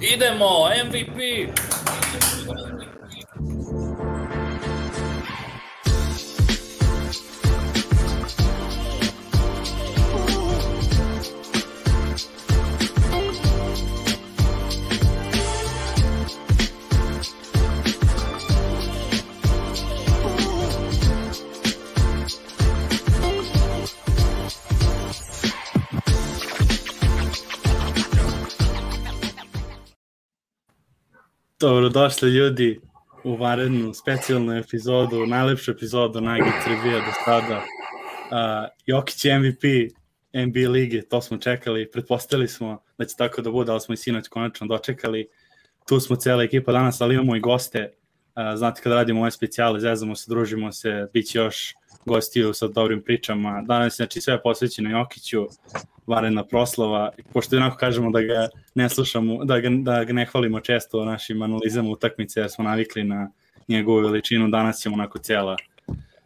Idemo, MVP! Dobrodošli ljudi u varednu specijalnu epizodu, najlepšu epizodu Nagi Trivija do sada. Uh, Jokić je MVP NBA lige, to smo čekali, pretpostavili smo da će tako da bude, ali smo i sinoć konačno dočekali. Tu smo cela ekipa danas, ali imamo i goste. Uh, znate kada radimo ove specijale, zezamo se, družimo se, bit će još gostiju sa dobrim pričama. Danas znači sve posvećeno Jokiću, varena proslava, pošto onako kažemo da ga ne slušamo, da ga, da ga ne hvalimo često o našim analizama utakmice, jer smo navikli na njegovu veličinu, danas ćemo onako cijela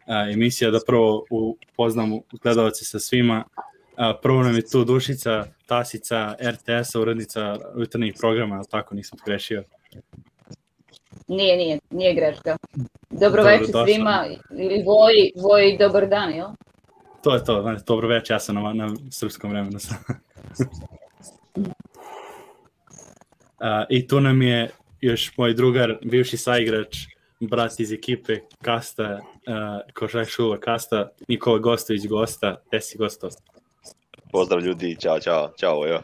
a, emisija da prvo upoznamo gledalce sa svima. A, prvo nam je tu Dušica, Tasica, RTS-a, urednica jutarnjih programa, ali tako nisam grešio. Nije, nije, nije greška. Dobro večer svima, ili Voji, Voji, dobar dan, jel? To je to, znači, dobro večer, ja sam na, na srpskom vremenu. uh, I tu nam je još moj drugar, bivši saigrač, brat iz ekipe Kasta, uh, Košak Šuva Kasta, Nikola Gostović Gosta, gde si Gosto? Pozdrav ljudi, čao, čao, čao, jo.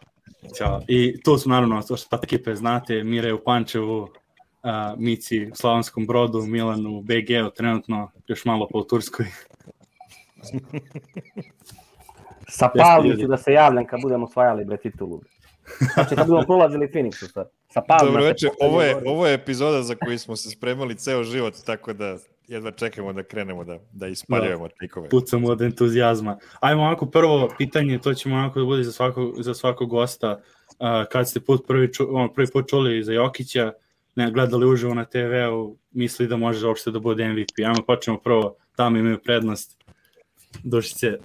Ćao. I tu su naravno, to što ekipe znate, Mire u Pančevu, uh, Mici u Slavonskom brodu, Milan u BG-u, trenutno još malo po Turskoj. Sa Pavlom ću da se javljam kad budemo osvajali bre titulu. Znači kad budemo prolazili Phoenixu sad. Sa Pavlom. Dobro večer, ovo je, ovo je epizoda za koju smo se spremali ceo život, tako da jedva čekamo da krenemo da, da ispaljujemo da, trikove. Pucamo od entuzijazma. Ajmo ovako prvo pitanje, to ćemo ovako da bude za svakog, za svakog gosta. Uh, kad ste put prvi, ču, on, prvi put čuli za Jokića, ne, gledali uživo na TV-u, misli da može uopšte da bude MVP. Ajmo počnemo prvo, tamo imaju prednost. Dušice.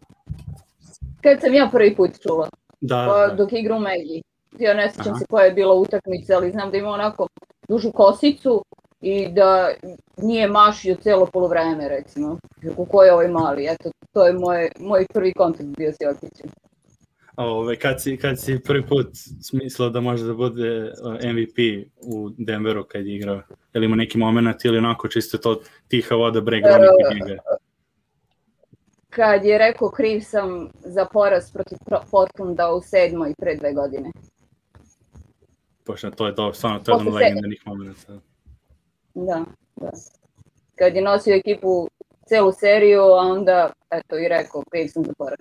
Kad sam ja prvi put čula, Da, pa, da. dok igra u Megi. Ja ne sjećam Aha. se koja je bila utakmica, ali znam da ima onako dužu kosicu i da nije mašio celo polovreme, recimo. Ko je ovaj mali, eto, to je moj, moj prvi kontakt bio s Jokićem. Ove, kad, si, kad si prvi put smislio da može da bude uh, MVP u Denveru kad je igrao? Je li ima neki moment ili onako čisto to tiha voda bre gromit njega? Kad je rekao kriv sam za poraz protiv Pro- Portlanda u sedmoj pre dve godine. Pošto to je to, stvarno, to je jedan legendarnih momenta. Da, da. Kad je nosio ekipu celu seriju, a onda, eto, i rekao, kriv sam za poraz.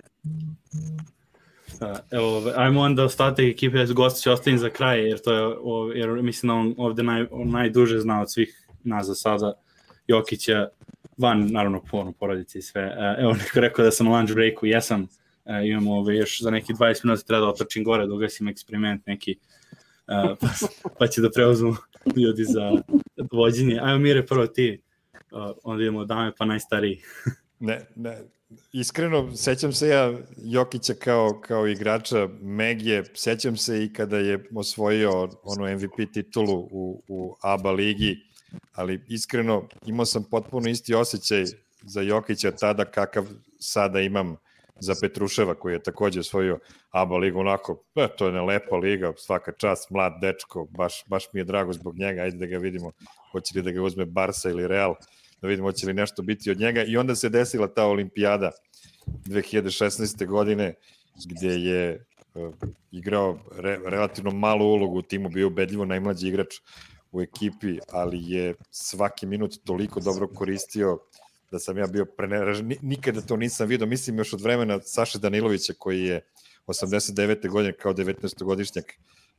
Uh, evo, ajmo onda ostatak ekipe, gost će ostavim za kraj, jer to je, jer mislim da on ovde naj, najduže zna od svih nas za sada, Jokića, van, naravno, porno porodice i sve. Uh, evo, neko rekao da sam na lunch breaku, jesam, uh, imamo ove, još za neki 20 minuta treba da otrčim gore, da ugasim eksperiment neki, uh, pa, pa će da preuzmu ljudi za vođenje. Ajmo Mire, prvo ti, uh, onda idemo dame pa najstariji. Ne, ne, iskreno, sećam se ja Jokića kao, kao igrača Megije, sećam se i kada je osvojio onu MVP titulu u, u ABA ligi, ali iskreno imao sam potpuno isti osjećaj za Jokića tada kakav sada imam za Petruševa koji je takođe osvojio ABA ligu onako, e, to je ne lepa liga, svaka čast, mlad dečko, baš, baš mi je drago zbog njega, ajde da ga vidimo, hoće li da ga uzme Barsa ili Real, da vidimo hoće li nešto biti od njega i onda se desila ta olimpijada 2016. godine gde je uh, igrao re, relativno malu ulogu u timu, bio ubedljivo najmlađi igrač u ekipi, ali je svaki minut toliko dobro koristio da sam ja bio preneražen. Ni- Nikada to nisam vidio, mislim još od vremena Saše Danilovića koji je 89. godine kao 19-godišnjak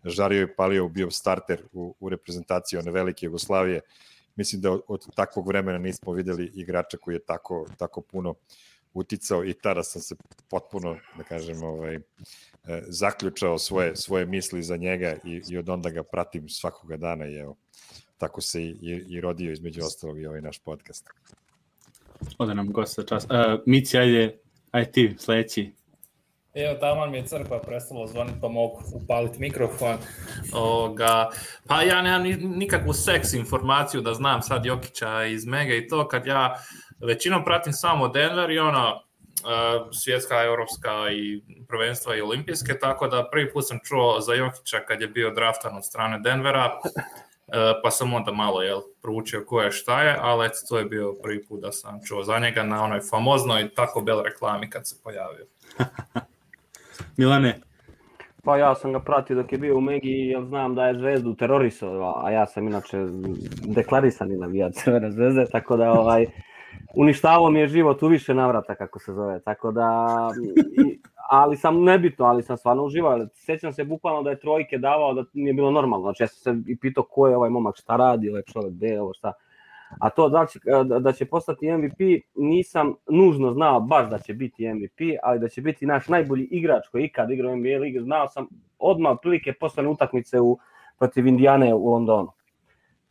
žario i palio, bio starter u, u reprezentaciji one velike Jugoslavije. Mislim da od, od takvog vremena nismo videli igrača koji je tako, tako puno uticao i tada sam se potpuno, da kažem, ovaj, e, zaključao svoje, svoje misli za njega i, i od onda ga pratim svakoga dana i evo, tako se i, i, i rodio između ostalog i ovaj naš podcast. Ode nam gost za čas. Uh, Mici, ajde, ajde ti, sledeći Evo, tamo mi je crkva prestalo zvoniti, pa mogu upaliti mikrofon. Oga, pa ja nemam nikakvu seks informaciju da znam sad Jokića iz Mega i to, kad ja većinom pratim samo Denver i ono, svjetska, europska i prvenstva i olimpijske, tako da prvi put sam čuo za Jokića kad je bio draftan od strane Denvera, pa sam onda malo jel, proučio ko je šta je, ali eto, to je bio prvi put da sam čuo za njega na onoj famoznoj Taco Bell reklami kad se pojavio. Milane? Pa ja sam ga pratio dok je bio u Megi, jer znam da je zvezdu terorisao, a ja sam inače deklarisani navijač Crvene zvezde, tako da ovaj, uništavao mi je život u više navrata, kako se zove, tako da, i, ali sam nebitno, ali sam stvarno uživao, sećam se bukvalno da je trojke davao, da nije bilo normalno, znači ja sam se i pitao ko je ovaj momak, šta radi, ovaj čovek, gde je ovo, šta, a to da će, da će postati MVP, nisam nužno znao baš da će biti MVP, ali da će biti naš najbolji igrač koji ikad igrao NBA ligi, znao sam odmah otprilike posle utakmice u, protiv Indijane u Londonu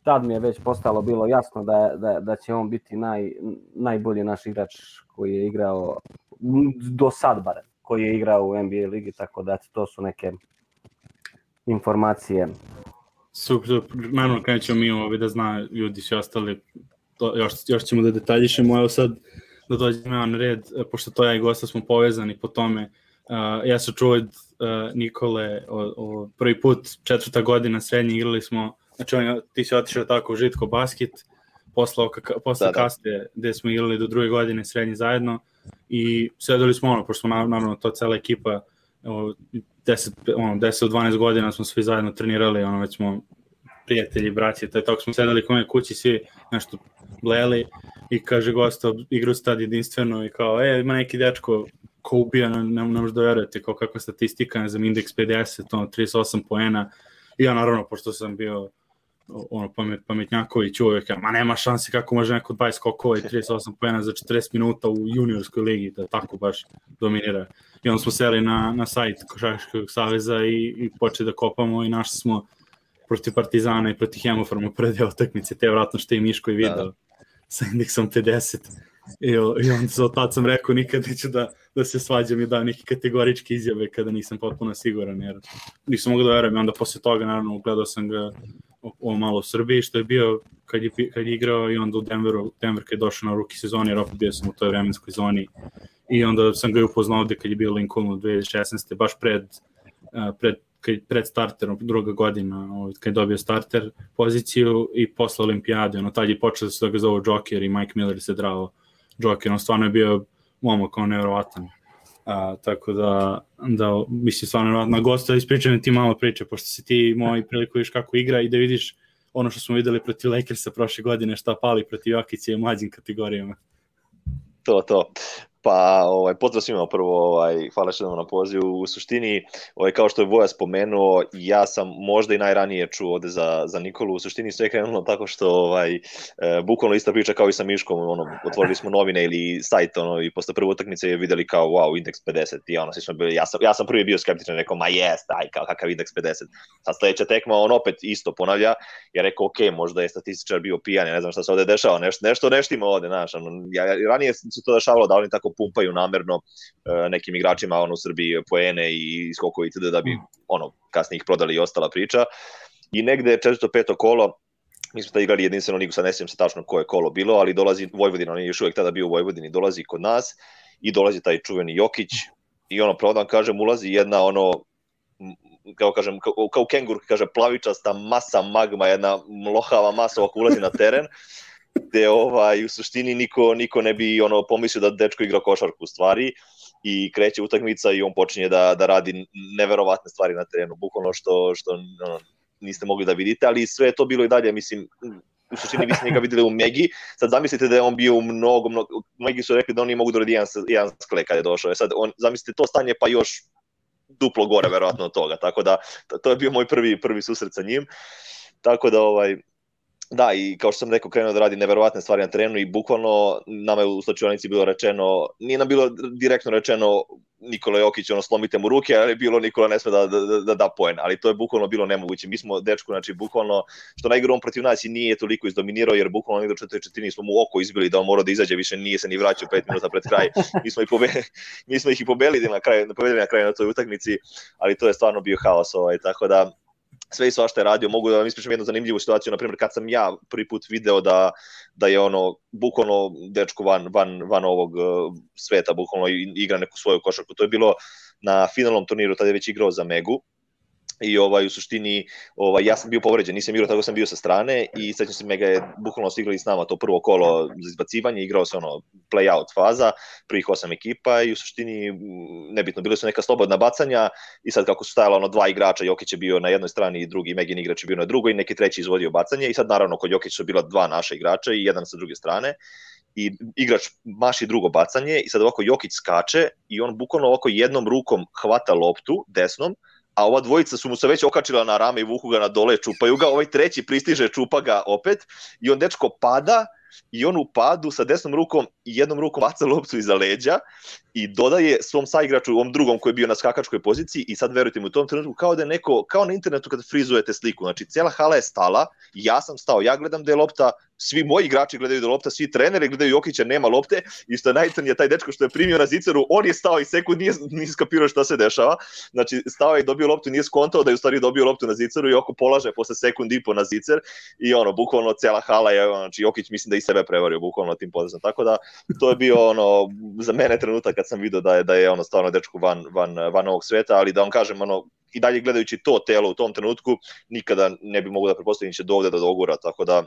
tad mi je već postalo bilo jasno da, da, da će on biti naj, najbolji naš igrač koji je igrao do sad barem, koji je igrao u NBA ligi, tako da to su neke informacije. Super, super. naravno kada ćemo mi ovo da zna ljudi svi ostali, to, još, još ćemo da detaljišemo, evo sad da dođemo na red, pošto to ja i Gosta smo povezani po tome, Uh, ja sam čuo od uh, Nikole o, o, prvi put četvrta godina srednje igrali smo Znači, on, ti si otišao tako u Žitko basket, posle, posle da, da. kaste gde smo igrali do druge godine srednji zajedno i sedeli smo ono, pošto smo naravno to cela ekipa, 10, ono, 10 12 godina smo svi zajedno trenirali, ono, već smo prijatelji, braći, taj tako smo sedeli kome kući, svi nešto bleli i kaže gosta, igru stad jedinstveno i kao, e, ima neki dečko ko ubija, ne, ne, ne možda verujete, kao kakva statistika, ne znam, indeks 50, ono, 38 poena, i ja naravno, pošto sam bio ono pamet, pametnjaković uvek, ma nema šanse kako može neko 20 skokova i 38 pojena za 40 minuta u juniorskoj ligi, da tako baš dominira. I onda smo seli na, na sajt Košarkaškog saveza i, i počeli da kopamo i našli smo protiv Partizana i protiv Hemofarma prve deo utakmice, te vratno što je Miško i video da, da. sa indeksom 50. I, i onda za tad sam rekao nikad neću da, da se svađam i da neke kategoričke izjave kada nisam potpuno siguran, jer nisam mogu da verujem. I onda posle toga, naravno, gledao sam ga o malo u Srbiji, što je bio kad je, kad je igrao i onda u Denveru, Denver kad je došao na ruki sezoni, jer opet bio sam u toj vremenskoj zoni i onda sam ga upoznao ovde kad je bio Lincoln u 2016. baš pred, pred, pred starterom, druga godina, ovaj, kad je dobio starter poziciju i posle olimpijade, ono, tad je počeo da se da ga zovu Joker i Mike Miller se drao Joker, on stvarno je bio momak, on nevjerovatan. A, tako da, da mislim stvarno na gosta ispričam ti malo priče, pošto si ti moj priliku viš kako igra i da vidiš ono što smo videli protiv Lakersa prošle godine, šta pali protiv Jokića i mlađim kategorijama. To, to. Pa, ovaj, pozdrav svima prvo, ovaj, hvala što na pozivu. U suštini, ovaj, kao što je Voja spomenuo, ja sam možda i najranije čuo ovde za, za Nikolu. U suštini sve je krenulo tako što, ovaj, e, bukvalno ista priča kao i sa Miškom, ono, otvorili smo novine ili sajt, ono, i posle prve utakmice je videli kao, wow, indeks 50, i ono, svi smo bili, ja sam, ja sam prvi bio skeptičan, rekao, ma jes, aj, kao, kakav indeks 50. Sad sledeća tekma, on opet isto ponavlja, ja rekao, ok, možda je statističar bio pijan, ja ne znam šta se ovde dešava, nešto, nešto neštima ovde, znaš, ono, ja, ranije se to dešavalo da oni tako pumpaju namerno uh, nekim igračima ono, u Srbiji poene i skokovi itd. da bi mm. ono, kasnije ih prodali i ostala priča. I negde četvrto, peto kolo, mi smo tada igrali jedinstvenu ligu, sad ne sjećam se tačno koje kolo bilo, ali dolazi Vojvodina, on je još uvek tada bio u Vojvodini, dolazi kod nas i dolazi taj čuveni Jokić i ono, pravo da vam kažem, ulazi jedna ono, kao kažem, kao, kao kengur, kaže, plavičasta masa magma, jedna mlohava masa ovako ulazi na teren gde ovaj, u suštini niko, niko ne bi ono pomislio da dečko igra košarku u stvari i kreće utakmica i on počinje da, da radi neverovatne stvari na terenu, bukvalno što, što ono, niste mogli da vidite, ali sve to bilo i dalje, mislim, u suštini vi ste njega videli u Megi, sad zamislite da je on bio u mnogo, mnogo, Megi su rekli da oni mogu da radi jedan, jedan skle kada je došao, e sad on, zamislite to stanje pa još duplo gore verovatno od toga, tako da to je bio moj prvi, prvi susret sa njim, tako da ovaj, Da, i kao što sam rekao, krenuo da radi neverovatne stvari na terenu i bukvalno nama je u slučajnici bilo rečeno, nije nam bilo direktno rečeno Nikola Jokić, ono, slomite mu ruke, ali je bilo Nikola ne sme da, da, da, da poen, ali to je bukvalno bilo nemoguće. Mi smo dečku, znači, bukvalno, što najgore on protiv nas i nije toliko izdominirao, jer bukvalno negde do četiri smo mu oko izbili da on mora da izađe, više nije se ni vraćao pet minuta pred kraj. Mi smo, ih pobe, mi smo ih i pobedili na kraju, pobedili na kraju na toj utakmici, ali to je stvarno bio haos, ovaj, tako da sve i svašta je radio, mogu da vam ispričam jednu zanimljivu situaciju, na primjer kad sam ja prvi put video da, da je ono, bukvalno dečko van, van, van ovog uh, sveta, bukvalno igra neku svoju košarku, to je bilo na finalnom turniru, tada je već igrao za Megu, i ovaj u suštini ovaj ja sam bio povređen, nisam igrao tako sam bio sa strane i sećam se mega je bukvalno su igrali s nama to prvo kolo za izbacivanje, igrao se ono play out faza, prvih osam ekipa i u suštini nebitno bile su neka slobodna bacanja i sad kako su stajala ono dva igrača, Jokić je bio na jednoj strani i drugi Megin igrač je bio na drugoj i neki treći izvodio bacanje i sad naravno kod Jokića su bila dva naša igrača i jedan sa druge strane i igrač maši drugo bacanje i sad ovako Jokić skače i on bukvalno ovako jednom rukom hvata loptu desnom a ova dvojica su mu se već okačila na rame i vuku ga na dole, čupaju ga, ovaj treći pristiže, čupa ga opet i on dečko pada i on u padu sa desnom rukom i jednom rukom baca loptu iza leđa i dodaje svom saigraču, ovom drugom koji je bio na skakačkoj poziciji i sad verujte mi u tom trenutku kao da je neko, kao na internetu kad frizujete sliku, znači cijela hala je stala, ja sam stao, ja gledam da je lopta, svi moji igrači gledaju da lopta, svi treneri gledaju Jokića, nema lopte i što je najcrnije taj dečko što je primio na ziceru, on je stao i sekund nije, nije skapirao šta se dešava, znači stao je i dobio loptu, nije skontao da je u stvari dobio loptu na ziceru oko polaže posle sekund i po na zicer i ono, bukvalno cela hala je, znači Jokić mislim da sebe prevario bukvalno tim potezom, tako da to je bio ono, za mene trenutak kad sam video da je, da je ono stvarno dečko van, van, van ovog sveta, ali da vam kažem, ono, i dalje gledajući to telo u tom trenutku, nikada ne bi mogu da prepostavim će dovde da dogura, tako da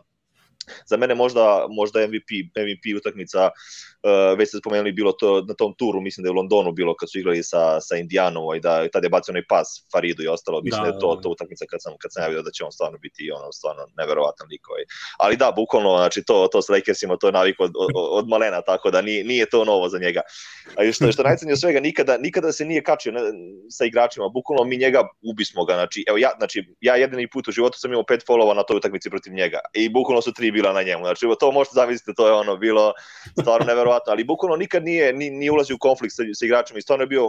za mene možda možda MVP MVP utakmica uh, već ste spomenuli bilo to na tom turu mislim da je u Londonu bilo kad su igrali sa sa Indijanom i ovaj, da tad je bacio onaj pas Faridu i ostalo mislim da, da je to da. to utakmica kad sam kad sam ja video da će on stvarno biti ono stvarno neverovatan lik ovaj. ali da bukvalno znači to to sa Lakersima to je navik od, od, od malena tako da nije, nije to novo za njega a što što najcenije svega nikada nikada se nije kačio ne, sa igračima bukvalno mi njega ubismo ga znači evo ja znači ja jedini put u životu sam imao pet folova na toj utakmici protiv njega i bukvalno su tri bila na njemu. Znači, to možete zamisliti, to je ono bilo stvarno neverovatno, ali bukvalno nikad nije, ni, nije ulazio u konflikt sa, sa igračima i stvarno je bio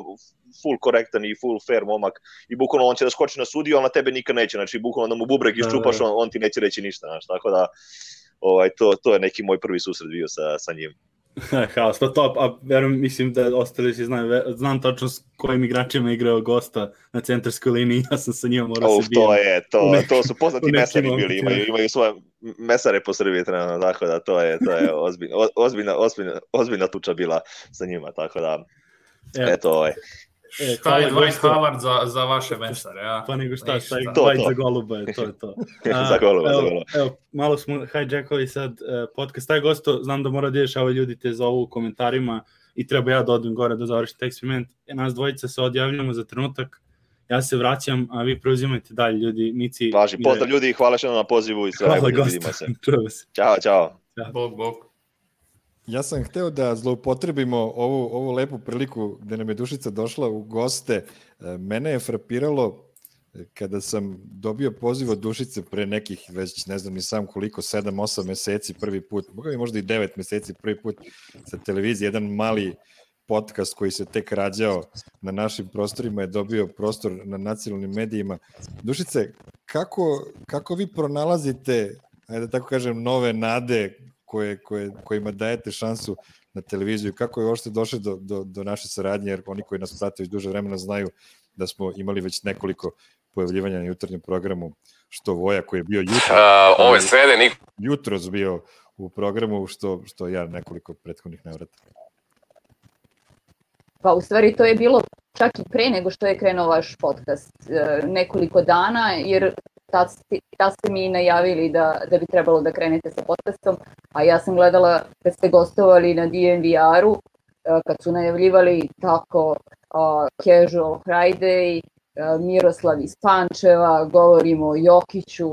full korektan i full fair momak i bukvalno on će da skoči na sudiju, ali na tebe nikad neće, znači bukvalno da mu bubrek da, iščupaš, da. on, on ti neće reći ništa, znači, tako da ovaj, to, to je neki moj prvi susret bio sa, sa njim. Haos, to top, a verujem, mislim da ostali si znaju, znam tačno s kojim igračima igrao gosta na centarskoj liniji, ja sam sa njima morao Uf, se bijem. To je, to, nekim, to su poznati mesari bili, imaju, imaju svoje mesare po Srbiji trenutno, tako da to je, to je ozbiljna, ozbiljna, ozbiljna, ozbiljna tuča bila sa njima, tako da, eto, ovaj. E, šta je Dwight Howard za, za vaše mesare, ja? Pa nego šta, šta je to, Dwight to. za goluba je, to je to. A, za goluba, evo, za goluba. Evo, malo smo hijackali sad uh, podcast, taj gosto, znam da mora da ješ, ovo ljudi te zovu u komentarima i treba ja da odem gore da završim taj eksperiment. E, nas dvojica se odjavljamo za trenutak, ja se vraćam, a vi preuzimajte dalje ljudi, Mici. Važi, pozdrav ljudi i hvala što na pozivu i sve. Hvala gosta, se. Ćao, čao. Bog, bog ja sam hteo da zloupotrebimo ovu, ovu lepu priliku gde nam je Dušica došla u goste. E, mene je frapiralo e, kada sam dobio poziv od Dušice pre nekih, već ne znam ni sam koliko, 7-8 meseci prvi put, možda i 9 meseci prvi put sa televizije, jedan mali podcast koji se tek rađao na našim prostorima je dobio prostor na nacionalnim medijima. Dušice, kako, kako vi pronalazite, ajde da tako kažem, nove nade koje, koje, kojima dajete šansu na televiziju, kako je uopšte došlo do, do, do naše saradnje, jer oni koji nas prate već duže vremena znaju da smo imali već nekoliko pojavljivanja na jutarnjem programu, što Voja koji je bio jutro, uh, ovo je srede, nik... jutro bio u programu, što, što ja nekoliko prethodnih navrata. Pa u stvari to je bilo čak i pre nego što je krenuo vaš podcast, e, nekoliko dana, jer tad, ste mi najavili da, da bi trebalo da krenete sa podcastom, a ja sam gledala kad ste gostovali na DNVR-u, e, kad su najavljivali tako uh, Casual Friday, uh, Miroslav iz Pančeva, govorimo o Jokiću,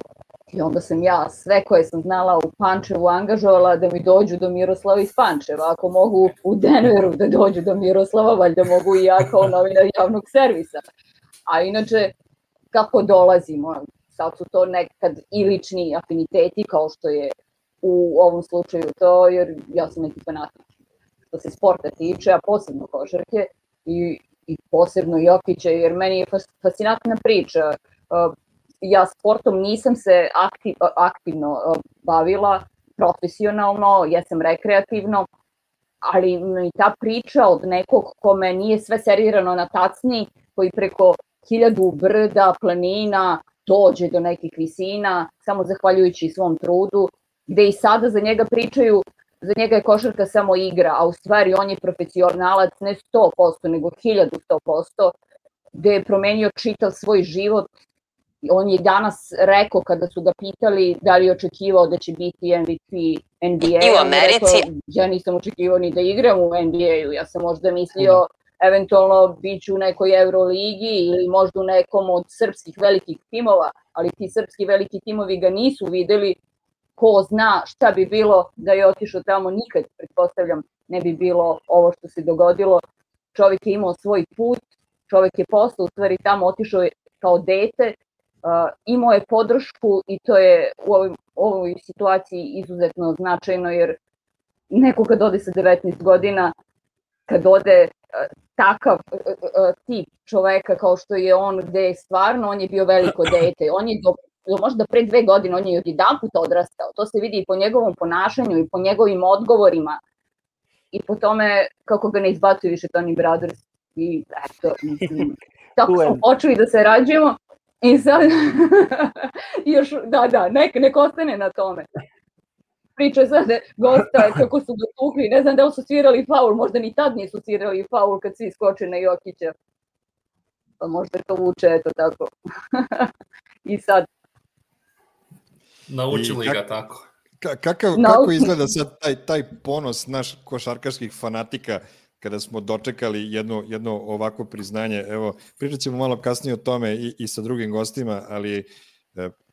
I onda sam ja sve koje sam znala u Pančevu angažovala da mi dođu do Miroslava iz Pančeva. Ako mogu u Denveru da dođu do Miroslava, valjda mogu i ja kao novinar javnog servisa. A inače, kako dolazimo? Sad su to nekad i lični afiniteti kao što je u ovom slučaju to, jer ja sam neki fanatik što se sporta tiče, a posebno košarke i, i posebno Jokića, jer meni je fascinantna priča. Ja sportom nisam se aktiv, aktivno bavila, profesionalno, jesam rekreativno, ali mi ta priča od nekog kome nije sve serirano na tacni, koji preko hiljadu brda, planina, dođe do nekih visina, samo zahvaljujući svom trudu, gde i sada za njega pričaju, za njega je košarka samo igra, a u stvari on je profesionalac ne 100%, nego 1100%, gde je promenio čitav svoj život. On je danas rekao kada su ga pitali da li je očekivao da će biti MVP NBA. I u Americi. Rekao, ja nisam očekivao ni da igram u NBA-u, ja sam možda mislio mm. Eventualno bit ću u nekoj Euroligi ili možda u nekom od srpskih velikih timova, ali ti srpski veliki timovi ga nisu videli ko zna šta bi bilo da je otišao tamo, nikad, pretpostavljam, ne bi bilo ovo što se dogodilo. Čovjek je imao svoj put, čovjek je posle u stvari tamo otišao je kao dete, uh, imao je podršku i to je u ovoj, ovoj situaciji izuzetno značajno jer neko kad ode sa 19 godina, kad ode takav uh, uh, tip čoveka kao što je on, gde je stvarno, on je bio veliko dete, on je do možda pre dve godine on je odjedan put odrastao. To se vidi i po njegovom ponašanju i po njegovim odgovorima i po tome kako ga ne izbacuju više Tony Brothers i eto, mislim, tako smo počeli da se rađujemo i sad još, da, da, nek, nek ostane na tome. Priča sad gosta kako su ga tukli, ne znam da li su svirali faul, možda ni tad nisu svirali faul kad svi skoče na Jokića. Pa možda to vuče, eto tako. I sad Naučili I, ga tako. Kakav, kako izgleda sad taj, taj ponos naš košarkaških fanatika kada smo dočekali jedno, jedno ovako priznanje. Evo, pričat ćemo malo kasnije o tome i, i sa drugim gostima, ali e,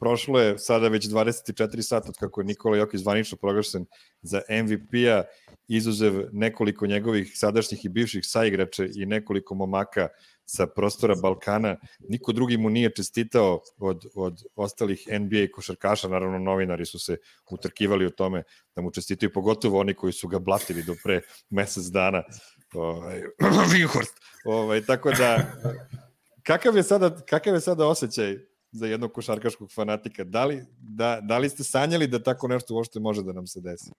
prošlo je sada već 24 sata od kako je Nikola Jokić zvanično proglašen za MVP-a, izuzev nekoliko njegovih sadašnjih i bivših saigrača i nekoliko momaka sa prostora Balkana. Niko drugi mu nije čestitao od, od ostalih NBA košarkaša, naravno novinari su se utrkivali o tome da mu čestitaju, pogotovo oni koji su ga blatili do pre mesec dana. Ovaj, Vinhorst. Ovaj, tako da, kakav je, sada, kakav je sada osjećaj za jednog košarkaškog fanatika? Da li, da, da li ste sanjali da tako nešto uopšte može da nam se desi?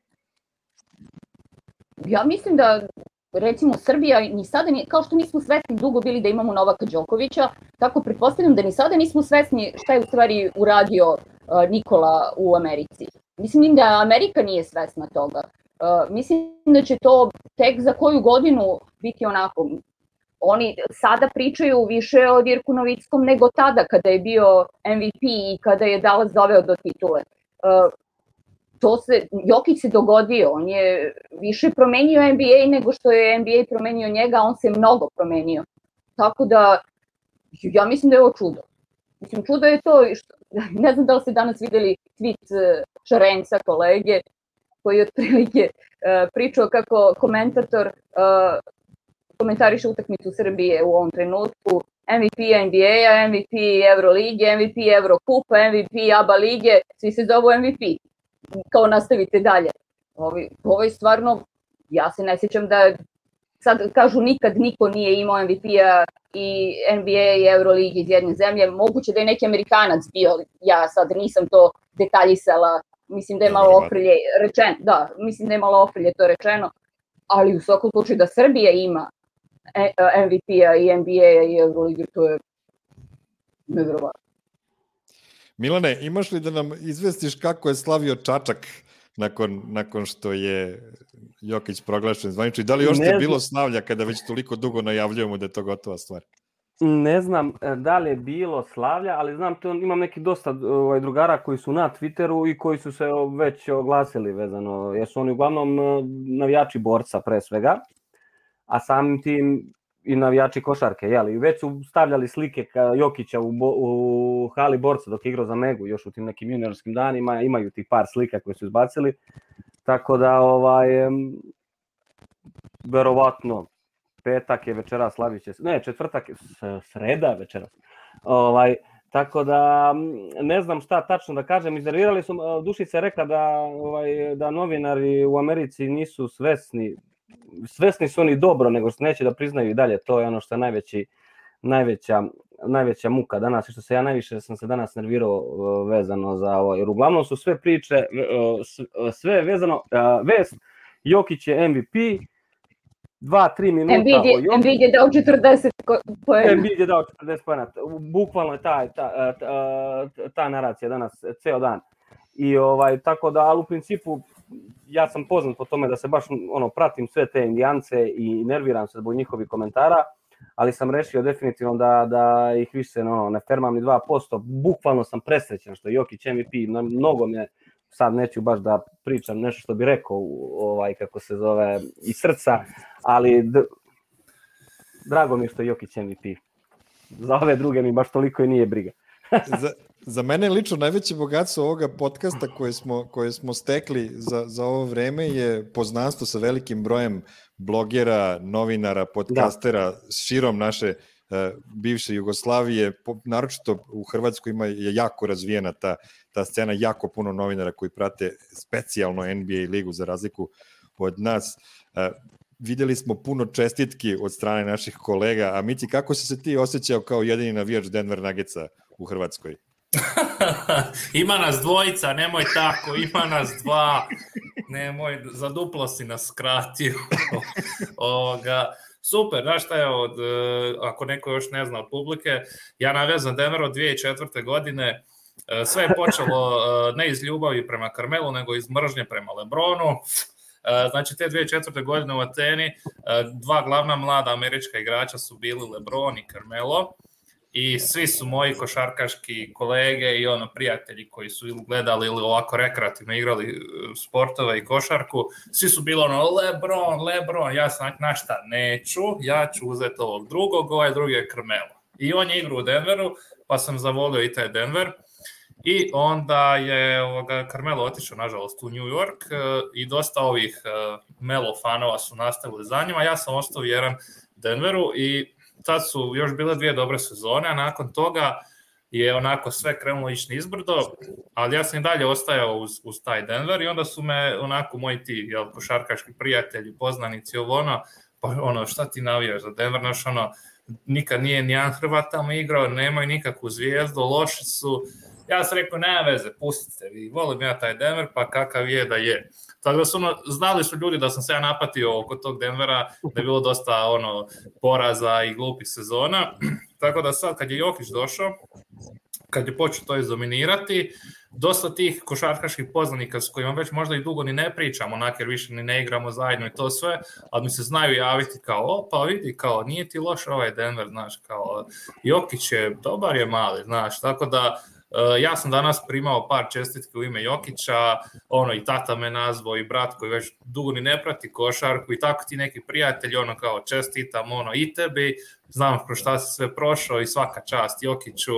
Ja mislim da recimo Srbija ni sada, ni, kao što nismo svesni dugo bili da imamo Novaka Đokovića, tako pretpostavljam da ni sada nismo svesni šta je u stvari uradio uh, Nikola u Americi. Mislim da Amerika nije svesna toga. Uh, mislim da će to tek za koju godinu biti onako oni sada pričaju više o Dirku Novickom nego tada kada je bio MVP i kada je Dallas doveo do titule. Uh, to se, Jokić se dogodio, on je više promenio NBA nego što je NBA promenio njega, on se mnogo promenio. Tako da, ja mislim da je ovo čudo. Mislim, čudo je to, što, ne znam da li ste danas videli tweet e, Šarenca, kolege, koji je otprilike uh, pričao kako komentator uh, komentariše utakmicu Srbije u ovom trenutku, MVP NBA-a, MVP Euroligije, MVP Eurokupa, MVP ABA lige, svi se zovu MVP kao nastavite dalje. Ovi, ovo je stvarno, ja se ne sjećam da sad kažu nikad niko nije imao MVP-a i NBA i Euroligi iz jedne zemlje. Moguće da je neki Amerikanac bio, ja sad nisam to detaljisala, mislim da je malo ofrilje rečeno, da, mislim da je malo ofrilje to rečeno, ali u svakom slučaju da Srbija ima MVP-a i NBA-a i Euroligi, to je nevjerovatno. Milane, imaš li da nam izvestiš kako je slavio Čačak nakon, nakon što je Jokić proglašen zvanično i da li još je bilo slavlja kada već toliko dugo najavljujemo da je to gotova stvar? Ne znam e, da li je bilo slavlja, ali znam to imam neki dosta ovaj, drugara koji su na Twitteru i koji su se već oglasili vezano, jer su oni uglavnom e, navijači borca pre svega, a samim tim i navijači košarke, jeli, već su stavljali slike ka Jokića u, bo, u hali borca dok je igrao za Megu, još u tim nekim juniorskim danima, imaju tih par slika koje su izbacili, tako da, ovaj, verovatno, petak je večera Slaviće, ne, četvrtak je sreda večeras, ovaj, Tako da ne znam šta tačno da kažem. Iznervirali su, Dušica je rekla da, ovaj, da novinari u Americi nisu svesni, svesni su oni dobro, nego što neće da priznaju i dalje. To je ono što je najveći, najveća, najveća muka danas i što se ja najviše sam se danas nervirao uh, vezano za ovo, jer uglavnom su sve priče, uh, s- sve vezano, vest, Jokić je MVP, 2-3 minuta Embiid je. Embiid je dao 40 ko- poena. Embiid je dao 40 poena. Bukvalno je ta, ta, ta, ta naracija danas ceo dan. I ovaj tako da ali u principu ja sam poznat po tome da se baš ono pratim sve te indijance i nerviram se zbog njihovih komentara, ali sam rešio definitivno da da ih više ono, ne fermam ni 2%. Bukvalno sam presrećan što Jokić MVP, mnogo me sad neću baš da pričam nešto što bi rekao ovaj kako se zove iz srca, ali drago mi je što je Jokić MVP. Za ove druge mi baš toliko i nije briga. za, za mene lično najveće bogatstvo ovoga podcasta koje smo, koje smo stekli za, za ovo vreme je poznanstvo sa velikim brojem blogera, novinara, podcastera da. širom naše uh, bivše Jugoslavije, po, naročito u Hrvatskoj ima je jako razvijena ta, ta scena, jako puno novinara koji prate specijalno NBA ligu za razliku od nas. Uh, videli smo puno čestitki od strane naših kolega, a Mici, kako si se ti osjećao kao jedini navijač Denver Nuggetsa u Hrvatskoj? ima nas dvojica, nemoj tako, ima nas dva. Nemoj, za duplo si nas skratio. Ovoga, super, znaš šta je od, ako neko još ne zna od publike, ja navezam Denver od 2004. godine, sve je počelo ne iz ljubavi prema Karmelu, nego iz mržnje prema Lebronu. Znači, te 2004. godine u Ateni dva glavna mlada američka igrača su bili Lebron i Carmelo i svi su moji košarkaški kolege i ono prijatelji koji su ili gledali ili ovako rekreativno igrali sportove i košarku, svi su bili ono Lebron, Lebron, ja sam na šta neću, ja ću uzeti ovog drugog, ovaj drugi je Carmelo. I on je igrao u Denveru, pa sam zavolio i taj Denver. I onda je ovoga, Carmelo otišao, nažalost, u New York i dosta ovih Melo fanova su nastavili za njima. Ja sam ostao vjeran Denveru i tad su još bile dvije dobre sezone, a nakon toga je onako sve krenulo ići nizbrdo, ali ja sam i dalje ostajao uz, uz taj Denver i onda su me onako moji ti jel, košarkaški prijatelji, poznanici, ovo ono, pa ono, šta ti navijaš za Denver, znaš ono, nikad nije nijedan Hrvat tamo igrao, nemaju nikakvu zvijezdu, loši su, ja sam rekao, nema veze, pustite vi, volim ja taj Denver, pa kakav je da je. Tako da su ono, znali su ljudi da sam se ja napatio oko tog Denvera, da je bilo dosta ono, poraza i glupih sezona. Tako da sad kad je Jokić došao, kad je počeo to izdominirati, dosta tih košarkaških poznanika s kojima već možda i dugo ni ne pričamo, onak jer više ni ne igramo zajedno i to sve, ali mi se znaju javiti kao, pa vidi, kao, nije ti loš ovaj Denver, znaš, kao, Jokić je, dobar je mali, znaš, tako da, ja sam danas primao par čestitke u ime Jokića, ono i tata me nazvao i brat koji već dugo ni ne prati košarku i tako ti neki prijatelji, ono kao čestitam, ono i tebi, znam kroz šta si sve prošao i svaka čast Jokiću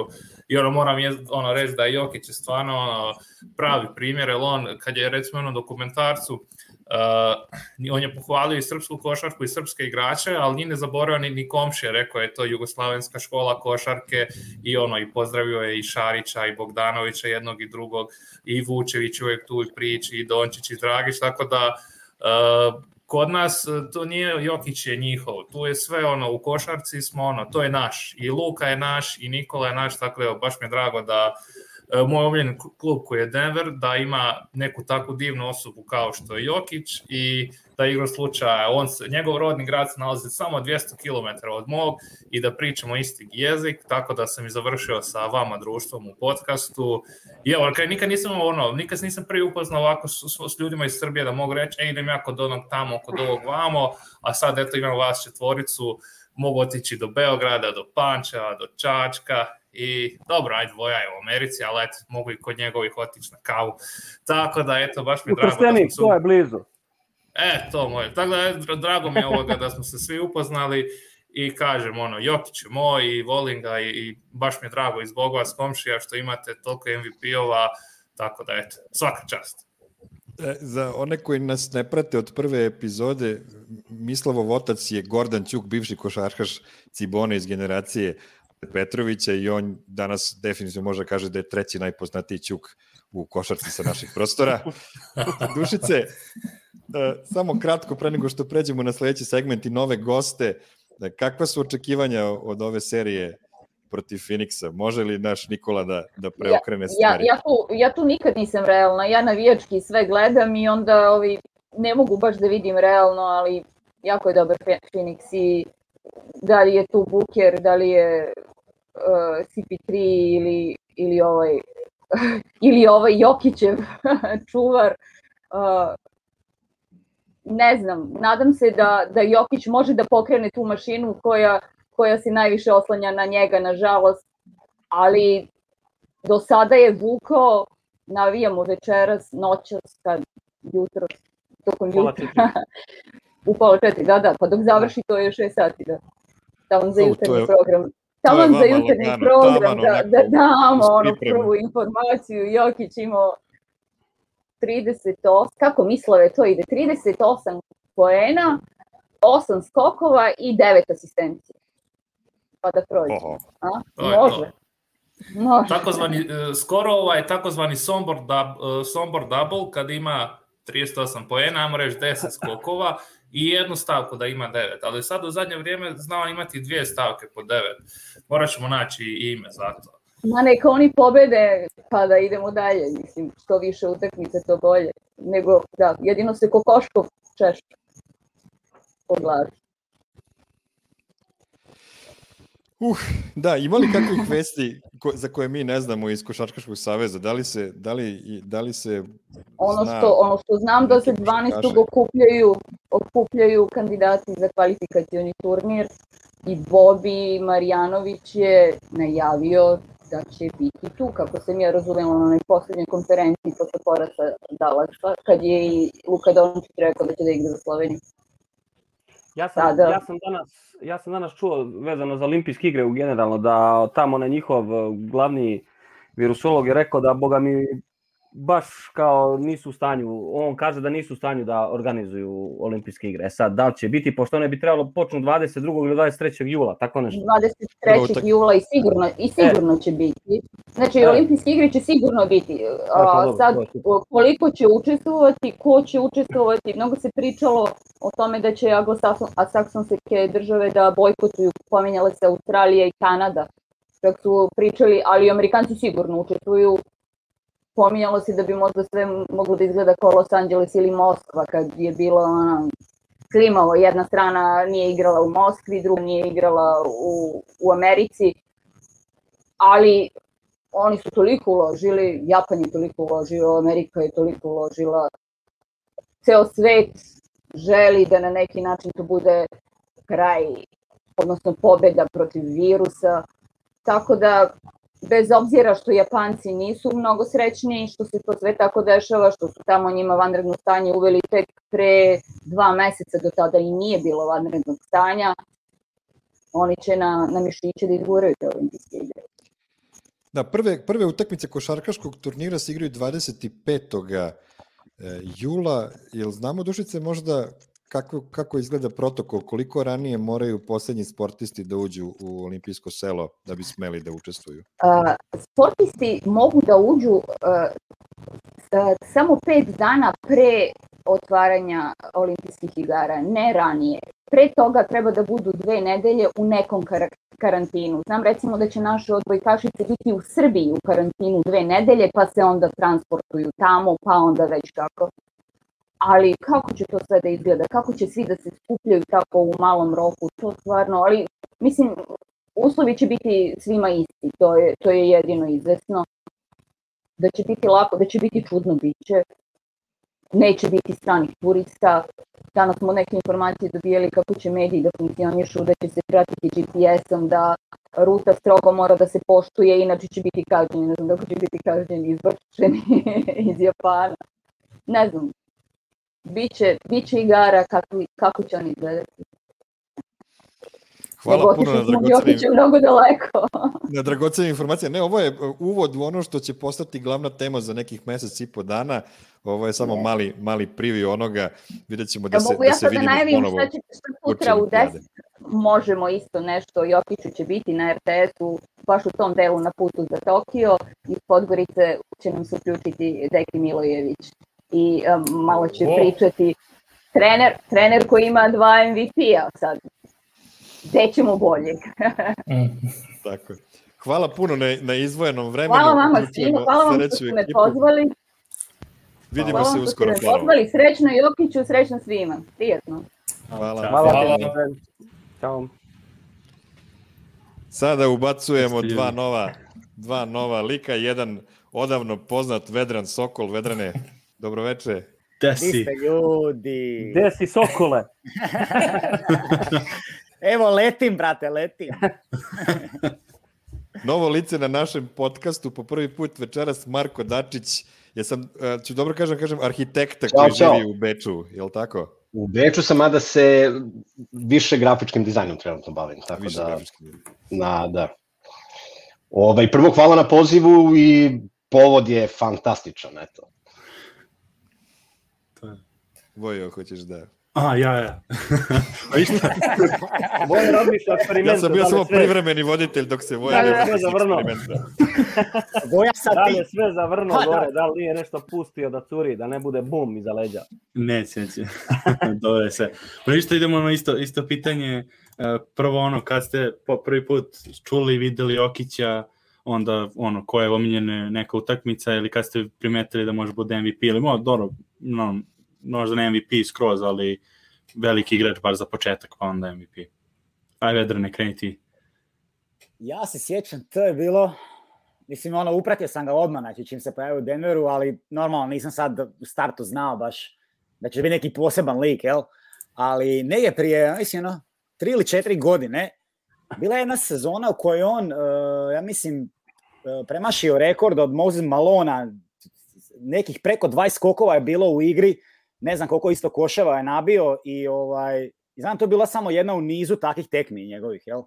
i ono moram je, ono reći da Jokić je stvarno ono, pravi primjer, jer on kad je recimo ono dokumentarcu Uh, on je pohvalio i srpsku košarku i srpske igrače, ali nije ne zaboravio ni, ni komšije, rekao je to jugoslavenska škola košarke i ono i pozdravio je i Šarića i Bogdanovića jednog i drugog i Vučević uvek tu i priči i Dončić i Dragić, tako da uh, kod nas to nije Jokić je njihov, tu je sve ono u košarci smo ono, to je naš i Luka je naš i Nikola je naš, tako da baš mi je drago da moj omiljen klub koji je Denver, da ima neku takvu divnu osobu kao što je Jokić i da igra slučaja, on se, njegov rodni grad se nalazi samo 200 km od mog i da pričamo isti jezik, tako da sam i završio sa vama društvom u podcastu. I evo, kaj nikad nisam ono, nikad nisam prvi upoznao ovako s, s, s ljudima iz Srbije da mogu reći, ej, idem ja kod onog tamo, kod ovog vamo, a sad eto imam vas četvoricu, mogu otići do Beograda, do Pančeva, do Čačka i dobro, ajde, Voja je u Americi, ali eto, mogu i kod njegovih otići na kavu. Tako da, eto, baš mi je drago da smo se... to je blizu. E, to moje. Tako da, drago mi je ovoga da smo se svi upoznali i kažem, ono, Jokić je moj i volim ga i, i baš mi je drago i zbog vas komšija što imate toliko MVP-ova, tako da, eto, svaka čast. E, za one koji nas ne prate od prve epizode, Mislavov otac je Gordan Ćuk, bivši košarkaš Cibone iz generacije Petrovića i on danas definitivno može da kaže da je treći najpoznatiji ćuk u košarci sa naših prostora. Dušice, e, samo kratko pre nego što pređemo na sledeći segment i nove goste, e, kakva su očekivanja od ove serije protiv Phoenixa? Može li naš Nikola da, da preokrene ja, stvari? ja, tu, ja tu nikad nisam realna, ja navijački sve gledam i onda ovi, ne mogu baš da vidim realno, ali jako je dobar Phoenix i da li je tu Booker, da li je uh, CP3 ili, ili ovaj ili ovaj Jokićev čuvar. Uh, ne znam, nadam se da, da Jokić može da pokrene tu mašinu koja, koja se najviše oslanja na njega, nažalost, ali do sada je vukao, navijamo večeras, noćas, kad jutro, tokom jutra, u pola četiri, da, da, pa dok završi to je 6 sati, da. Tamo za jutarnji program. Tamo za jutarnji program, da, da damo ono prvu informaciju, Jokić imao 38, kako mislove to ide, 38 poena, 8 skokova i 9 asistencija. Pa da prođe. A? Može. Može. Takozvani, e, skoro ovaj takozvani Sombor, dub, e, Sombor double, kad ima 38 poena, ajmo reći 10 skokova i jednu stavku da ima 9, ali sad u zadnje vrijeme znao imati dvije stavke po 9. Morat ćemo naći ime za to. Ma neka oni pobede, pa da idemo dalje, mislim, što više utakmice, to bolje. Nego, da, jedino se Kokoškov češće po glavi. Uh, da, ima li kakvih vesti ko, za koje mi ne znamo iz Košarkaškog saveza? Da li se, da li, da li se Ono zna što, ono što znam da se neki 12. kaže? okupljaju, okupljaju kandidati za kvalifikacioni turnir i Bobi Marjanović je najavio da će biti tu, kako sam ja razumela na onoj poslednjoj konferenciji posle porasa Dallasa, kad je i Luka Dončić rekao da će da igra za Sloveniju. Ja sam, Sada- ja sam danas ja sam danas čuo vezano za olimpijske igre u generalno da tamo na njihov eh, glavni virusolog je rekao da boga mi baš kao nisu u stanju, on kaže da nisu u stanju da organizuju olimpijske igre. E sad, da li će biti, pošto one bi trebalo počnu 22. ili 23. jula, tako nešto. 23. tak- jula i sigurno, i sigurno će biti. Znači, E. olimpijske igre će sigurno biti. pa A, dobro, sad, koliko će učestvovati, ko će učestvovati, mnogo se pričalo o tome da će anglosaksonske države da bojkotuju, pominjala se Australija i Kanada. Čak su pričali, ali i Amerikanci sigurno učestvuju. Pominjalo se da bi možda sve moglo da izgleda kao Los Angeles ili Moskva, kad je bilo ona, klimavo, jedna strana nije igrala u Moskvi, druga nije igrala u, u Americi, ali oni su toliko uložili, Japan je toliko uložio, Amerika je toliko uložila, ceo svet želi da na neki način to bude kraj, odnosno pobeda protiv virusa, tako da bez obzira što Japanci nisu mnogo srećni, što se to sve tako dešava, što su tamo njima vanredno stanje uveli tek pre dva meseca, do tada i nije bilo vanrednog stanja, oni će na, na mišiće da izguraju te olimpijske igre. Da, prve, prve utakmice košarkaškog turnira se igraju 25. e, jula. Jel znamo, Dušice, možda kako, kako izgleda protokol, koliko ranije moraju poslednji sportisti da uđu u olimpijsko selo da bi smeli da učestvuju? A, sportisti mogu da uđu a, a, samo pet dana pre otvaranja olimpijskih igara, ne ranije. Pre toga treba da budu dve nedelje u nekom kar karantinu. Znam recimo da će naše odbojkašice biti u Srbiji u karantinu dve nedelje, pa se onda transportuju tamo, pa onda već kako. Ali kako će to sve da izgleda? Kako će svi da se skupljaju tako u malom roku? To stvarno, ali mislim, uslovi će biti svima isti, to je, to je jedino izvesno. Da će biti lako, da će biti čudno, bit će. Neće biti stranih turista. Danas smo neke informacije dobijali kako će mediji da funkcionišu, da će se pratiti GPS-om, da ruta strogo mora da se poštuje, inače će biti kažnjeni, ne znam kako će biti kažnjeni, izvrčeni iz Japana. Ne znam, biće, biće igara kako, kako će oni izgledati. Hvala Nego puno na dragocenim, mnogo daleko. na dragocenim informacija. Ne, ovo je uh, uvod u ono što će postati glavna tema za nekih mesec i po dana. Ovo je samo Ne. mali, mali privi onoga. Vidjet ćemo da Ja se, mogu da ja se da vidimo najavim ponovo. šta će sutra u olimpiade. 10, možemo isto nešto, Jokiću će biti na RTS-u baš u tom delu na putu za Tokio. Iz Podgorice će nam se uključiti Deki Milojević i um, malo će Wow. pričati trener, trener koji ima dva MVP-a sad. Gde ćemo boljeg? Mm. Tako je. Hvala puno na, na izvojenom vremenu. Hvala vama svima, hvala vam što ste me pozvali. Vidimo Hvala se vam što ste uskoro me pozvali. Srećno Jokiću, srećno svima. Prijetno. Hvala. Hvala. Hvala. Ćao. Sada ubacujemo dva nova, dva nova lika, jedan odavno poznat Vedran Sokol. Vedrane, dobroveče. Gde si? ste ljudi. Gde si Sokole? Evo letim, brate, letim. Novo lice na našem podcastu, po prvi put večeras Marko Dačić, jesam, uh, ću dobro kažem, kažem, arhitekta Ćao, koji ćao. živi u Beču, je li tako? U Beču sam, mada se više grafičkim dizajnom trenutno bavim, tako Više da, grafički. na, da. Ovaj, prvo hvala na pozivu i povod je fantastičan, eto. Vojo, hoćeš da... A, ja, ja. Pa išta? Bolje razmišlja eksperimenta. Ja sam bio da samo sve- privremeni voditelj dok se Voja Da, ne da, vrši zavrnuo. eksperimenta. Boja sad Da li ti. je sve zavrnuo Pa da. gore, da li nije nešto pustio da curi, da ne bude bum iza leđa. Neće, neće. Je sve. Pa ništa, idemo na isto, isto pitanje. E, Prvo ono, kad ste po prvi put čuli i videli Jokića, onda ono, koja je omiljena neka utakmica ili kad ste primetili da može bude MVP ili mo, dobro, no, možda ne MVP skroz, ali veliki igrač bar za početak, pa onda MVP. Aj Vedrane, kreni ti. Ja se sjećam, to je bilo, mislim, ono, upratio sam ga odmah, znači, čim se pojavio u Denveru, ali normalno nisam sad u startu znao baš da će biti neki poseban lik, jel? Ali ne je prije, mislim, ono, tri ili četiri godine, bila je jedna sezona u kojoj on, uh, ja mislim, uh, premašio rekord od Moses Malona, nekih preko 20 skokova je bilo u igri, ne znam koliko isto koševa je nabio i ovaj, i znam to je bila samo jedna u nizu takvih tekmi njegovih, jel?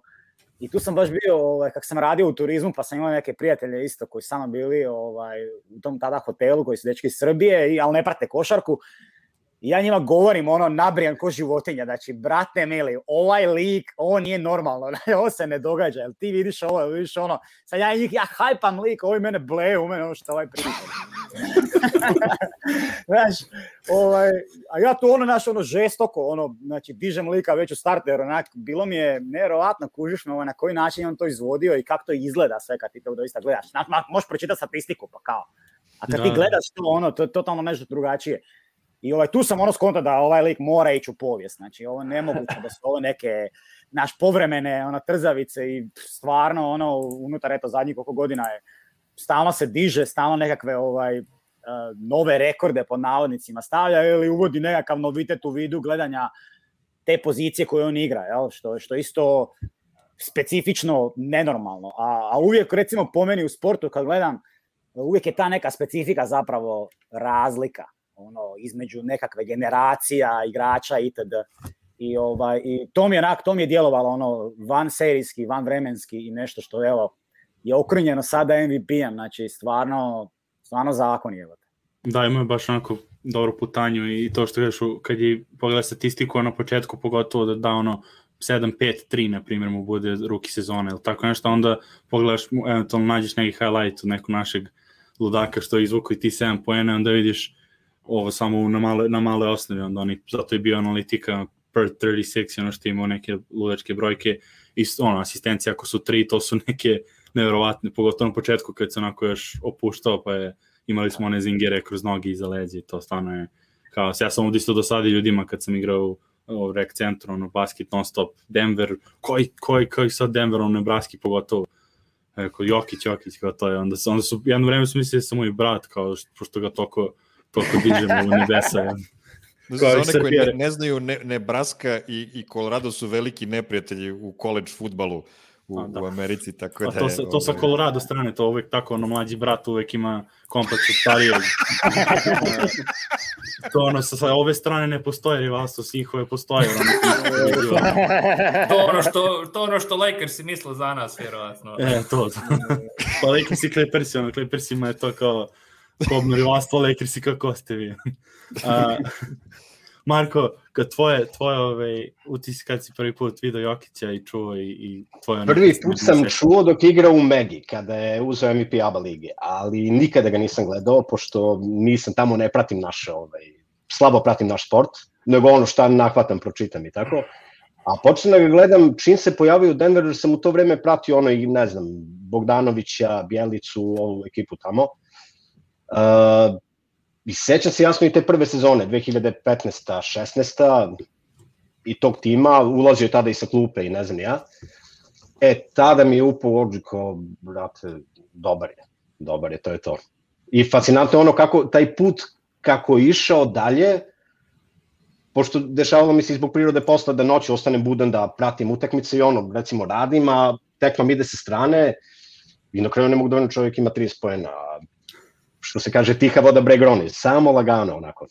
I tu sam baš bio, ovaj, kak sam radio u turizmu, pa sam imao neke prijatelje isto koji su samo bili ovaj, u tom tada hotelu, koji su dečki iz Srbije, i, ali ne prate košarku. I ja njima govorim, ono, nabrijan ko životinja, znači, brate mili, ovaj lik, ovo nije normalno, ovo se ne događa, jel ti vidiš ovo, jel vidiš ono, sad ja njih, ja hajpam lik, ovo mene bleje u mene, ono što ovaj priča. znaš, ovaj, a ja tu ono, znaš, ono, žestoko, ono, znači, dižem lika već u starter, onak, bilo mi je nevjerovatno, kužiš me, ovaj, na koji način je on to izvodio i kako to izgleda sve kad ti to doista gledaš. Znaš, možeš pročitati statistiku, pa kao. A kad Da, ti da. gledaš to, ono, to je totalno nešto drugačije. I ovaj, tu sam ono skonto da ovaj lik mora ići u povijest. Znači, ovo nemoguće da su ovo neke naš povremene ono, trzavice i stvarno ono unutar eto zadnjih koliko godina je stalno se diže, stalno nekakve ovaj uh, nove rekorde pod navodnicima stavlja ili uvodi nekakav novitet u vidu gledanja te pozicije koje on igra, jel? Što, što isto specifično nenormalno. A, a uvijek recimo po meni u sportu kad gledam uvijek je ta neka specifika zapravo razlika ono između nekakve generacija igrača itd. I ovaj i to mi je onak, to mi je djelovalo ono van serijski, van vremenski i nešto što evo je okrnjeno sada MVP-em, znači stvarno stvarno zakon je. Da, imaju baš onako dobru putanju i to što kažeš, kad je pogleda statistiku na početku, pogotovo da da ono 7-5-3, na primjer, mu bude ruki sezone ili tako nešto, onda pogledaš, eventualno nađeš neki highlight od nekog našeg ludaka što je izvukao i ti 7 poena, onda vidiš ovo samo na male, na male osnovi, onda oni, zato je bio analitika per 36, i ono što imao neke ludačke brojke, i ono, asistencija ako su 3, to su neke neverovatne, pogotovo na početku kad se onako još opuštao, pa je imali smo one zingere kroz noge iza leđa i to stvarno je kao, ja sam ovdje isto dosadi ljudima kad sam igrao u, u rec centru, ono, basket non stop, Denver, koji, koji, koji sad Denver, ono, Nebraski pogotovo, rekao, Jokić, Jokić, kao to je, onda, onda su, jedno vreme su mislili da sam moj brat, kao, što, pošto ga toliko, toliko dižemo u nebesa, ja. Za one koji ne, ne znaju, ne, Nebraska i, i Colorado su veliki neprijatelji u college futbalu u, A, da. u Americi, tako A da to, je, sa, to sa ovaj, Colorado strane, to uvek tako, ono, mlađi brat uvek ima kompleks od starijeg. to ono, sa, sa ove strane ne postoje rivalstvo, s njihove postoje. Ono, To ono što, to ono što Lakersi misle za nas, vjerovatno. e, to. pa Lakers i Clippers, ono, Clippersima je to kao kobno rivalstvo, Lakers i kako ste vi. A, Marko, kad tvoje, tvoje ove, utis kad si prvi put video Jokića i čuo i, i tvoje... Prvi put sam čuo dok igra u Megi, kada je uzeo MVP ABA lige, ali nikada ga nisam gledao, pošto nisam tamo, ne pratim naše, ovaj, slabo pratim naš sport, nego ono šta nahvatam, pročitam i tako. A počnem da ga gledam čim se pojavio u Denveru, sam u to vreme pratio ono i ne znam, Bogdanovića, Bjelicu, ovu ekipu tamo. Uh, I sećam se jasno i te prve sezone, 2015. 16. i tog tima, ulazio je tada i sa klupe i ne znam ja. E, tada mi je upao u ođu kao, brate, dobar je, dobar je, to je to. I fascinantno je ono kako, taj put kako je išao dalje, pošto dešavalo mi se zbog prirode posla da noću ostanem budan da pratim utakmice i ono, recimo radim, a tekma ide sa strane i na kraju ne mogu da čovjek ima 30 pojena, što se kaže tiha voda bre groni, samo lagano onako.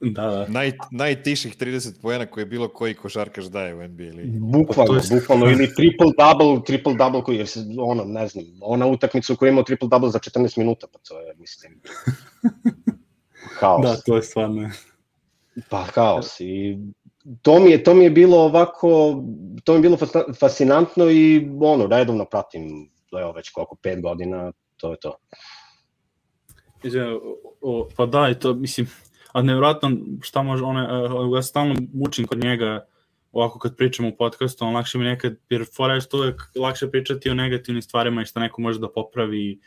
Da, da. Naj, najtiših 30 poena koje bilo koji košarkaš daje u NBA ligi. Bukvalno, Pa to je- bukvalno, ili triple double, triple double koji je, ono, ne znam, ona utakmica u kojoj je imao triple double za 14 minuta, pa to je, mislim, haos. Da, to je stvarno. Pa haos i to mi je to mi je bilo ovako to mi je bilo fas- fascinantno i ono redovno pratim evo već koliko pet godina to je to. Izvini, o, pa da, to, mislim, a nevjerojatno šta može, one, uh, ja stalno mučim kod njega, ovako kad pričam u podcastu, on lakše mi nekad, jer fora je što uvek lakše pričati o negativnim stvarima i šta neko može da popravi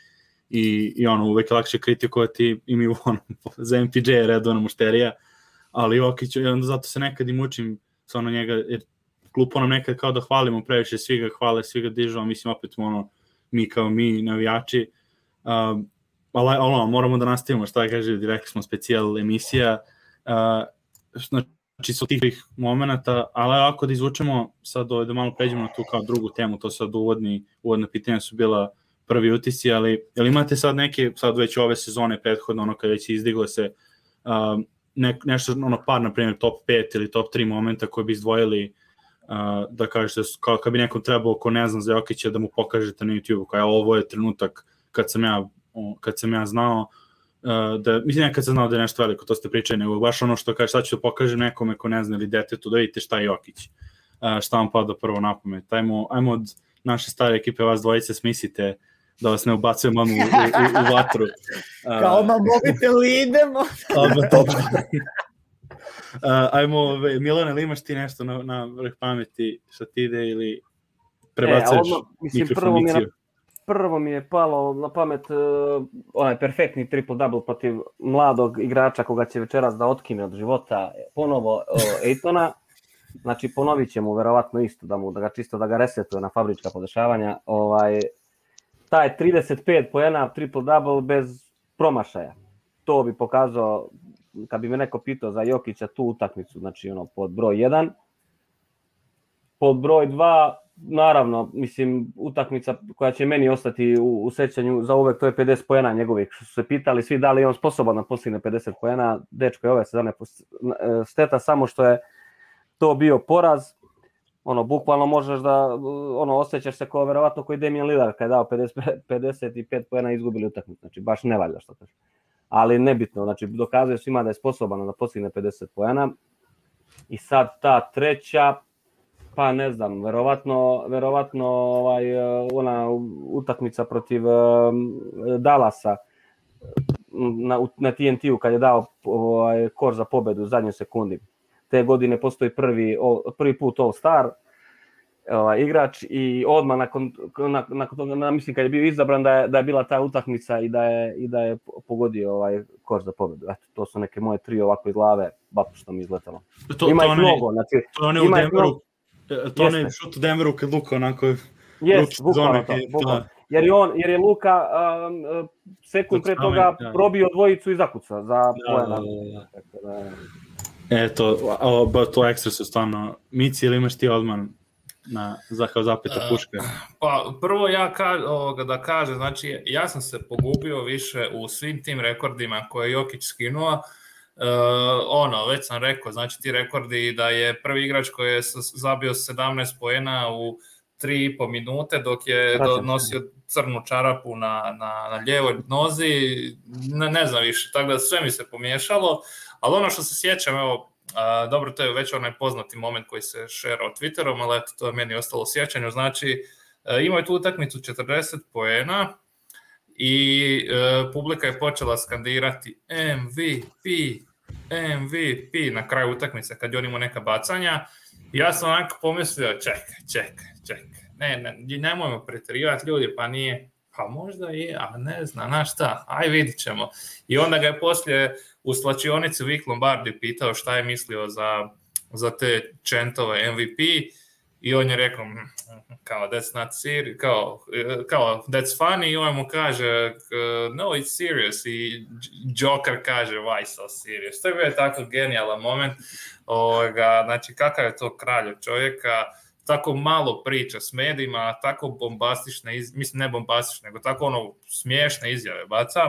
i, i ono, uvek je lakše kritikovati i mi ono, za MPJ je redovna mušterija, ali Jokić, onda zato se nekad i mučim sa ono njega, jer klupo nam nekad kao da hvalimo previše, svi ga hvale, svi ga dižu, a mislim opet ono, mi kao mi navijači, um, ali ono, moramo da nastavimo, šta kaže, rekli smo specijal emisija, uh, znači su tih momenta, ali ako da izvučemo sad ovaj, da malo pređemo na tu kao drugu temu, to sad uvodni, uvodna pitanja su bila prvi utisci, ali jel imate sad neke, sad već ove sezone prethodno, ono kad već izdiglo se uh, ne, nešto, ono par, na primjer, top 5 ili top 3 momenta koje bi izdvojili uh, da kažete, kao kad bi nekom trebao, ko ne zna za Jokića, da mu pokažete na YouTube-u, kao ovo je trenutak kad sam ja, kad sam ja znao, uh, da, mislim ne kad sam znao da je nešto veliko, to ste pričali, nego baš ono što kaže, sad ću da pokažem nekome ko ne zna ili detetu, da vidite šta je Jokić, uh, šta vam pada prvo na pamet. Ajmo, ajmo od naše stare ekipe, vas dvojice, smislite da vas ne ubacujem odmah u, u, u, u vatru. Uh, Kao na mobitelu idemo. Odmah točno. Uh, ajmo, ove, Milane, ili imaš ti nešto na, na vrh pameti što ti ide ili prebacuješ E, odmah, mislim, mikrofon prvo mi je na-? Prvo mi je palo na pamet uh, onaj perfektni triple double protiv mladog igrača koga će večeras da otkine od života ponovo uh, Ejtona. Znači ponovit će mu verovatno isto da mu da ga čisto da ga resetuje na fabrička podešavanja. Ovaj taj 35 poena triple double bez promašaja. To bi pokazao kad bi me neko pitao za Jokića tu utakmicu, znači ono pod broj 1. Pod broj 2 naravno, mislim, utakmica koja će meni ostati u, u sećanju za uvek, to je 50 poena njegovih. Što su se pitali svi da li je on sposoban da postigne 50 poena, dečko je ove sezone post- e, steta samo što je to bio poraz. Ono, bukvalno možeš da, ono, osjećaš se kao verovatno koji Damian Lillard kada je dao 50, 55 poena i izgubili utakmicu. Znači, baš ne valja što kaže. Ali nebitno, znači, dokazuje svima da je sposoban da postigne 50 poena. I sad ta treća, pa ne znam, verovatno, verovatno ovaj, eh, ona utakmica protiv um, Dallasa na, u- na TNT-u kad je dao ovaj, kor za pobedu u zadnjoj sekundi. Te godine postoji prvi, all- prvi put All-Star ovaj, igrač i odmah nakon, nakon, nakon toga, na, mislim kad je bio izabran da je, da je bila ta utakmica i da je, i da je pogodio ovaj kor za pobedu. Eto, to su neke moje tri ovako iz glave, bap što mi je izletalo. To, Ima to, ih mnogo, znači, to one u ima ih Denveru, e, to onaj šut u Denveru kad Luka onako Jes, ruči bukvalno to, bukvalno. da. Jer je on, jer je Luka um, sekund pre toga da. probio dvojicu i zakucao za Da, poena. da, da, da. Tako da, Eto, a, ba, to ekstra su stvarno. Mici, ili imaš ti odmah na, za kao zapeta A, puška? Pa prvo ja ka, ovoga, da kažem, znači ja sam se pogubio više u svim tim rekordima koje je Jokić skinuo. Uh, ono, već sam rekao, znači ti rekordi da je prvi igrač koji je zabio 17 poena u 3,5 minute dok je nosio crnu čarapu na, na, na ljevoj nozi, ne, ne znam više, tako da sve mi se pomiješalo, ali ono što se sjećam, evo, A, dobro, to je već onaj poznati moment koji se šerao Twitterom, ali eto, to je meni ostalo u sjećanju. Znači, e, imao je tu utakmicu 40 poena i e, publika je počela skandirati MVP, MVP na kraju utakmice kad je on imao neka bacanja. Ja sam onako pomislio, čekaj, čekaj, čekaj, ne, ne, nemojmo preterivati ljudi, pa nije, pa možda je, a ne zna, znaš šta, aj vidit ćemo. I onda ga je poslije u slačionici Vic Lombardi pitao šta je mislio za, za te čentove MVP i on je rekao "Mm, kao that's not serious, kao, kao that's funny i on mu kaže no it's serious i Joker kaže why so serious. To je bio tako genijalan moment. Ovoga, znači kakav je to kralj čovjeka, tako malo priča s medijima, tako bombastične, iz, mislim ne bombastične, nego tako ono smiješne izjave baca.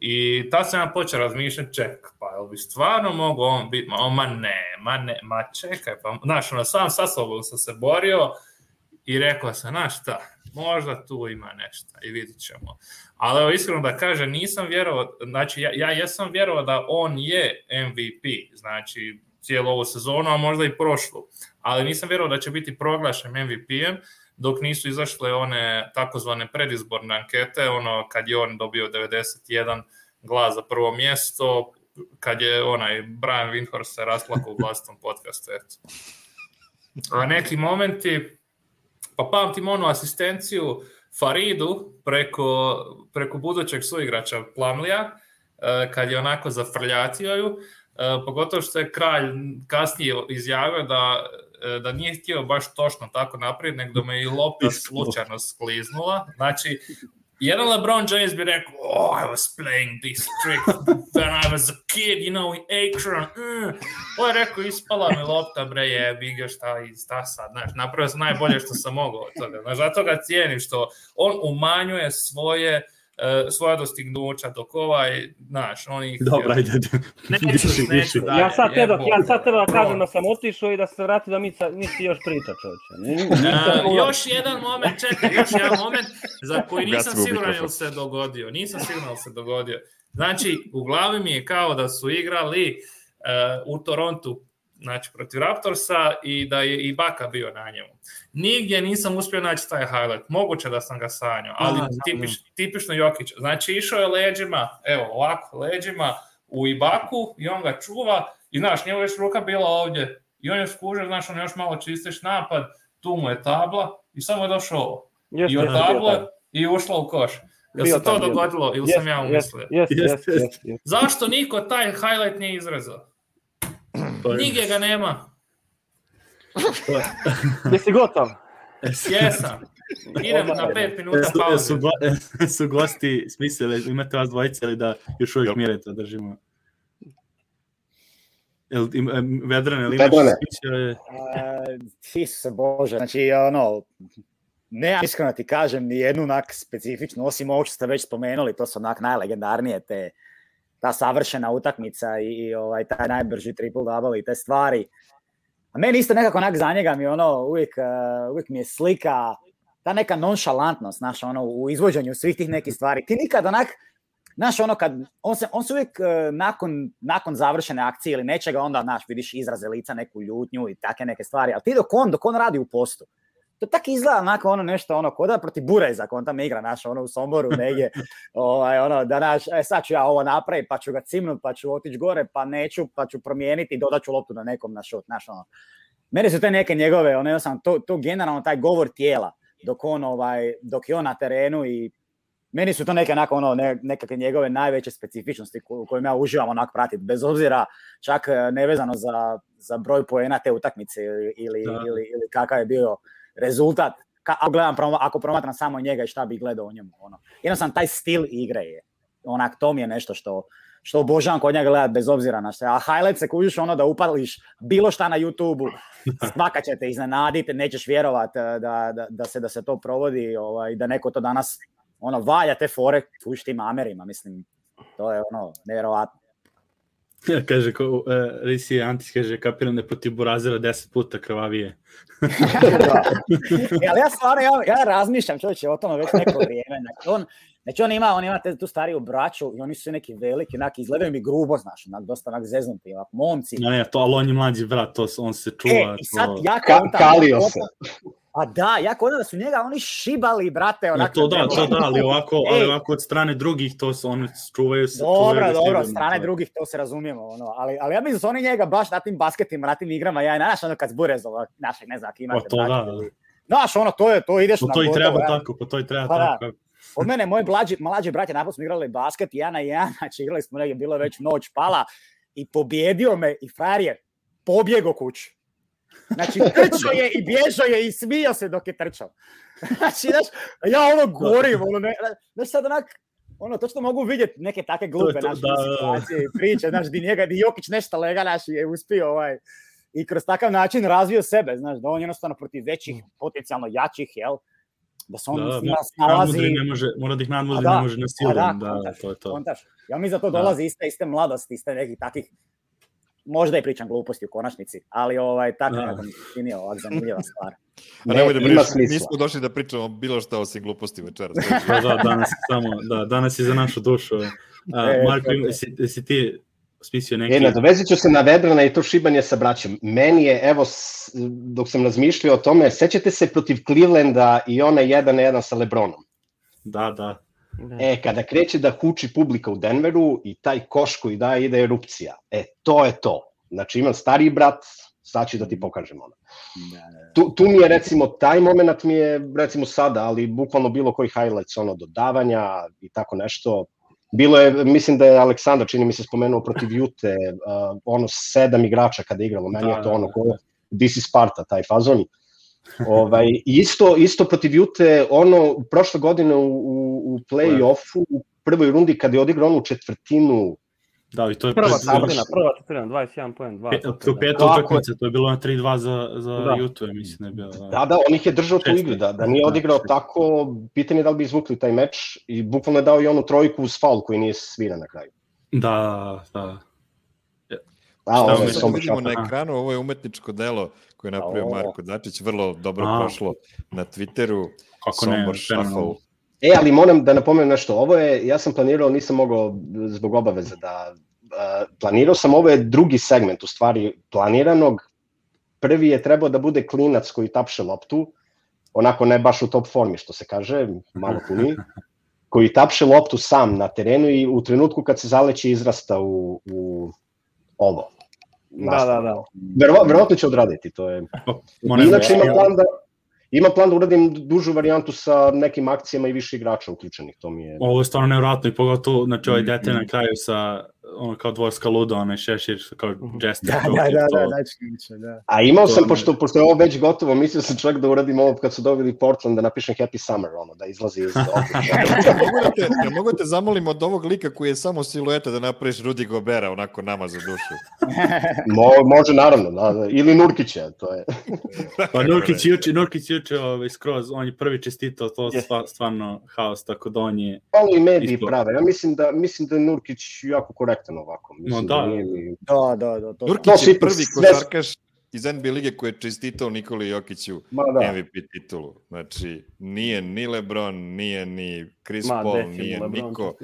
I ta sam ja počeo razmišljati, ček, pa jel bi stvarno mogu on biti, ma, ma ne, ma ne, ma čekaj, pa, znaš, ono, sam sa sobom sam se borio i rekao sam, znaš šta, možda tu ima nešto i vidit ćemo. Ali evo, iskreno da kažem, nisam vjerovao, znači ja, ja jesam vjerovao da on je MVP, znači cijelu ovu sezonu, a možda i prošlu, ali nisam vjerovao da će biti proglašen MVP-em, dok nisu izašle one takozvane predizborne ankete, ono kad je on dobio 91 glas za prvo mjesto, kad je onaj Brian Windhorst se rasplakao u vlastnom podcastu, eto. A neki momenti, pa pamtim onu asistenciju Faridu preko, preko budućeg suigrača Plamlija, eh, kad je onako zafrljatio ju, eh, pogotovo što je kralj kasnije izjavio da e, da nije htio baš točno tako naprijed, nego da me i lopta slučajno skliznula. Znači, jedan LeBron James bi rekao, oh, I was playing this trick when I was a kid, you know, in Akron. Mm. Ovo je rekao, ispala mi lopta, bre, jebi ga, šta, i šta sad, znaš, napravio sam najbolje što sam mogao od toga. Znaš, zato ga cijenim što on umanjuje svoje uh, svoja dostignuća, dok ovaj, znaš, on ih... Dobro, ajde. Neću, neću dalje, Ja sad te jebo. ja sad treba da kažem da sam otišao i da se vrati da mi sa, nisi još priča čovječe. Uh, još jedan moment, čekaj, još jedan moment za koji nisam siguran jel se dogodio. Nisam siguran jel se dogodio. Znači, u glavi mi je kao da su igrali uh, u Torontu znači protiv Raptorsa i da je i Baka bio na njemu. Nigdje nisam uspio naći taj highlight. Moguće da sam ga sanjao, ali Aha, tipiš, tipično Jokić. Znači išao je leđima, evo ovako, leđima u Ibaku i on ga čuva i znaš, njegova još ruka bila ovdje i on je skužio, znaš, on još malo čistiš napad, tu mu je tabla i samo je došao ovo. Jeste, I od table i ušla u koš. Jel se to dogodilo ili sam ja umislio? Zašto niko taj highlight nije izrezao? To je- Nigdje ga nema. to je- Jesi gotov? Jesam. Idemo na pet minuta Su, su, pauze. go- su gosti smislili, imate vas dvojice ili da još uvijek mirete držimo? Jel, im, Vedran, jel imaš? Uh, Isuse Bože, znači ono, ne iskreno ti kažem ni jednu onak specifičnu, osim ovog što ste već spomenuli, to su onak najlegendarnije te ta savršena utakmica i, i ovaj taj najbrži triple double i te stvari. A meni isto nekako onak za njega mi ono uvijek, uh, uvijek mi je slika ta neka nonšalantnost, znaš, ono, u izvođenju svih tih nekih stvari. Ti nikad onak, znaš, ono, kad, on se, on se uvijek e, nakon, nakon završene akcije ili nečega, onda, znaš, vidiš izraze lica, neku ljutnju i take neke stvari, ali ti dok on, dok on radi u postu, to tako izgleda onako ono nešto, ono, koda protiv Bureza, on tamo igra, znaš, ono, u Somboru negdje, ovaj, ono, da, znaš, e, sad ću ja ovo napraviti, pa ću ga cimnut, pa ću otići gore, pa neću, pa ću promijeniti i dodat ću loptu na nekom na šut, znaš, ono. Mene su te neke njegove, ono, sam, to, to generalno taj govor tijela, dok on ovaj dok je on na terenu i meni su to neke onako ono ne, nekakve njegove najveće specifičnosti u kojima ja uživam onak pratiti bez obzira čak e, nevezano za, za broj poena te utakmice ili, ili, Da. ili, ili kakav je bio rezultat Ka, ako, gledam, ako promatram samo njega i šta bi gledao u njemu ono. jednostavno taj stil igre je onak to mi je nešto što što obožavam kod njega gledat bez obzira na sve. A highlight se kužiš ono da upališ bilo šta na YouTube-u, svaka će te iznenaditi, nećeš vjerovat eh, da, da, da, se, da se to provodi, ovaj, da neko to danas ono, valja te fore, kužiš tim Amerima, mislim, to je ono, nevjerovatno. kaže, ko, uh, Risi Antis kaže, kapiram da je protiv Burazira 10 puta krvavije. da. E, ali ja stvarno, ja, ja razmišljam čovječe o tome već neko vrijeme. Znači, on, znači on ima, on ima te, tu stariju braću i oni su neki veliki, onak, izgledaju mi grubo, znaš, onak, dosta onak zeznuti, onak, momci. No, ne, to, ali on je mlađi brat, to, on se čuva. E, i sad to... ja Ka kontam, kalio ja se. A da, ja kontam da su njega oni šibali, brate, Ne, onak. to da, to da, ali ovako, ali ovako od strane drugih, to se oni čuvaju se. Dobro, ga dobro, od strane to- drugih to se razumijemo, ono, ali, ali ja mislim da su oni njega baš na tim basketima, na tim igrama, ja, znaš, ono kad zburez, ono, našeg, ne znam, ako imate, Pa to da. ili- Znaš, ono, to je, to ideš Po na to i treba ja. tako, po to i treba Pa da. tako. Od mene, moji mlađi, mlađi brat je napad smo igrali basket, jedan na jedan, znači igrali smo negdje, bilo je već noć pala i pobjedio me i frajer je pobjego kući. Znači, trčao je i bježao je i smio se dok je trčao. Znači, znaš, ja ono gorim, ono, ne, znaš, sad onak, ono, točno mogu vidjeti neke take glupe to, naše da, da, da. situacije i priče, znaš, di njega, di Jokić nešto lega, naš, je uspio, ovaj, i kroz takav način razvio sebe, znaš, da on jednostavno protiv većih, potencijalno jačih, jel, da se on Da, mo- snalazi. ne može, mora da ih nadmudri, da, ne može na silu, da, da, kontaš, to je to. Kontaš. Ja mislim da to Da. dolazi iste, iste mladosti, iste nekih takih, možda i pričam gluposti u konačnici, ali ovaj, tako Da. nekako mi se čini ovak zanimljiva stvar. A nemoj da smisla. nismo došli da pričamo bilo šta osim gluposti večeras. Da, da, danas samo, da, danas je za našu dušu. A, E, Marko, jesi, jesi ti smislio neki... E, nadovezit ću se na Vedrana i to šibanje sa braćom. Meni je, evo, dok sam razmišljao o tome, sećate se protiv Clevelanda i ona jedan na jedan sa Lebronom. Da, da. E, kada kreće da huči publika u Denveru i taj koš koji daje ide erupcija. E, to je to. Znači, imam stariji brat, sad ću da ti pokažem ono. Tu, tu mi je recimo, taj moment mi je recimo sada, ali bukvalno bilo koji highlights, ono, dodavanja i tako nešto. Bilo je, mislim da je Aleksandar, čini mi se spomenuo protiv Jute, uh, ono sedam igrača kada je igralo, meni Da, je to da, ono, da. ko, this is Sparta, taj fazon. Ovaj, isto, isto protiv Jute, ono, prošle godine u, u, u play-offu, u prvoj rundi kada je odigrao onu četvrtinu, Da, i to je Prva pred- četvrtina, prva četvrtina, 21 poen, 2. pe- to peta Tako je. utakmica, to je bilo na 3-2 za, za Da. Jutu, mislim da je bilo. Da. Da, da, on ih je držao tu igru, da, da nije Da, odigrao šest. tako, pitanje je da li bi izvukli taj meč i bukvalno je dao i onu trojku uz faul koji nije sviran na kraju. Da, da. Da, Šta ovo Sad somber vidimo na ekranu, ovo je umetničko delo koje je napravio. Marko Dačić, vrlo dobro A. prošlo na Twitteru, Kako ne, Sombor. Shuffle. E, ali moram da napomenem nešto, ovo je, ja sam planirao, nisam mogao zbog obaveze da, uh, planirao sam, ovo je drugi segment, u stvari, planiranog, prvi je trebao da bude klinac koji tapše loptu, onako ne baš u top formi, što se kaže, malo puni, koji tapše loptu sam na terenu i u trenutku kad se zaleće izrasta u, u ovo. Da, da, da. Verova, verovatno će odraditi, to je... Moram Inače imam plan da, imam plan da uradim dužu varijantu sa nekim akcijama i više igrača uključenih, to mi je... Ovo je stvarno nevjerojatno i pogotovo, znači ovaj dete Mm. na kraju sa ono kao dvorska luda, onaj šešir, kao jester. Da, da, da, da, znači, da. A imao To sam, je- pošto, pošto je ovo već gotovo, mislio sam čak da uradim ovo kad su dobili Portland, da napišem Happy Summer, ono, da izlazi iz... Ja mogu da te, ja mogu da te zamolim od ovog lika koji je samo silueta da napraviš Rudi Gobera, onako nama za dušu. Mo, može, naravno, da, da, ili Nurkića, to je... Pa Nurkić juče, Nurkić juče ovaj, skroz, on je prvi čestitao, to stva, stvarno haos, tako da on je... Malo i mediji prave, ja mislim da, mislim da je Nurkić jako korektan ovako. Mislim No da. nije ni- Da, da, da, to. Nurkić To je prvi sve- košarkaš iz NBA lige koji je čestitao Nikoli Jokiću Ma da. MVP titulu. Znači, nije ni LeBron, nije ni Chris Ma, Paul, nije LeBron niko.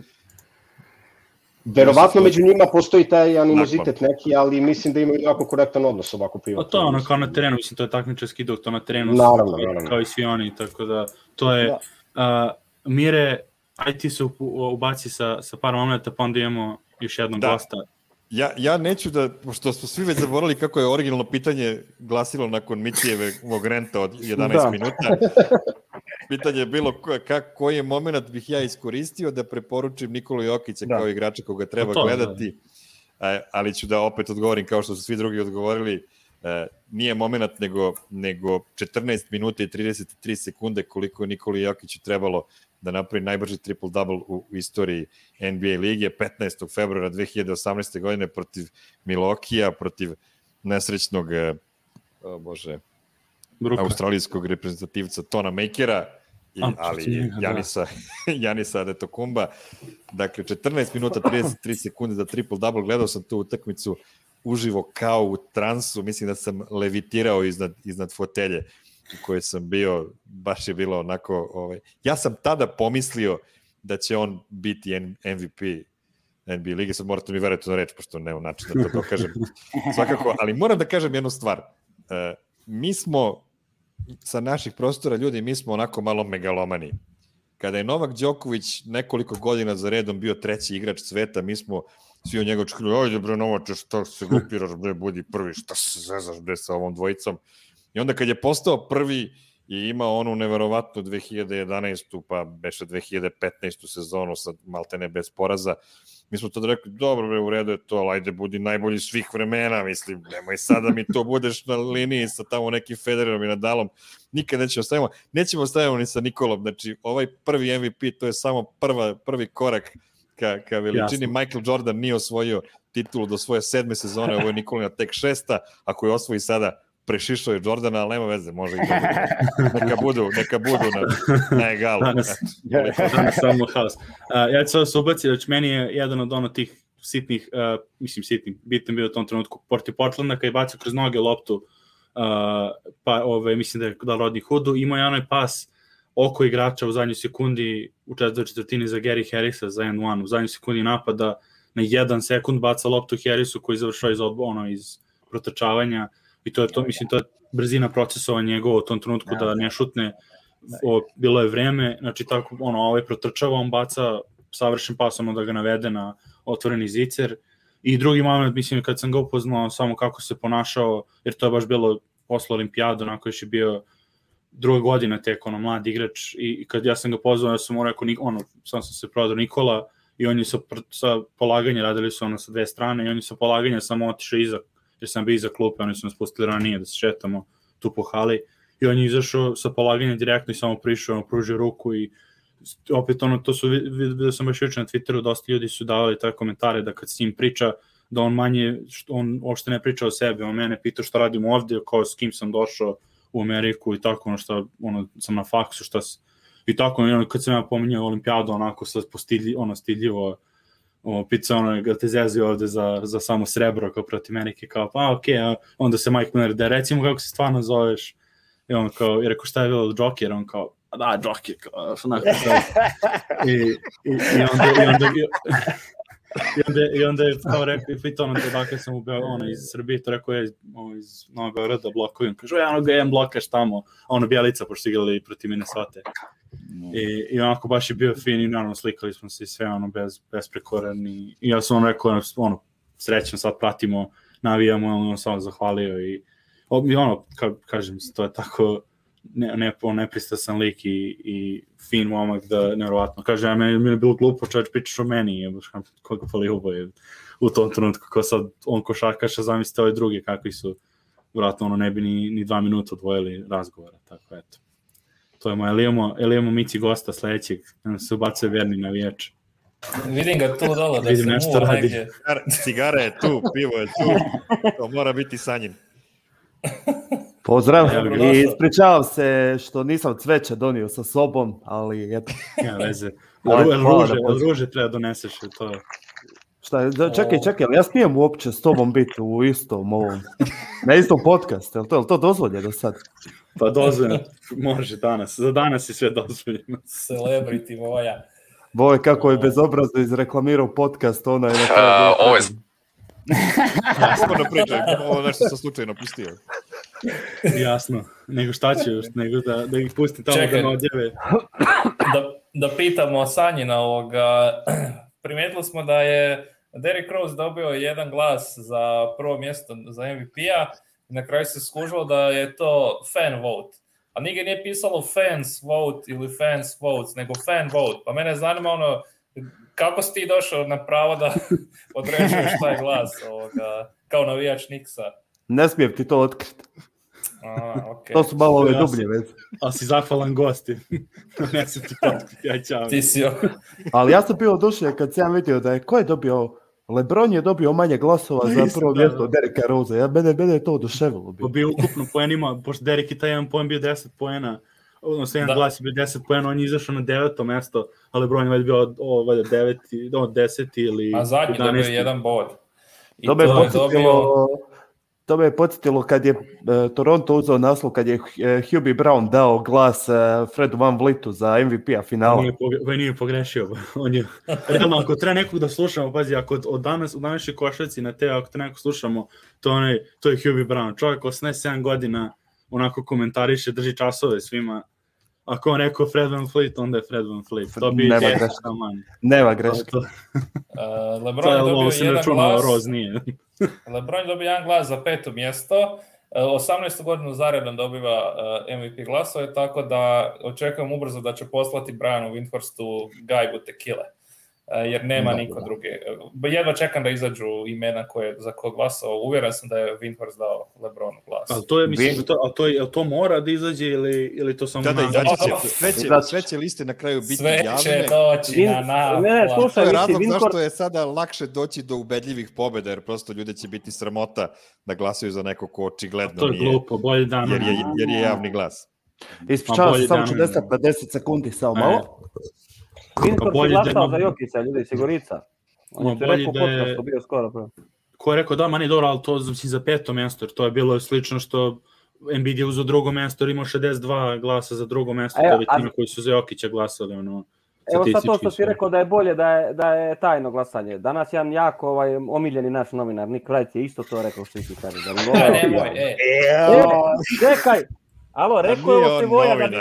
Verovatno Nisu među njima postoji taj animozitet neki, ali mislim da imaju jako korektan odnos ovako Pa privatno. to je ono kao na terenu, mislim, to je takmičarski dok to na terenu, su Naravno, kao- naravno. kao i svi oni, tako da to je... Da. Uh, Mire, aj ti se ubaci sa, sa par momenta, pa onda imamo još jednog Da. gosta. Ja, ja neću da, pošto smo svi već zaboravili kako je originalno pitanje glasilo nakon Mitijevog renta od 11 Da. minuta. Pitanje je bilo ko, kak, koji je moment bih ja iskoristio da preporučim Nikolu Jokića Da. kao igrača koga treba Pa to, da. gledati, A, ali ću da opet odgovorim kao što su svi drugi odgovorili, e, nije moment nego, nego 14 minuta i 33 sekunde koliko je Nikoli Jokiću trebalo da napravi najbrži triple-double u, istoriji NBA lige 15. februara 2018. godine protiv Milokija, protiv nesrećnog e, o bože, Bruka. australijskog reprezentativca Tona Makera I, ali protiv njega, da. Janisa, Janisa Adetokumba, dakle 14 minuta 33 sekunde za triple-double, gledao sam tu utakmicu uživo kao u transu, mislim da sam levitirao iznad, iznad fotelje u kojoj sam bio, baš je bilo onako, ovaj, ja sam tada pomislio da će on biti MVP NBA lige, sad morate mi verati na reč, pošto nema način da to dokažem. Svakako, ali moram da kažem jednu stvar. E, mi smo sa naših prostora ljudi, mi smo onako malo megalomani. Kada je Novak Đoković nekoliko godina za redom bio treći igrač sveta, mi smo svi o njega očekali, ajde bre Novače, šta se glupiraš, bre, budi prvi, šta se zezaš bre sa ovom dvojicom. I onda kad je postao prvi i imao onu neverovatnu 2011. pa beše 2015. sezonu sa maltene bez poraza, mi smo tada rekli, dobro bre, u redu je to, ali ajde budi najbolji svih vremena, mislim, nemoj sada mi to budeš na liniji sa tamo nekim Federerom i Nadalom, nikad nećemo stavimo, nećemo stavimo ni sa Nikolom, znači ovaj prvi MVP, to je samo prva, prvi korak ka, ka veličini, Jasno. Michael Jordan nije osvojio titulu do svoje sedme sezone, ovo je Nikolina tek šesta, ako je osvoji sada, prešišao je Jordana, ali nema veze, može i da bude. Neka budu, neka budu na, na egalu. Danas. Eto. Danas samo haos. Uh, ja ću sada se ubaciti, znači meni je jedan od ono tih sitnih, uh, mislim sitnih, bitan bio u tom trenutku Porti Portlanda kad je bacio kroz noge loptu, uh, pa ove, mislim da je da rodni hudu, imao je onaj pas oko igrača u zadnjoj sekundi u četvrtoj četvrtini za Gary Harrisa za N1, u zadnjoj sekundi napada na jedan sekund baca loptu Harrisu koji završava iz, ono, iz protrčavanja i to je to, mislim, to je brzina procesovanja njegova u tom trenutku da ne šutne o, bilo je vreme, znači tako, ono, ovaj protrčava, on baca savršen pas, ono da ga navede na otvoreni zicer. I drugi moment, mislim, kad sam ga upoznao samo kako se ponašao, jer to je baš bilo posle olimpijada, onako još je bio druga godina tek, ono, mlad igrač, i, kad ja sam ga pozvao, ja sam mu rekao, ono, sam sam se prodao Nikola, i oni pr- sa polaganja, radili su ono sa dve strane, i oni sa polaganja samo otišao iza, jer sam bio iza klupe, oni su nas pustili ranije da se šetamo tu po hali, i on je izašao sa polaganja direktno i samo prišao, ono, pružio ruku i opet ono, to su, vid- vidio sam baš juče na Twitteru, dosta ljudi su davali te komentare da kad s njim priča, da on manje, što on uopšte ne priča o sebi, on mene pita šta radim ovde, kao s kim sam došao u Ameriku i tako, ono šta, ono, sam na faksu, šta i tako, ono, kad sam ja pominjao olimpijadu, onako, sad postilji, ono, stiljivo, o, pica ono, ga te zezi ovde za, za samo srebro, kao protiv Amerike, kao, pa okej, okay, a onda se Mike Miller, da recimo kako se stvarno zoveš, i on kao, i rekao šta je bilo Joker, on kao, "A da, Joker, kao, onako, da. I, i, i onda, i onda, i, I onda, I onda je kao rekao, i pitao ono odakle sam u Beogradu, ono, iz Srbije, to rekao je ono, iz Novog Beograda blokujem. Kažu, ja ono ga jedan blokaš tamo, a ono Bjelica, pošto igrali protiv Minnesota. I, I onako baš je bio fin i naravno slikali smo se sve ono bez, besprekoran i, i ja sam ono rekao, ono, ono srećno sad pratimo, navijamo, ono samo zahvalio i ono, ka, kažem, to je tako ne, ne, on nepristasan lik i, i fin momak da nevjerovatno. Kaže, ja meni, meni je bilo glupo čovječ pričaš o meni, je, koga pa ljubav je u tom trenutku, ko sad on košarkaša, zamislite ove druge kakvi su, vratno ono ne bi ni, ni dva minuta odvojili razgovora, tako eto. To je moj, Elijemo, Elijemo Mici gosta sledećeg, nam se ubacuje verni navijač. Vidim ga tu dole, da Vidim se nešto radi. negdje. Cigar- Cigara je tu, pivo je tu, to mora biti sanjin. Pozdrav i ispričavam se što nisam cveće donio sa sobom, ali eto, Ja, veze. Ru, ruže, da ruže treba doneseš, jer to je. šta je, da, čekaj, čekaj, ali ja smijem uopće s tobom biti u istom ovom, na istom podcastu, je li to, je li to dozvoljeno sad? Pa dozvoljeno, može danas, za danas je sve dozvoljeno. Celebrity moja. Boj, kako je bezobrazno izreklamirao podcast, onaj na A, kraju. ovo je pričaj, ovo nešto sam slučajno pustio. Jasno, nego šta će još, nego da, da ih pusti tamo Čekaj. da ne odjeve. da, da pitamo Sanjina ovoga, primijetili smo da je Derrick Rose dobio jedan glas za prvo mjesto za MVP-a i na kraju se skužilo da je to fan vote. A nigdje nije pisalo fans vote ili fans votes, nego fan vote. Pa mene zanima ono, kako si ti došao na pravo da određuješ taj glas ovoga, kao navijač Nixa? Ne smijem ti to otkriti. A, okay. To su malo ove dublje veze. Ali si zahvalan gosti. ne sam ti to, ja ćao. Ti si Ali ja sam bio oduševljen kad sam vidio da je, ko je dobio, Lebron je dobio manje glasova za prvo da, mjesto da. od Dereka Rosa. Ja, mene, mene je to oduševilo. Bio. bio ukupno poenima, pošto Derek i taj jedan poen bio 10 poena, odnosno jedan Da. glas je bio 10 poena, on je izašao na deveto mesto, ali Lebron je valjda bio od, o, valjda deveti, no, deseti ili A zadnji dobio 11. jedan bod. I je to je podsjetilo, dobio... to me je podsjetilo kad je e, Toronto uzeo naslov, kad je e, Hubie Brown dao glas e, Fredu Van Vlitu za MVP-a finala. nije, nije pogrešio. On je, realno, ako treba nekog da slušamo, pazi, ako od- od danas, u današnjoj košarci na te, ako te nekog slušamo, to, onaj, to je Hubie Brown. Čovjek 87 godina, onako komentariše, drži časove svima. Ako on rekao Fred Van Fleet, onda je Fred Van Fleet. To bi Nema taman. Nema to, Uh, Lebron je je dobio jedan glas. Roz nije. Lebron dobio jedan glas za peto mjesto. E, 18. godinu zaredom dobiva e, MVP glasove, tako da očekujem ubrzo da će poslati Brianu Windhorstu gajbu tekile. E, jer nema Da, niko da. drugi. E, Jedva čekam da izađu imena koje, za ko glasao. Uvjeren sam da je Windhorst dao Lebronu glas. Ali to je, mislim, da to, a to, je, to mora da izađe ili, ili to samo Da, da, izaći će, Da. sve će, sve će liste na kraju biti Sve će javne. doći na Vin- ne, ne, slušaj, To je mislim, razlog Vinkor- zašto je sada lakše doći do ubedljivih pobjeda, jer prosto ljude će biti sramota da glasaju za neko ko očigledno To je nije, glupo, bolje da jer je, jer je javni glas. Ispričavam se, samo da ću ne- 10 na 10 sekundi, samo Ne. malo. Vinkor Pa bolje je da ima- za Jokića, ljudi, Sigorica. On je bolje rekao da je- bio skoro. pre. ko je rekao da, ma nije dobro, ali to mislim, za peto mesto, jer to je bilo slično što Embiid je uzeo drugo mesto, imao 62 glasa za drugo mesto, A ja- to je većina koji su za Jokića glasali, ono, Evo sad to što si rekao da je bolje da je, da je tajno glasanje. Danas jedan jako ovaj, omiljeni naš novinar, Nick Wright je isto to rekao što i ti kaže. Da bi A, voleo- nemoj, e. E, čekaj! Alo, rekao je ovo Sivoja da bi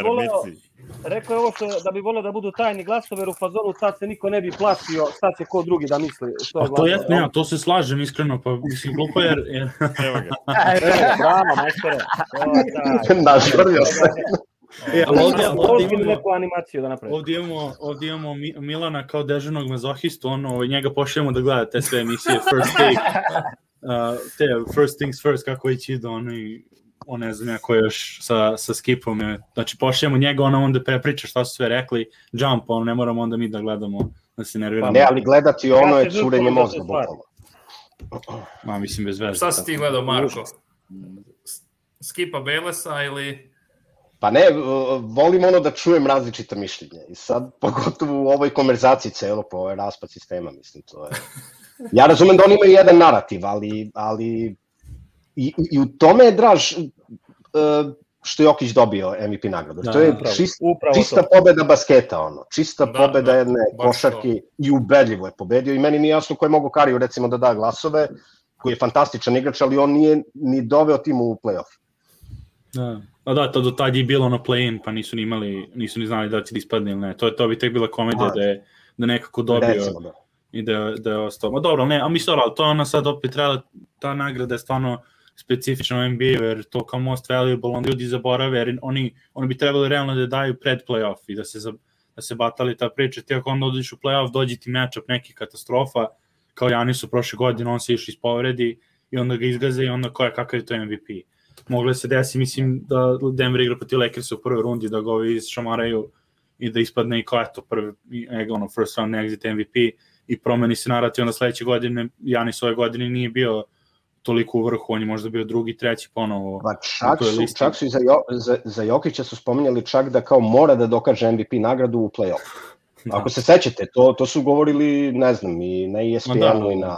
Mici. Rekao je ovo što, da bi voleo da budu tajni glasovi, jer u fazonu tad se niko ne bi plašio, šta će ko drugi da misli. Što A je to glasao. je, ne, to se slažem iskreno, pa mislim, glupo jer, jer Evo ga. Bravo, majstore. To je. Nažvrljao se. E, ali ovdje, ovdje, imamo, neku animaciju da napravi. ovdje imamo, ovdje imamo Mi- Milana kao dežurnog mazohistu, ono, ovaj, njega pošljemo da gleda te sve emisije, First Take, uh, te First Things First, kako već idu, ono, i on ne znam ja ko je još sa, sa skipom, je. znači pošljemo njega, ono onda prepriča šta su sve rekli, jump, ono, ne moramo onda mi da gledamo, da se nerviramo. Ne, ali gledati ono Ja je curenje mozga, bukvalno. Ma, mislim, bez veze. Šta si ti gledao, Marko? Skipa Belesa ili... Pa ne, volim ono da čujem različita mišljenja i sad pogotovo u ovoj konverzaciji celo po ovaj raspad sistema, mislim, to je... Ja razumem da oni imaju jedan narativ, ali, ali i, i u tome je draž što je Jokić dobio MVP nagradu. Da, to je upravo, čist, upravo čista to. pobeda basketa, ono. Čista Da, pobeda da, jedne košarke i ubedljivo je pobedio i meni nije jasno ko je mogo Kariju recimo da da glasove, koji je fantastičan igrač, ali on nije ni doveo tim u play-off. Da. A da, to do tad je bilo na play-in, pa nisu ni imali, nisu ni znali da će da ispadne ili ne. To, to bi tek bila komedija Aha. da je da je nekako dobio Recimo, da. i da, je- da je ostao. Ma dobro, ne, a mi ali to je ona sad opet trebala, ta nagrada je stvarno specifična u NBA, jer to kao most valuable, onda ljudi zaborave, jer oni, oni bi trebali realno da daju pred playoff i da se, za- da se batali ta priča, ti ako onda odiš u playoff, dođe ti matchup neki katastrofa, kao Janis u prošle godine, on se iz povredi i onda ga izgaze i onda ko je, kakav je to MVP. Moglo je se desi, mislim, da Denver igra protiv Lakersa u prvoj rundi, da ga ovi išamaraju i da ispadne i kao eto, prvi, i, e, ono, first round exit MVP i promeni se narativ, onda sledeće godine, Janis ove godine nije bio toliko u vrhu, on je možda bio drugi, treći ponovo. Pa čak su, listi. čak su i za, jo, za, za Jokića su spominjali čak da kao mora da dokaže MVP nagradu u play-off. Ako se sećate, to, to su govorili, ne znam, i na ESPN-u Ma da. i na...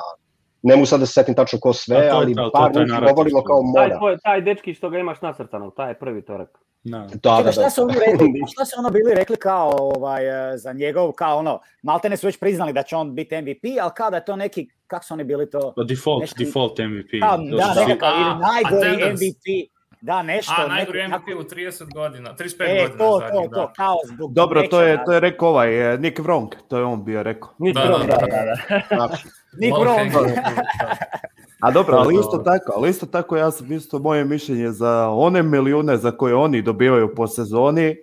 Ne mu sad da se setim tačno ko sve, A to ali to, to par je taj njih govorilo što- kao Taj, mora. tvoj, taj dečki što ga imaš nacrtanog, taj je prvi to rekao. Da. Da, Čekaj, da, šta da. su oni rekli, šta su ono bili rekli kao ovaj, e, za njegov, kao ono, maltene su već priznali da će on biti MVP, ali kao da je to neki, kako su oni bili to, Pa default, Nešto- default MVP. To da, su- nekakav ili A, najgori attendance. MVP, da, nešto. A, najgori MVP u 30 godina, 35 E, godina to, zadnjih, to, to, da. kao zbog Dobro, to je, to je rekao ovaj, e, Nick Wrong, to je on bio rekao. Nick Da, Brown, da, da, da. da, da. Znači, Nick hanger, da. A dobro, ali To- isto tako, ali isto tako ja sam isto moje mišljenje za one milijune za koje oni dobivaju po sezoni,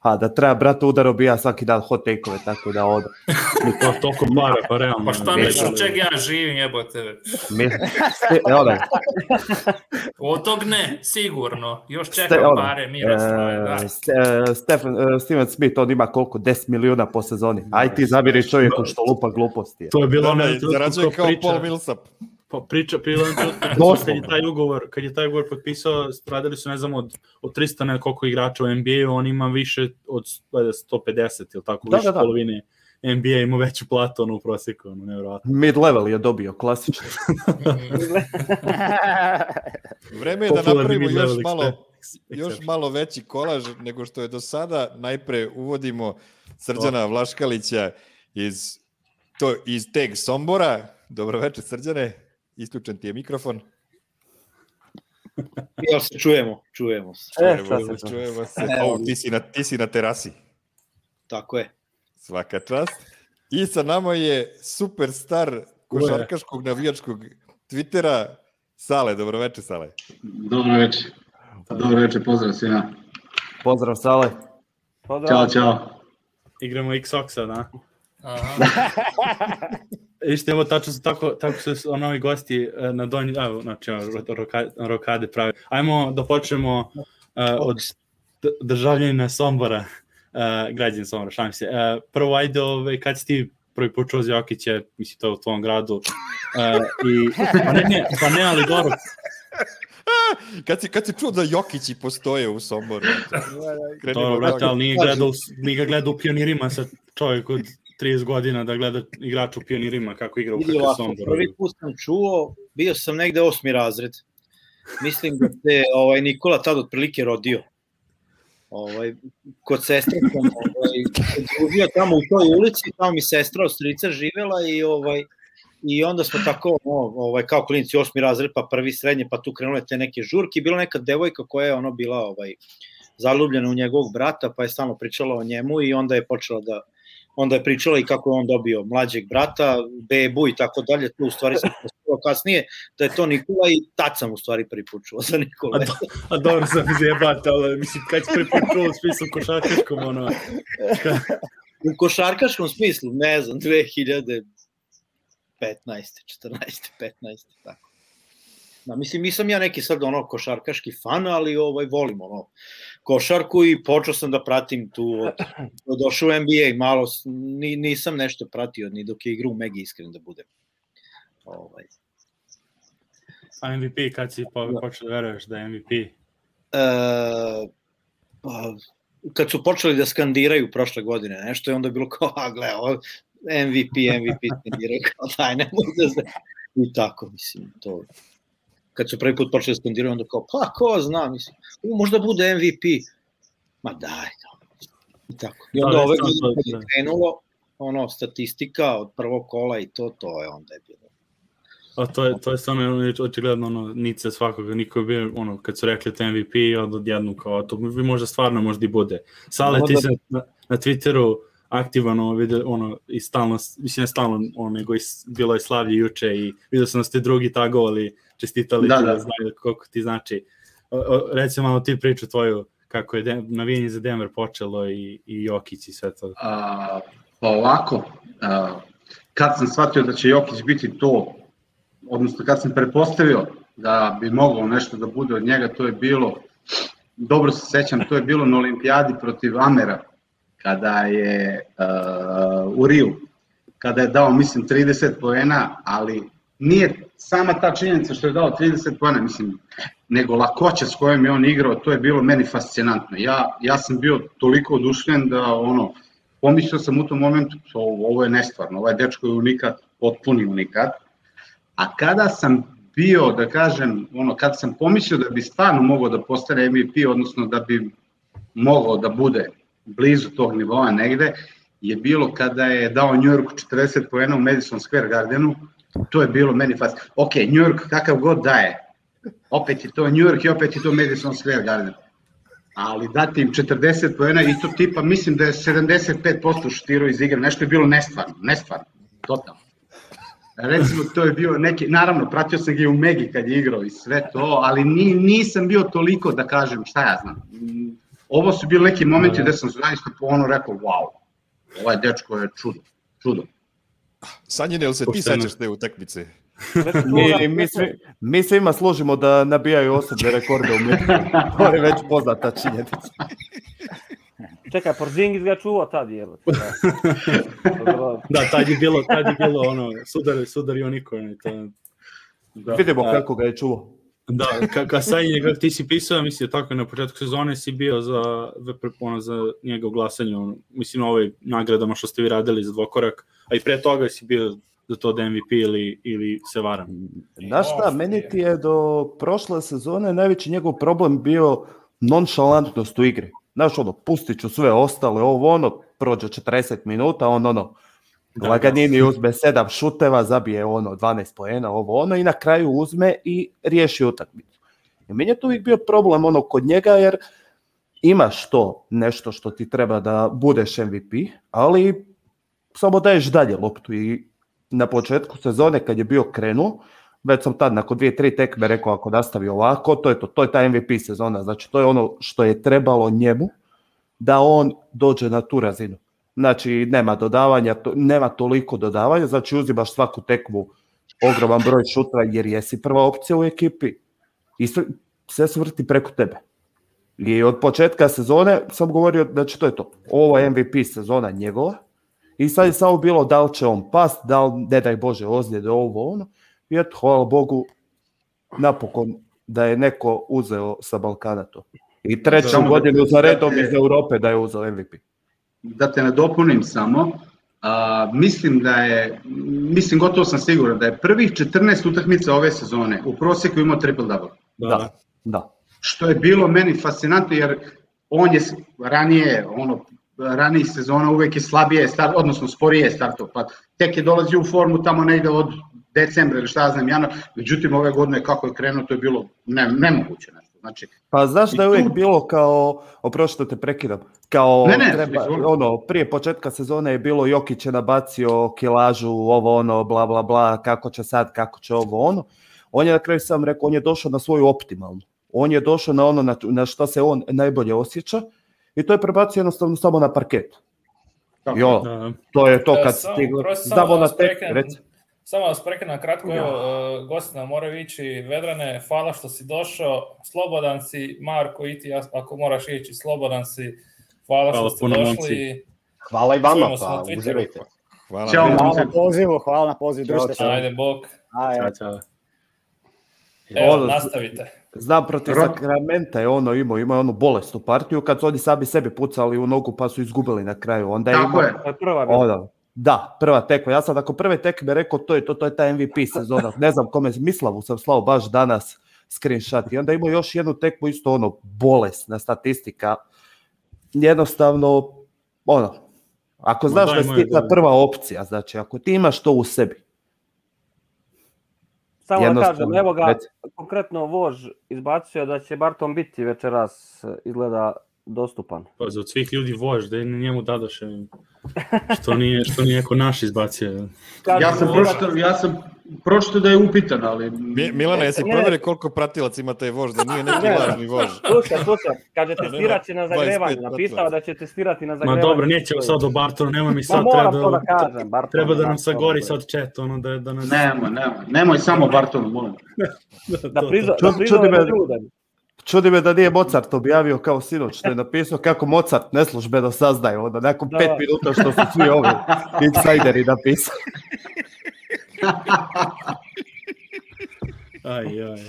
a da treba brate udar obija svaki dan hot take-ove, tako da od... I to toliko para, pa realno. Pa šta misliš, od čeg ja živim, jebote? Mi, ste, ono, Od tog ne, sigurno. Još ste, čekam ono, pare, da. e, Ste- e, Stephen, e, Steven Smith, on ima koliko? 10 milijuna po sezoni. Aj ti zabiri čovjeku što lupa gluposti. To je bilo Da, ono da, zarađuje kao priča- Paul Millsap. Pa priča, je kad, je taj ugovor, kad je taj ugovor potpisao, radili su ne znam od, od 300 nekoliko igrača u NBA, on ima više od valjda, 150 ili tako, Da, više da, da. polovine NBA ima veću platu ono u prosjeku, ono, nevjerojatno. Mid level je dobio, klasično. Vreme je da napravimo još malo, još malo veći kolaž nego što je do sada. Najpre uvodimo Srđana Vlaškalića iz, to, iz Teg Sombora. Dobro večer, Srđane. Isključen ti je mikrofon. Jel se čujemo? Čujemo se. E, Čujemo se, čujemo se. O, ti, si na, ti si na terasi. Tako je. Svaka čast. I sa nama je superstar košarkaškog navijačkog Twittera, Sale. Dobro večer, Sale. Dobro večer. Dobro večer, pozdrav svima. Pozdrav, Sale. Ćao, čao. Igramo X-Oxa, da? Aha. Ište, evo, tačno su tako, tako su ono, ovi gosti e, na donji, evo, znači, roka, rokade pravi. Ajmo da počnemo uh, od državljanina Sombora, uh, građan Sombora, šalim se. Uh, prvo, ajde, ovaj, kad si ti prvi put čuo Jokića, mislim, to je u tvom gradu, uh, i, pa ne, ne, pa ne, ali dobro, Kad si, kad si čuo da Jokići postoje u Somboru? Dobro, brate, ali nije gledao, nije ga gledao u pionirima sa čovjek od 30 godina da gleda igrač u pionirima kako igra u ovako, Somboru. prvi put sam čuo, bio sam negde osmi razred. Mislim da se ovaj, Nikola tad otprilike rodio. Ovaj, kod sestre sam ovaj, družio tamo u toj ulici, tamo mi sestra od strica živela i ovaj, I onda smo tako, no, ovaj, kao klinici osmi razred, pa prvi srednje, pa tu krenule te neke žurke. Bila neka devojka koja je ono bila ovaj, zaljubljena u njegovog brata, pa je stalno pričala o njemu i onda je počela da onda je pričala i kako je on dobio mlađeg brata, bebu i tako dalje, tu u stvari sam postao kasnije da je to Nikola i tad sam u stvari prvi put čuo za Nikola. A, do, a dobro sam izjebati, ali mislim, kad si prvi put čuo u smislu košarkaškom, ono, U košarkaškom smislu, ne znam, 2015. 14. 15. tako. Da, mislim, nisam ja neki sad ono košarkaški fan, ali ovaj volim ono košarku i počeo sam da pratim tu od, od došao u NBA, malo ni, nisam nešto pratio ni dok je igrao u Megi iskren da budem. Ovaj. a MVP, kad si po, počeo da veruješ da je MVP? E, pa, kad su počeli da skandiraju prošle godine nešto, je onda bilo kao, a gle, MVP, MVP skandiraju, kao daj, nemoj da se... I tako, mislim, to... Kad su prvi put počeli da skandiraju, onda kao, pa ko zna, mislim, u, možda bude MVP. Ma daj, to. I tako. I onda Da, ove sam godine kad je da. krenulo, ono, statistika od prvog kola i to, to je onda je bilo. A to je, to je stvarno očigledno ono, nice svakoga, niko je bio, ono, kad su rekli to MVP, od odjednu kao, to bi možda stvarno možda i bude. Sale, ti Možda- se na, na Twitteru aktivan, ono, vidio, ono, i stalno, mislim ne stalno, ono, nego i, bilo je slavlje juče i vidio sam da ste drugi tagovali, čestitali Da, ti da. da znaju koliko ti znači. Recimo malo ti priču tvoju, kako je de, navijanje za Denver počelo i, i Jokić i sve to. A, pa ovako, a, kad sam shvatio da će Jokić biti to, odnosno kad sam prepostavio da bi moglo nešto da bude od njega, to je bilo, dobro se sećam, to je bilo na olimpijadi protiv Amera, kada je uh, u Riju, kada je dao, mislim, 30 poena, ali nije sama ta činjenica što je dao 30 poena, mislim, nego lakoća s kojom je on igrao, to je bilo meni fascinantno. Ja, ja sam bio toliko oduševljen da ono, pomislio sam u tom momentu, ovo je nestvarno, ovaj dečko je unikat, potpuni unikat. A kada sam bio, da kažem, ono, kada sam pomislio da bi stvarno mogao da postane MVP, odnosno da bi mogao da bude blizu tog nivoa negde, je bilo kada je dao New Yorku 40 poena u Madison Square Gardenu, to je bilo meni fascinantno. Ok, New York kakav god daje, opet je to New York i opet je to Madison Square Garden. Ali dati im 40 poena i to tipa, mislim da je 75% šutirao iz igre, nešto je bilo nestvarno, nestvarno, totalno. Recimo, to je bio neki, naravno, pratio sam ga i u Megi kad je igrao i sve to, ali ni, nisam bio toliko da kažem šta ja znam. Ovo su bili neki momenti gde sam zaista po ono rekao, wow, ovaj dečko je čudo, čudo. Sanjine, ili se ti sećaš te utakmice? Mi, mi, svi, mi svima služimo da nabijaju osobne rekorde u miru. To je već poznata činjenica. Čekaj, Porzingis ga čuva tad, jel? Da, tad je bilo, tad je bilo ono, sudar, sudar i oniko, to, Da. Vidimo A, kako ga je čuo. Da, ka, ka sad njega, ti si pisao, mislim, tako na početku sezone si bio za, ono, za njegov glasanje, ono, mislim, na ovoj nagradama što ste vi radili za dvokorak, a i pre toga si bio za to da MVP ili, ili se varam. Znaš šta, meni ti je do prošle sezone najveći njegov problem bio nonšalantnost u igri. Znaš, ono, pustit ću sve ostale, ovo ono, prođe 40 minuta, on ono, laganini da. uzme 7 šuteva, zabije ono 12 poena, ovo ono, i na kraju uzme i riješi utakmicu. I meni je to uvijek bio problem ono kod njega, jer imaš to nešto što ti treba da budeš MVP, ali samo daješ dalje loptu i na početku sezone kad je bio krenuo, već sam tad nakon dvije, tri tekme rekao ako nastavi ovako, to je to, to je ta MVP sezona, znači to je ono što je trebalo njemu da on dođe na tu razinu. Znači nema dodavanja, to, nema toliko dodavanja, znači uzimaš svaku tekmu ogroman broj šutra jer jesi prva opcija u ekipi i sve se vrti preko tebe. I od početka sezone sam govorio da će to je to. Ovo je MVP sezona njegova i sad je samo bilo da li će on past, da li, ne daj Bože, ozljede ovo ono. I eto, hvala Bogu, napokon da je neko uzeo sa Balkana to. I treću Samo godinu da- za redom da iz Europe da je uzeo MVP. Da te nadopunim samo, a, mislim da je, mislim gotovo sam siguran da je prvih 14 utakmica ove sezone u prosjeku imao triple double. Da, da. Što je bilo meni fascinantno jer on je ranije, ono, ranijih sezona uvek je slabije start, odnosno sporije je startao, pa tek je dolazio u formu tamo negde od decembra ili šta znam, januar, međutim ove godine kako je krenuo to je bilo ne, nemoguće. Znači, Pa znaš da je uvijek tu- bilo kao, oprošto te prekidam, kao Ne, ne, treba, ono, prije početka sezone je bilo Jokić je nabacio kilažu, ovo ono, bla bla bla, kako će sad, kako će ovo ono. On je na kraju sam rekao, on je došao na svoju optimalnu. On je došao na ono na, na što se on najbolje osjeća i to je prebacio jednostavno samo na parket. I ono, Da. to je to E, kad samo- stiglo, prosto samo znamo da na vas tek. Samo vas prekinem kratko, evo, uh, gosti nam moraju ići. Vedrane, hvala što si došao. Slobodan si, Marko i ti, ako moraš ići, slobodan si. Hvala, Hvala što ste došli. momci. Hvala i vama, pa uživajte. Hvala. Ćao. Hvala na pozivu, hvala na pozivu, Ćao, družite se. Ajde, bok. Ajde. Ćao, čao. Evo, Ono- nastavite. Znam protiv Ro- Sakramenta je ono imao, imao onu bolesnu partiju kad su oni sami sebi pucali u nogu pa su izgubili na kraju. Onda je Tako imao, je. To je prva. Ono, da, prva tekma. Ja sam nakon prve tekme rekao to je to, to je ta MVP sezona. Ne znam kome, Mislavu sam slao baš danas screenshot. I onda imao još jednu tekmu isto ono bolesna statistika. Jednostavno, ono, ako znaš da ti ta prva opcija, znači ako ti imaš to u sebi, Samo da kažem, evo ga, reci. konkretno Vož izbacio da će Barton biti večeras izgleda dostupan. Pa za od svih ljudi vož, da je njemu dadoše. Što nije, što nije neko naš izbacio. Ja sam pročitao, ja sam pročitao da je upitan, ali... Mi, Milane, jesi Ne. provjerio koliko pratilaca ima taj vož, da nije neki Ne. lažni vož? Slušaj, slušaj, kaže nema testirat će na 25 zagrevanju, napisao da će testirati na Ma zagrevanju. dobro, nećemo sad o Bartonu, nemoj mi Ma sad moram treba to da da, kažem, Barton. treba da nam sagori sad chat, ono da, da nas... Nemoj, nemoj, nemoj samo Bartonu, molim. Da da čudi me- ljude. Čudi me da nije Mozart objavio kao sinoć što je napisao kako Mozart neslužbeno saznaje onda nakon Da. pet minuta što su svi ovi insajderi napisali. Aj, aj.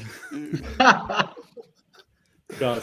Da.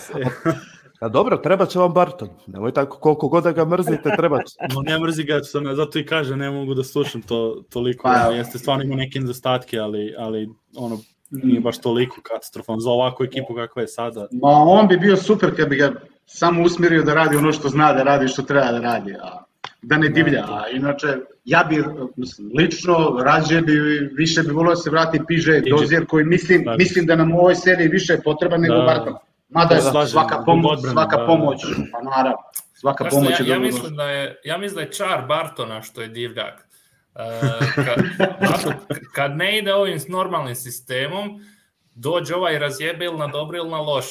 A dobro, treba će vam Barton. Nemoj tako koliko god da ga mrzite, treba će. No, ne mrzi ga, što ne, zato i kaže, ne mogu da slušam to toliko. Pa, Pa, jeste stvarno ima neke nedostatke, ali, ali ono, nije baš toliko katastrofan za ovakvu ekipu kakva je sada. Ma on bi bio super kad bi ga samo usmjerio da radi ono što zna da radi, što treba da radi, a da ne divlja. A inače, ja bi, mislim, lično, rađe bi, više bi volio da se vrati PJ Dozier, koji mislim, Slažem mislim da nam u ovoj seriji više je potreban nego Da. Barton. Mada Da, slažem, svaka pomoć, odbrane, svaka da. pomoć, pa naravno, svaka pomoć je ja, ja, mislim da je, ja mislim da je čar Bartona što je divljak. E, kad, kad ne ide ovim normalnim sistemom, dođe ovaj razjebe ili na dobro ili na loš.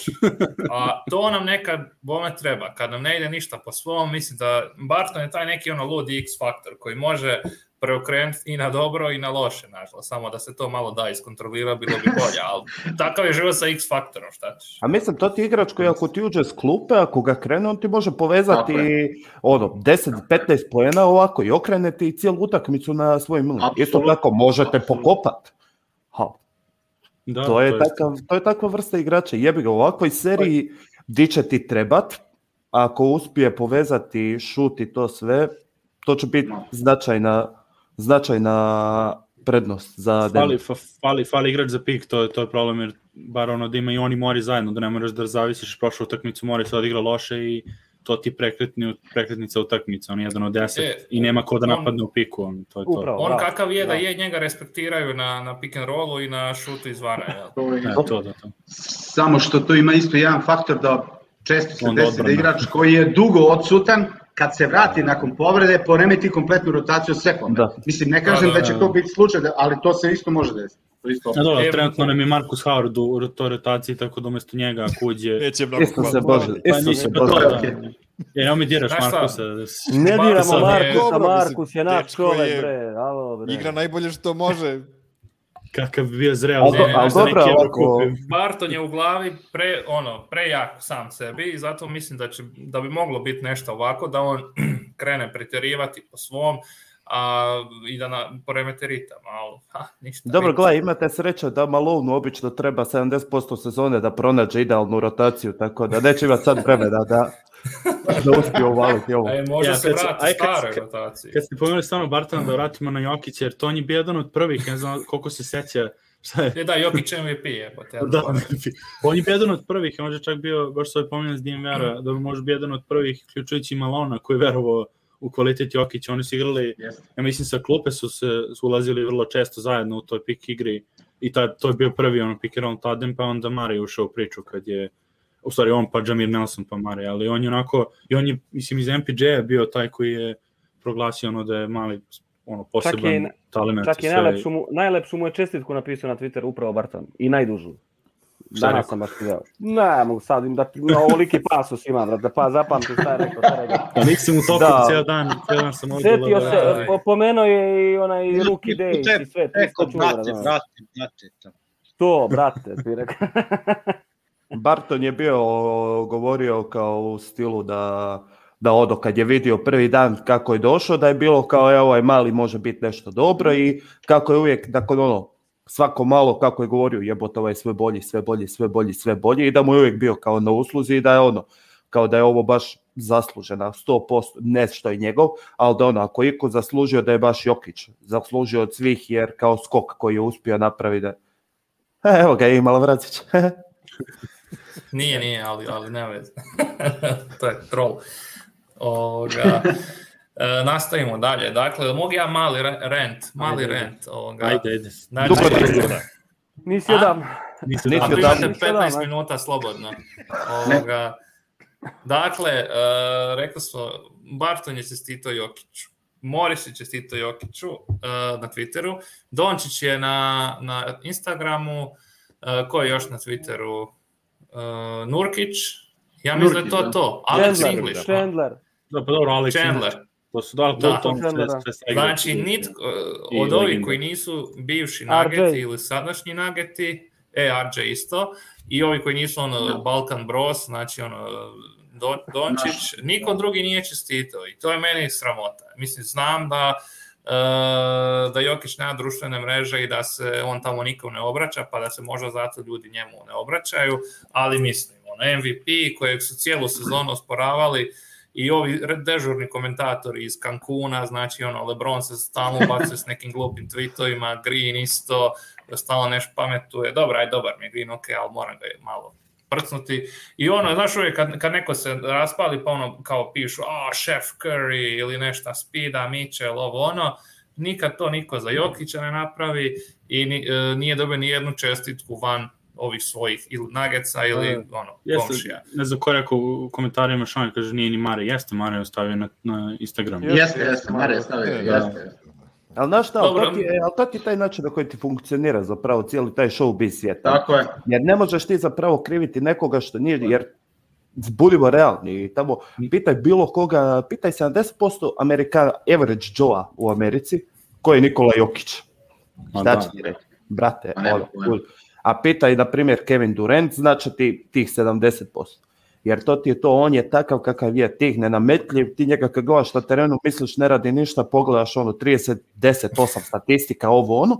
A to nam nekad bome treba. Kad nam ne ide ništa po svom, mislim da Barton je taj neki ono ludi X faktor koji može preokrenuti i na dobro i na loše, nažalost. Samo da se to malo da iskontrolira, bilo bi bolje, ali takav je život sa X faktorom, šta ćeš. A mislim, to ti igrač koji ako ti uđe s klupe, ako ga krene, on ti može povezati ono, 10-15 poena ovako i okrene ti cijelu utakmicu na svoj milim. Isto tako možete pokopat. Ha. Da, to, je to takav, to je takva vrsta igrača. Jebi ga, u ovakvoj seriji di će ti trebat, ako uspije povezati šut i to sve, to će biti značajna, značajna prednost za fali, fa- fali, fali igrač za pik, to je, to je problem, jer bar ono da ima i oni mori zajedno, da ne moraš da zavisiš prošlu utakmicu, mori se odigra loše i to ti prekretni, prekretnica utakmica, on je jedan od deset E, i nema ko da on- napadne u piku, on, to je to. Upravo. On Da, kakav je da da. je, njega respektiraju na, na pick and rollu i na šutu izvana. Jel? To je- E, to, da, to. Samo što tu ima isto jedan faktor da često se desi da igrač koji je dugo odsutan, kad se vrati nakon povrede, poremeti kompletnu rotaciju sekunde. Da. Mislim, ne kažem Da, da, da, će da. to biti slučaj, da- ali to se isto može desiti. To isto A dobro, E, trenutno nam je Marcus Howard u, toj rotaciji, tako da umesto njega ako uđe... Neće mnogo Isto se bože, Pa isto se nisi, pa bože. to je je, da. Jer nemoj diraš Znaš šta? Markusa. Ne diramo je- Markusa, Markus je naš čovek, je- bre, alo, bre. Igra najbolje što može. Kakav bi bio zreo Ali za, do- ali dobro, neki ovako-. Barton je u glavi pre, ono, prejak sam sebi i zato mislim da, će, da bi moglo biti nešto ovako, da on krene pretjerivati po svom a, i da na, poremete ritam, ali ha, ništa. Dobro, gledaj, imate sreće da Malone obično treba 70% sezone da pronađe idealnu rotaciju, tako da neće imati sad vremena da, da uspije uvaliti ovo. E, može Ja, se kad se- vrati aj, kad rotaciji. Kad ste pomenuli stvarno Bartona da vratimo na Jokića, jer to on je bio jedan od prvih, ne znam koliko se seća, šta je, E da, Jokić MVP je, pa te da, on je bio jedan od prvih, on je čak bio, baš svoj pomenuli s DMR-a, da bi možda bio jedan od prvih, ključujući Malona, koji je verovao u kvalitet Jokića, oni su igrali, Jeste. ja mislim sa klupe su se su ulazili vrlo često zajedno u toj pik igri i ta, to je bio prvi ono pick and roll Tadem, pa onda Mari ušao u priču kad je u stvari on pa Jamir Nelson pa Mari, ali on je onako, i on je, mislim, iz MPJ-a bio taj koji je proglasio ono da je mali ono, poseban Čak je- talent. Čak i sve. najlepšu mu, najlepšu mu je čestitku napisao na Twitteru upravo Barton. I najdužu. Šta je Danas rekao? sam baš gledao. Ne, mogu sad im da ti na ovoliki pasus imam, brate, pa zapamtim šta je rekao. Šta je rekao. Pa nisam u toku Da. cijel dan, cijel dan sam ovdje. Setio da- se, po- pomenuo je i onaj rookie Eko, day i sve, ste čuli, brate, brate, brate. To, brate, ti rekao. Barton je bio govorio kao u stilu da da odo kad je vidio prvi dan kako je došao, da je bilo kao evo ovaj mali može biti nešto dobro i kako je uvijek nakon ono svako malo kako je govorio jebote ovaj sve bolji, sve bolji, sve bolji, sve bolji i da mu je uvijek bio kao na usluzi i da je ono kao da je ovo baš zaslužena 100%, ne što je njegov, ali da ono, ako je iko zaslužio da je baš Jokić, zaslužio od svih jer kao skok koji je uspio napraviti da... E, evo ga, imala Vracić. Nije, nije, ali, ali ne veze. to je troll. Ovoga, e, nastavimo dalje. Dakle, mogu ja mali re- rent, mali Ajde, rent. Ovoga. Ajde, ajde. Znači, Dugo Ajde, ti- ajde. Nisi. Nisam Nisi Ako dobro. imate Nisi odavno, 15 aj. minuta slobodno. Ovoga, dakle, uh, rekao smo, Barton je čestito Jokiću. Morris je čestito Jokiću uh, na Twitteru. Dončić je na, na Instagramu. Uh, ko je još na Twitteru? Uh, Nurkić. Ja mislim da je to da. to. Alex Chandler, English. Chandler. Da, pa dobro, Alex Chandler. To su da, to, Da. to, sve, sve, Znači, nitko, I od ovih koji nisu bivši RJ. nageti ili sadašnji nageti, e, RJ isto, i ovi koji nisu ono Balkan Bros, znači ono Don, Dončić, niko drugi nije čestitao i to je meni sramota. Mislim, znam da e, da Jokić nema društvene mreže i da se on tamo nikom ne obraća, pa da se možda zato ljudi njemu ne obraćaju, ali mislim, on MVP kojeg su cijelu sezonu osporavali, i ovi dežurni komentatori iz Cancuna, znači ono, Lebron se stalno ubacuje s nekim glupim tweetovima, Green isto, stalno nešto pametuje, dobra, aj dobar mi je Green, ok, ali moram ga malo prcnuti. I ono, znaš uvijek kad, kad neko se raspali, pa ono kao pišu, a, šef Curry ili nešto Spida, Mitchell, ovo ono, nikad to niko za Jokića ne napravi i ni, e, nije dobio ni jednu čestitku van ovih svojih ili Nuggetsa ili ono, Jeste, komšija. ne znam ko je rekao u komentarima Šan, kaže nije ni Mare, jeste Mare ostavio na, na Instagram. Jeste, jeste, Mare je stavio, Da. jeste. jeste. Ali znaš šta, ali to, ti je, ali to ti je taj način na koji ti funkcionira zapravo cijeli taj showbiz svijeta. Tako je. Jer ne možeš ti zapravo kriviti nekoga što nije, jer budimo realni i tamo pitaj bilo koga, pitaj 70% Amerikana, average Joe u Americi, ko je Nikola Jokić. Šta da. će ti reći? Brate, Pa nema ono, a pitaj, na primjer, Kevin Durant, znači ti tih 70%. Jer to ti je to, on je takav kakav je, tih nenametljiv, ti njega kad gledaš na terenu, misliš ne radi ništa, pogledaš ono 30, 10, 8 statistika, ovo ono,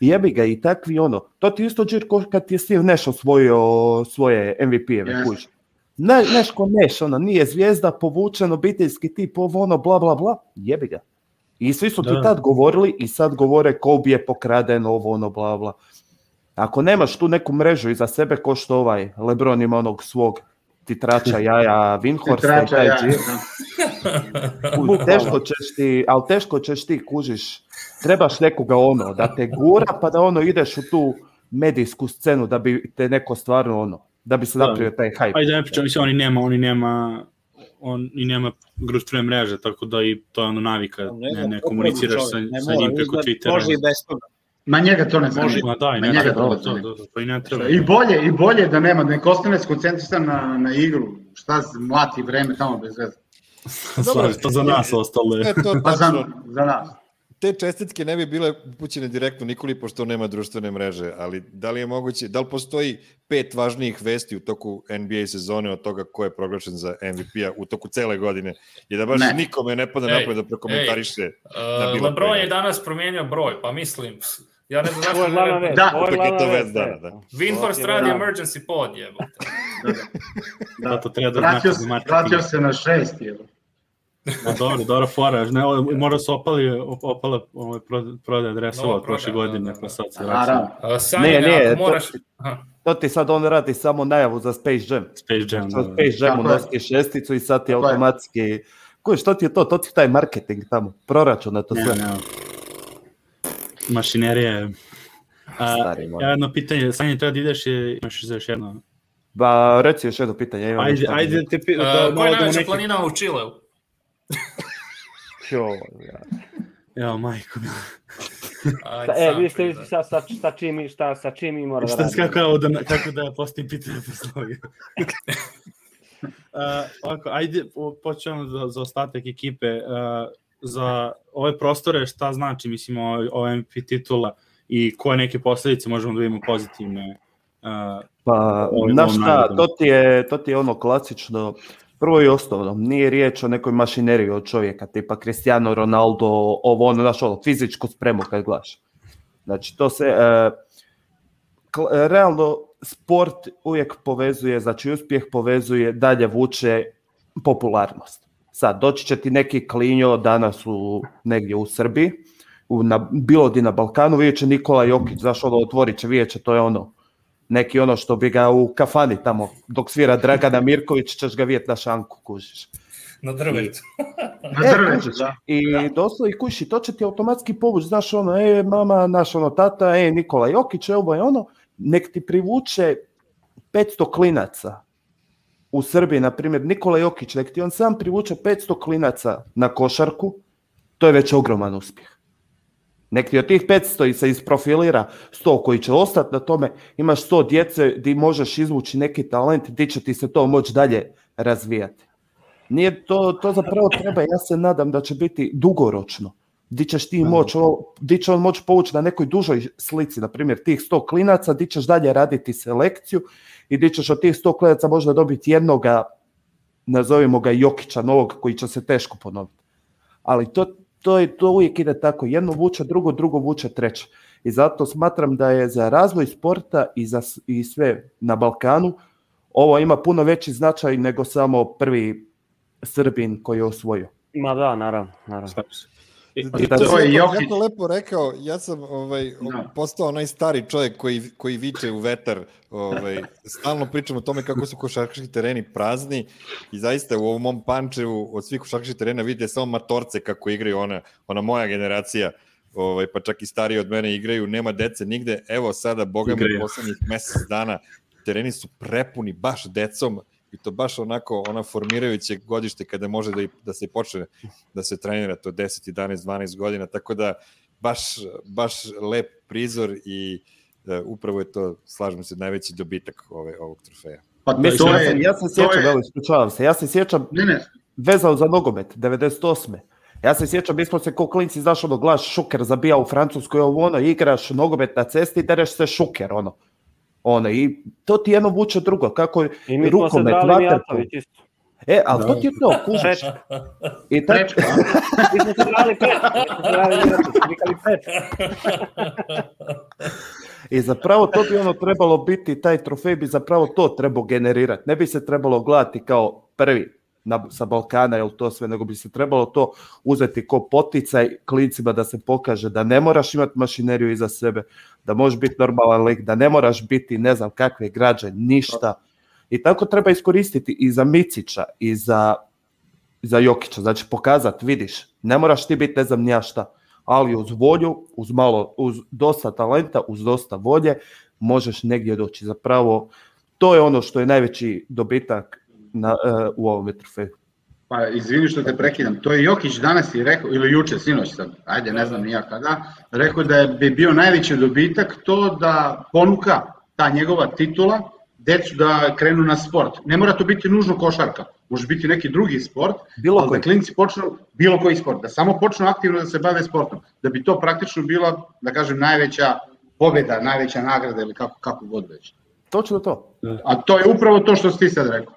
jebi ga i takvi ono, to ti isto džir ko kad ti je Steve Nash osvojio svoje MVP-eve, kužiš. Ne, Nash ko Nash, ono, nije zvijezda, povučen, obiteljski tip, ovo ono, bla, bla, bla, jebi ga. I svi su ti Da. tad govorili i sad govore Kobe je pokraden, ovo ono, bla, bla. Ako nemaš tu neku mrežu iza sebe, ko što ovaj Lebron ima onog svog titrača jaja Winhorsta i Trača, taj ja, džir, da. U, teško ćeš ti, ali teško ćeš ti kužiš, trebaš nekoga ono, da te gura pa da ono ideš u tu medijsku scenu da bi te neko stvarno ono, da bi se Da. napravio taj hype. Ajde, ne pričam, mislim, oni nema, oni nema, on i nema društvene mreže, tako da i to je ono navika, ne, ne komuniciraš sa, sa njim preko Twittera. Može i bez toga. Ma njega to ne zanima. Može. Ma daj, Ma ne njega to to, to, to, pa i ne treba. I bolje, i bolje da nema, nek ostane skoncentrisan na, na igru. Šta se mlati vreme tamo bez veze. Slažem, to za nas ostalo je. To Pa za, za nas. Te čestitke ne bi bile upućene direktno Nikoli, pošto nema društvene mreže, ali da li je moguće, da li postoji pet važnijih vesti u toku NBA sezone od toga ko je proglašen za MVP-a u toku cele godine i da baš Ne. nikome ne pada Ej, napred da prokomentariše Uh, bilo Lebron je danas promijenio broj, pa mislim, ja ne znam zašto je glavna ne... vest. Da. ovo je glavna to vest, dana, da. Winhorst Da. radi emergency pod, jebote. Da, to treba da Vratio, znači se, vratio se na šest, je. Ma dobro, dobro fora. Ne, ovo- mora se opali, op- opala ovaj, prod- prodaja dresova Nova od prošle godine, da, da, pa sad se A, vraća. Naravno. Uh, Ne, ne, moraš... To ti sad on radi samo najavu za Space Jam. Space Jam. Da, da. Space Jamu je. nosi šesticu i sad ti automatski... Kuj, što ti je to? To ti je taj marketing tamo, proračuna to Ne, sve. ne. Mašinerija je... A, Stari moj. jedno pitanje, Sanje, treba da ideš i imaš za još jedno. Ba, reci još jedno pitanje. imam Ajde, nešto da- ajde da te pi- Uh, da, koja je da najveća neki... planina u Čileu? Jo, ja. Evo, majko. Ajde, E, vi ste sa, sa, sa, čim, i- šta, sa čim mi mora da Šta, radimo. kako, da, kako da postavim pitanje poslovio? Uh, ovako, ajde, počnemo za, za ostatak ekipe. Uh, za ove prostore šta znači, mislim, o, o MVP titula i koje neke posledice možemo da vidimo pozitivne? Uh, Pa, znaš šta, to ti, je, to ti je ono klasično, prvo i osnovno, nije riječ o nekoj mašineriji od čovjeka, tipa Cristiano Ronaldo, ovo ono, znaš ono, fizičku spremu kad gledaš. Znači, to se, e, realno, sport uvijek povezuje, znači uspjeh povezuje, dalje vuče popularnost. Sad, doći će ti neki klinjo danas u, negdje u Srbiji, u, na, bilo di na Balkanu, vidjet će Nikola Jokić, znaš ono, otvorit će, vidjet će, to je ono, neki ono što bi ga u kafani tamo, dok svira Dragana Mirković, ćeš ga vidjeti na šanku, kužiš. Na drvetu. Na E, drvetu, kužiš. da. I doslovno i kuši, to će ti automatski povući, znaš ono, e, mama, naš ono, tata, e, Nikola Jokić, e, ovo je ono, nek ti privuče 500 klinaca u Srbiji, na primjer, Nikola Jokić, nek ti on sam privuče 500 klinaca na košarku, to je već ogroman uspjeh. Nek ti od tih 500 i se isprofilira 100 koji će ostati na tome, imaš 100 djece di možeš izvući neki talent, di će ti se to moći dalje razvijati. Nije to, to zapravo treba, ja se nadam da će biti dugoročno. Di ćeš ti moć, di će on moći povući na nekoj dužoj slici, na primjer tih 100 klinaca, di ćeš dalje raditi selekciju i di ćeš od tih 100 klinaca možda dobiti jednoga, nazovimo ga Jokića novog, koji će se teško ponoviti. Ali to, to, je, to uvijek ide tako, jedno vuče drugo, drugo vuče treće. I zato smatram da je za razvoj sporta i, za, i sve na Balkanu ovo ima puno veći značaj nego samo prvi Srbin koji je osvojio. Ma da, naravno, naravno. I- I To, to To je Jokić. jako lepo rekao, ja sam ovaj, Da. postao onaj stari čovjek koji, koji viče u vetar, ovaj, stalno pričam o tome kako su košarkaški tereni prazni i zaista u ovom mom Pančevu od svih košarkaških terena vidite samo matorce kako igraju ona, ona moja generacija, ovaj, pa čak i stariji od mene igraju, nema dece nigde, evo sada, boga mi, poslednjih mesec dana, tereni su prepuni baš decom i to baš onako ona formirajuće godište kada može da, i, da se počne da se trenira to 10, 11, 12 godina, tako da baš, baš lep prizor i e, upravo je to, slažem se, najveći dobitak ove, ovog trofeja. Pa to, Mislim, to ja, sam, je, ja se to sjećam, je- evo, ispričavam se, ja se sjećam Ne, ne, vezao za nogomet, 98. Ja se sjećam, mi smo se ko klinci, znaš, ono, gledaš šuker zabija u Francuskoj, ovo ono, igraš nogomet na cesti, dereš se šuker, ono. Ono, i to ti jedno vuče drugo, kako I mi smo rukomet, isto. E, ali to ti je to, kužiš. Prečka. I tak, Prečka? Mi smo se smo smo vikali prečka. I zapravo to bi ono trebalo biti, taj trofej bi zapravo to trebao generirati. Ne bi se trebalo gledati kao prvi na, sa Balkana ili to sve, nego bi se trebalo to uzeti ko poticaj klincima da se pokaže da ne moraš imati mašineriju iza sebe, da možeš biti normalan lik, da ne moraš biti ne znam kakve građe, ništa. I tako treba iskoristiti i za Micića i za, za Jokića. Znači pokazati, vidiš, ne moraš ti biti ne znam ni ja šta, ali uz volju, uz malo, uz dosta talenta, uz dosta volje, možeš negdje doći. Zapravo, to je ono što je najveći dobitak na, e, u ovom trofeju. Pa izvini što te prekidam, to je Jokić danas i rekao, ili juče, sinoć sad, ajde ne znam ni ja kada, rekao da je bi bio najveći dobitak to da ponuka ta njegova titula decu da krenu na sport. Ne mora to biti nužno košarka, može biti neki drugi sport, Bilo ali koji. da klinci počnu, bilo koji sport, da samo počnu aktivno da se bave sportom, da bi to praktično bila, da kažem, najveća pobjeda, najveća nagrada ili kako, kako god već. Točno to. A to je upravo to što si ti sad rekao.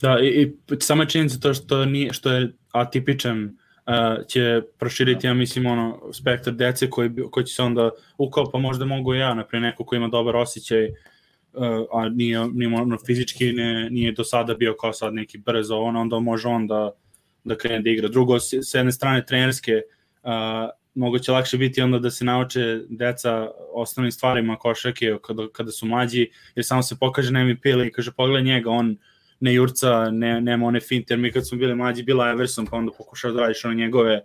Da, i, i sama činjenica to što, nije, što je atipičan uh, će proširiti, ja mislim, ono, spektar dece koji, koji će se onda ukao, pa možda mogu i ja, naprijed neko ko ima dobar osjećaj, uh, a nije, nije ono, fizički ne, nije do sada bio kao sad neki brzo, ono, onda može on da, da krene da igra. Drugo, s, jedne strane trenerske, uh, moguće lakše biti onda da se nauče deca osnovnim stvarima košarke kada, kada su mlađi, jer samo se pokaže na MVP ili kaže pogledaj njega, on ne jurca, ne, nema one finte, mi kad smo bili mlađi bila Everson, pa onda pokušaš da radiš one njegove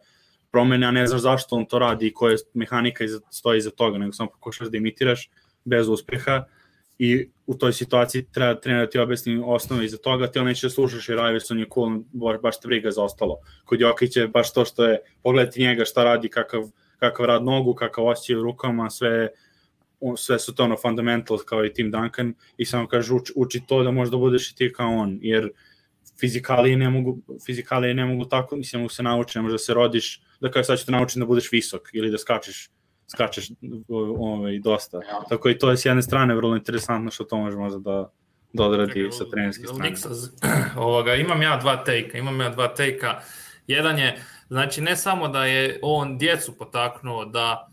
promene, a ne znaš zašto on to radi i koja je mehanika iza, stoji iza toga, nego samo pokušaš da imitiraš bez uspeha i u toj situaciji treba trener da ti objasni osnove iza toga, ti on neće da slušaš jer Iverson je cool, baš, baš te briga za ostalo. Kod Jokića je baš to što je, pogledati njega šta radi, kakav, kakav rad nogu, kakav osjećaj u rukama, sve, on- sve su to ono fundamentals kao i Tim Duncan i samo kaže uči, uči to da možda budeš i ti kao on, jer fizikalije ne mogu, fizikalije ne mogu tako, mislim, mogu se naučiti, ne može da se rodiš, da kao sad ću te naučiti da budeš visok ili da skačeš skačeš ovaj, dosta. Tako i to je s jedne strane vrlo interesantno što to može možda da, da odradi sa trenerske strane. Ovoga, imam ja dva tejka, imam ja dva tejka. Jedan je, znači ne samo da je on djecu potaknuo da,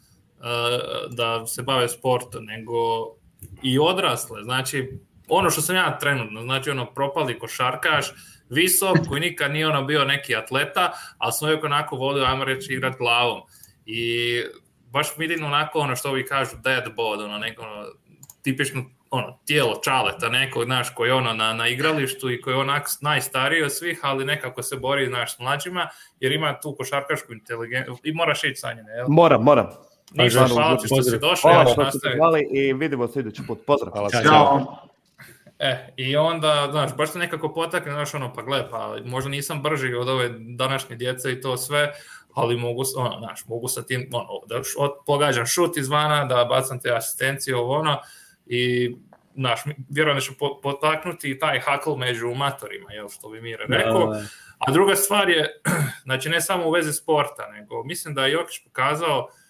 da se bave sportom, nego i odrasle. Znači, ono što sam ja trenutno, znači ono propali košarkaš, visok, koji nikad nije ono bio neki atleta, ali sam uvijek onako volio, ajmo reći, igrat glavom. I baš vidim onako ono što ovi kažu dead bod, ono neko ono, tipično ono, tijelo čaleta nekog, znaš, koji je ono na, na igralištu i koji je onak najstariji od svih, ali nekako se bori, znaš, s mlađima, jer ima tu košarkašku inteligenciju i moraš ići sa njene, jel? Moram, moram. Ništa, Stvarno, hvala ti što si došao, Hvala ja što ste zvali i vidimo se idući put. Pozdrav. Hvala Ćao. E, i onda, znaš, baš te nekako potakne, znaš, ono, pa gle, pa možda nisam brži od ove današnje djece i to sve, ali mogu, ono, znaš, mogu sa tim, ono, da od, pogađam šut izvana, da bacam te asistencije, ovo, ono, i, znaš, vjerujem da ću po- potaknuti i taj hakl među matorima, jel, što bi Mire rekao. Da, da. A druga stvar je, znači ne samo u vezi sporta, nego mislim da je Jokić pokazao uh,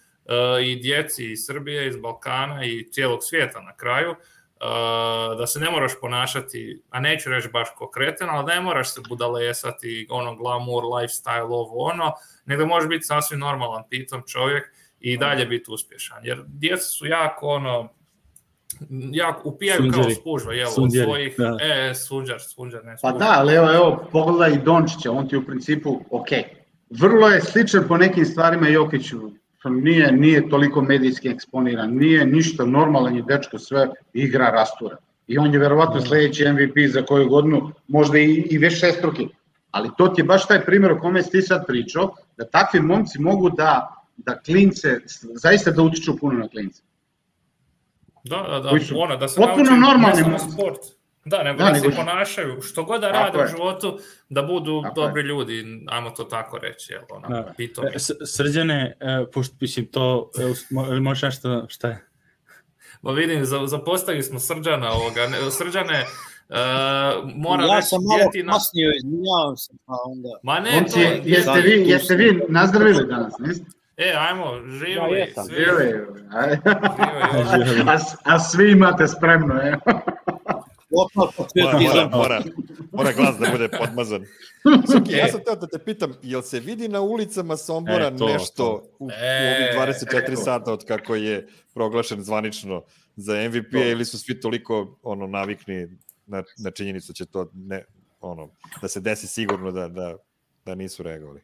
i djeci iz Srbije, iz Balkana i cijelog svijeta na kraju, uh, da se ne moraš ponašati, a neću reći baš ko kreten, ali ne moraš se budalesati, ono glamour, lifestyle, ovo ono, nego možeš biti sasvim normalan, pitom čovjek i dalje biti uspješan. Jer djeca su jako ono, jako upijaju kao Sunđeri. spužva, jel, od Sunđeri, svojih, da. e, sunđar, sunđar, ne Pa spužva. da, ali evo, evo, pogledaj i Dončića, on ti u principu, ok, vrlo je sličan po nekim stvarima Jokiću, nije, nije toliko medijski eksponiran, nije ništa normalan je dečko, sve igra rastura. I on je verovatno sledeći MVP za koju godinu, možda i, i već šestruki. Ali to ti je baš taj primjer o kome si ti sad pričao, da takvi momci mogu da, da klince, zaista da utiču puno na klince. Da, da, da, su ono, da se potpuno nauči normalni ne sport. Da, nego Da, da, nego- se ponašaju, što god da rade u je. životu, da budu Tako dobri ljudi, ajmo to tako reći, jel, ono, Da. pitomi. E, S- Srđane, e, pošto mislim to, e, možeš nešto, šta je? Ma vidim, za, zapostavili smo Srđana ovoga, ne, Srđane, uh, mora ja reći sam malo djeti na... kasnio, izvinjavam se, pa onda... Ma ne, Momci, to, jeste vi, jeste vi nazdravili danas, niste? e, ajmo, Ja živili, jesam. svi, živeli. A, a svi imate spremno, je. Mora, mora, mora. Mora glas da bude podmazan. Srki, ja sam teo da te pitam, jel se vidi na ulicama Sombora E, to, nešto to. u, u E, ovih 24 eto. sata od kako je proglašen zvanično za MVP To. ili su svi toliko ono navikni na, na činjenicu da će to ne, ono, da se desi sigurno da, da, da nisu reagovali.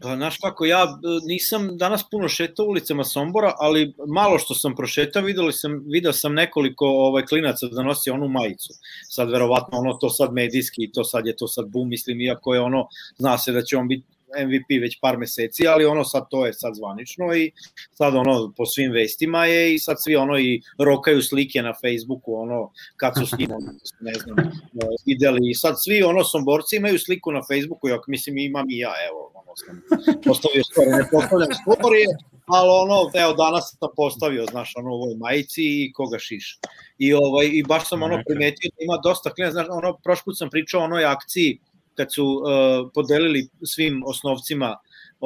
Pa, znaš kako, ja e, nisam danas puno šetao ulicama Sombora, ali malo što sam prošetao, videli sam, video sam nekoliko ovaj, klinaca da nosi onu majicu. Sad verovatno ono to sad medijski, to sad je to sad boom, mislim, iako je ono, zna se da će on biti MVP već par meseci, ali ono sad to je sad zvanično i sad ono po svim vestima je i sad svi ono i rokaju slike na Facebooku ono kad su s njim ne znam videli. I sad svi ono somborci imaju sliku na Facebooku jak mislim imam i ja evo ono sam postavio story. Ne postavljam storije ali ono evo danas sam postavio znaš ono u ovoj majici i koga šiš. I ovaj i baš sam ono primetio da ima dosta klinaca znaš ono prošli put sam pričao o onoj akciji kad su uh, podelili svim osnovcima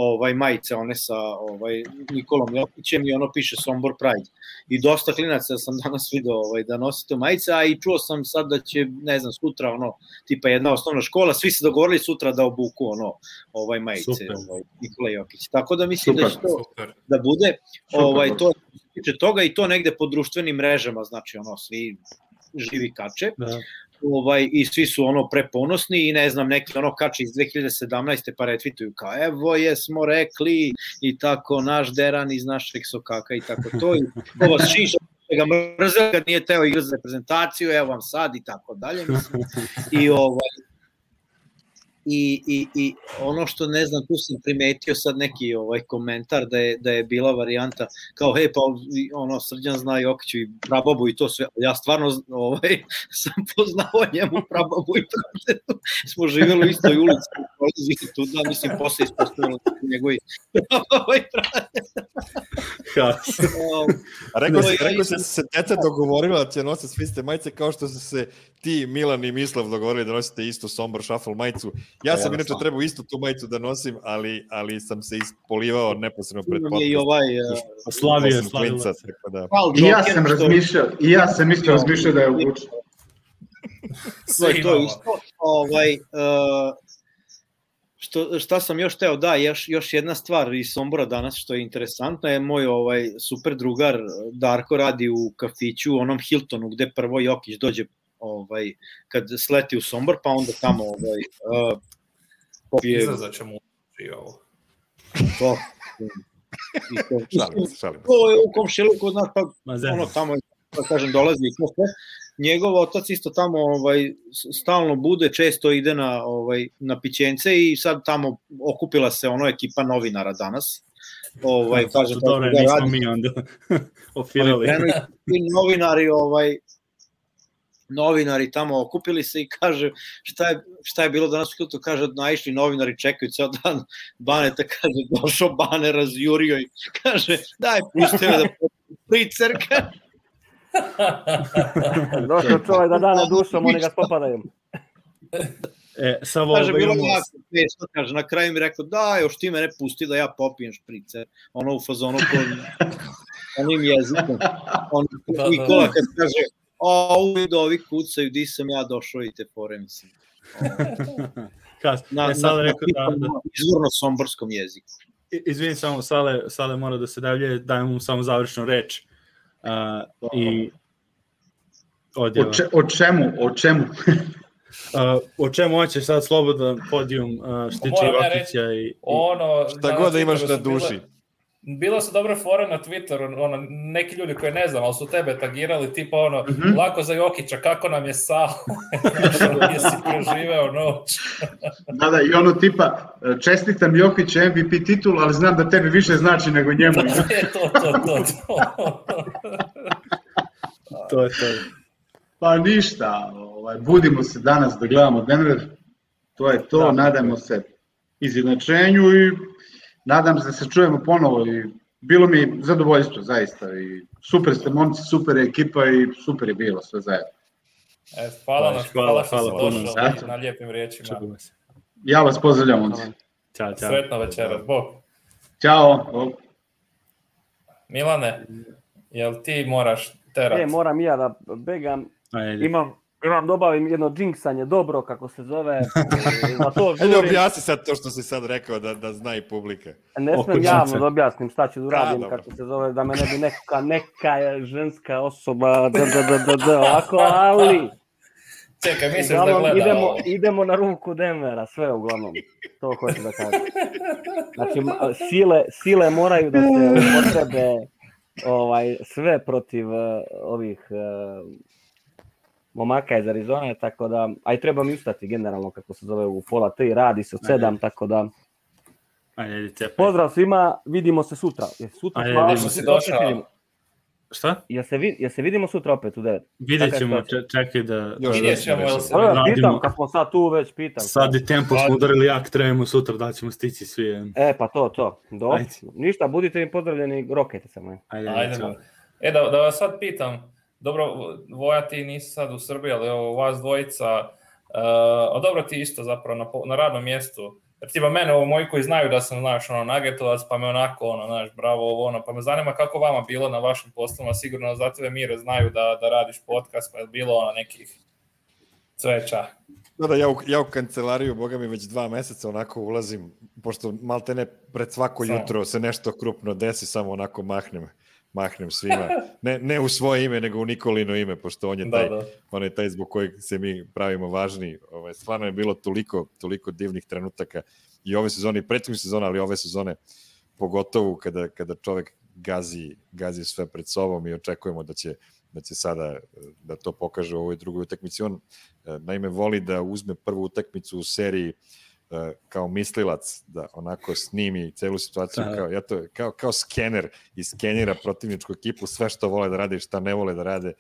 ovaj majice one sa ovaj Nikolom Jokićem i ono piše Sombor Pride. I dosta klinaca sam danas video ovaj da nosi to majice, a i čuo sam sad da će ne znam sutra ono tipa jedna osnovna škola, svi se dogovorili sutra da obuku ono ovaj majice Super. ovaj Nikola Jokić. Tako da mislim da će Super. to Super. da bude Super, ovaj to što tiče toga i to negde po društvenim mrežama, znači ono svi živi kače Da. Ovaj, i svi su ono preponosni i ne znam, neki ono kače iz 2017. pa retvituju kao evo jesmo rekli i tako naš deran iz našeg sokaka i tako to i vas šiša ga mrze kad nije teo igrati za reprezentaciju, evo vam sad i tako dalje. Mislim. I ovaj, I, i, I ono što ne znam, tu sam primetio sad neki ovaj komentar da je, da je bila varijanta kao hej pa ono Srđan zna Jokiću i prababu i to sve. Ja stvarno ovaj, sam poznao njemu prababu i pradedu. Smo živjeli u istoj ulici, prolazi tu da mislim posle ispostavilo da njegovi ovaj praded. Haos. A rekao si, rekao si da se deca dogovorila da će nose svi ste majice kao što su se ti, Milan i Mislav dogovorili da nosite istu Sombor Shuffle majicu. Ja sam Ja, inače trebao istu tu majicu da nosim, ali, ali sam se ispolivao neposredno pred je i podcast. ovaj uh, Slavio slavio klinca, se. tako da. I ja sam razmišljao, i ja sam isto razmišljao da je uvuče. to Sve to isto. Ovaj, uh, što, šta sam još teo, da, još, još jedna stvar iz Sombora danas što je interesantna je moj ovaj super drugar Darko radi u kafiću, u onom Hiltonu gde prvo Jokić dođe ovaj, kad sleti u Sombor, pa onda tamo ovaj, uh, popije Izrazat ćemo ući ovo. to. I to, Šalim se, šalim to je u komšiluku od nas, pa ono tamo je, da kažem, dolazi i sve. Njegov otac isto tamo ovaj stalno bude, često ide na ovaj na pićence i sad tamo okupila se ono ekipa novinara danas. Ovaj kaže dobro, da nismo radi- mi onda ofirali. i novinari ovaj novinari tamo okupili se i kaže šta je, šta je bilo danas u Hiltu, kaže naišli novinari čekaju ceo dan Baneta kaže došao Bane razjurio i kaže daj pusti me da pricer kaže Došao čovjek da dane dušom, oni ga spopadaju. E, Savo, Kaže, ovo bilo imamo... jako teško, kaže, na kraju mi rekao, da, još ti me ne pusti da ja popijem šprice, ono u fazonu onim jezikom. On, Da, da, Nikola da. kad kaže, a uvijek da ovi kucaju, di sam ja došao i te fore, mislim. Kas, Na, e, na, Sale na, rekao da, da, izvorno somborskom jeziku. Izvini samo, Sale, Sale mora da se davlje, dajem mu samo završnu reč. Uh, I odjeva. O, če, o čemu, o čemu? Uh, o čemu hoćeš sad slobodan podijum uh, što tiče i, i... Ono, Šta god da imaš na duši. Bila su dobre fore na Twitteru, ono, neki ljudi koji ne znam, ali su tebe tagirali, tipa ono, Mhm. lako za Jokića, kako nam je Sal, jesi preživeo noć. Da, da, i ono tipa, čestitam Jokić MVP titul, ali znam da tebi više znači nego njemu. je to, to, to, to. To je to. Pa ništa, ovaj, budimo se danas da gledamo Denver, to je to, Da. nadamo se izjednačenju i nadam se da se čujemo ponovo i bilo mi zadovoljstvo zaista i super ste momci, super je ekipa i super je bilo sve zajedno. E, hvala, na, Hvala, hvala, što hvala puno. došao Eto. na lijepim riječima. Ja vas pozdravljam momci. Ćao, ćao. Sretno večeras, bog. Ćao. O, Milane, jel ti moraš terat? E, moram ja da begam. Ajde. Imam, imam dobavim jedno džinksanje dobro, kako se zove, za to Ajde žurim. objasni sad to što si sad rekao da, da zna i publika. Ne Oko smem javno da objasnim šta ću da uradim, dobro. kako se zove, da me ne bi neka, neka ženska osoba, da, da, da, da, da, ovako, ali... Čekaj, misliš da gleda idemo, ovo? idemo na ruku Denvera, sve uglavnom. To hoću da kažem. Znači, sile, sile moraju da se upotrebe ovaj, sve protiv uh, ovih uh, momaka iz Arizone, tako da, a i treba mi ustati generalno, kako se zove, u pola tri, radi se od sedam, tako da, Ajde, idi cepaj. pozdrav svima, vidimo se sutra. Je sutra Ajde, si se. došao? Šta? Jel se, vi, jel se vidimo sutra opet u 9? Vidjet ćemo, je čekaj da... Još Vidjet ćemo, jel se radimo. pitam, kad smo sad tu već pitam. Sad i tempo smo udarili jak, trebamo sutra da ćemo stići svi. E, pa to, to. Do. Ajde. Ništa, budite mi pozdravljeni, rokete samo. je. Ajde, Ajde, čao. E, da, da vas sad pitam, dobro, Voja ti nisi sad u Srbiji, ali evo, vas dvojica, uh, a dobro ti isto zapravo na, na radnom mjestu, jer tipa mene, ovo moji koji znaju da sam, znaš, ono, nagetovac, pa me onako, ono, znaš, bravo, ovo, ono, pa me zanima kako vama bilo na vašim poslovima, sigurno za tebe Miro znaju da, da radiš podcast, pa je bilo ono nekih cveća. Da, da, ja u, ja u kancelariju, boga mi, već dva meseca onako ulazim, pošto malte ne pred svako Samo. jutro se nešto krupno desi, samo onako mahnem, mahnem svima. Ne, ne u svoje ime, nego u Nikolino ime, pošto on je Da, taj, da. on je taj zbog kojeg se mi pravimo važni. Ovaj, stvarno je bilo toliko, toliko divnih trenutaka i ove sezone, i prethodnih sezona, ali ove sezone pogotovo kada, kada čovek gazi, gazi sve pred sobom i očekujemo da će, da će sada eh, da to pokaže u ovoj drugoj utakmici. On eh, naime voli da uzme prvu utakmicu u seriji eh, kao mislilac, da onako snimi celu situaciju Aha. kao, ja to, kao, kao skener i skenira protivničku ekipu, sve što vole da rade i šta ne vole da rade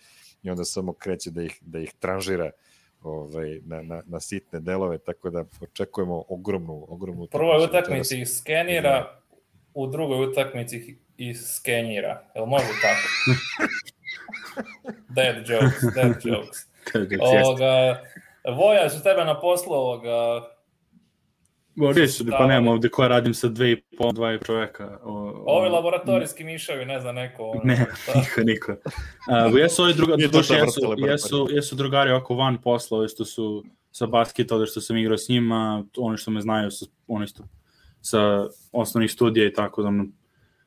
i onda samo kreće da ih, da ih tranžira ovaj, na, na, na sitne delove, tako da očekujemo ogromnu, ogromnu U prvoj utakmicu utakmici ih skenira, u drugoj utakmici ih skenjira. Jel može tako? dead jokes, dead jokes. Ovoga, Voja, su tebe na poslu ovoga, Govorio su, pa nema ovde ko radim sa dve i pol, dva i čoveka. O, o- ovi laboratorijski miševi, ne znam, neko... ono, Ne, šta. niko, niko. A, jesu ovi druga, ta jesu, jesu, jesu drugari oko van posla, ovi što su sa basketa, ovde što sam igrao s njima, oni što me znaju, su, oni što sa osnovnih studija i tako da nam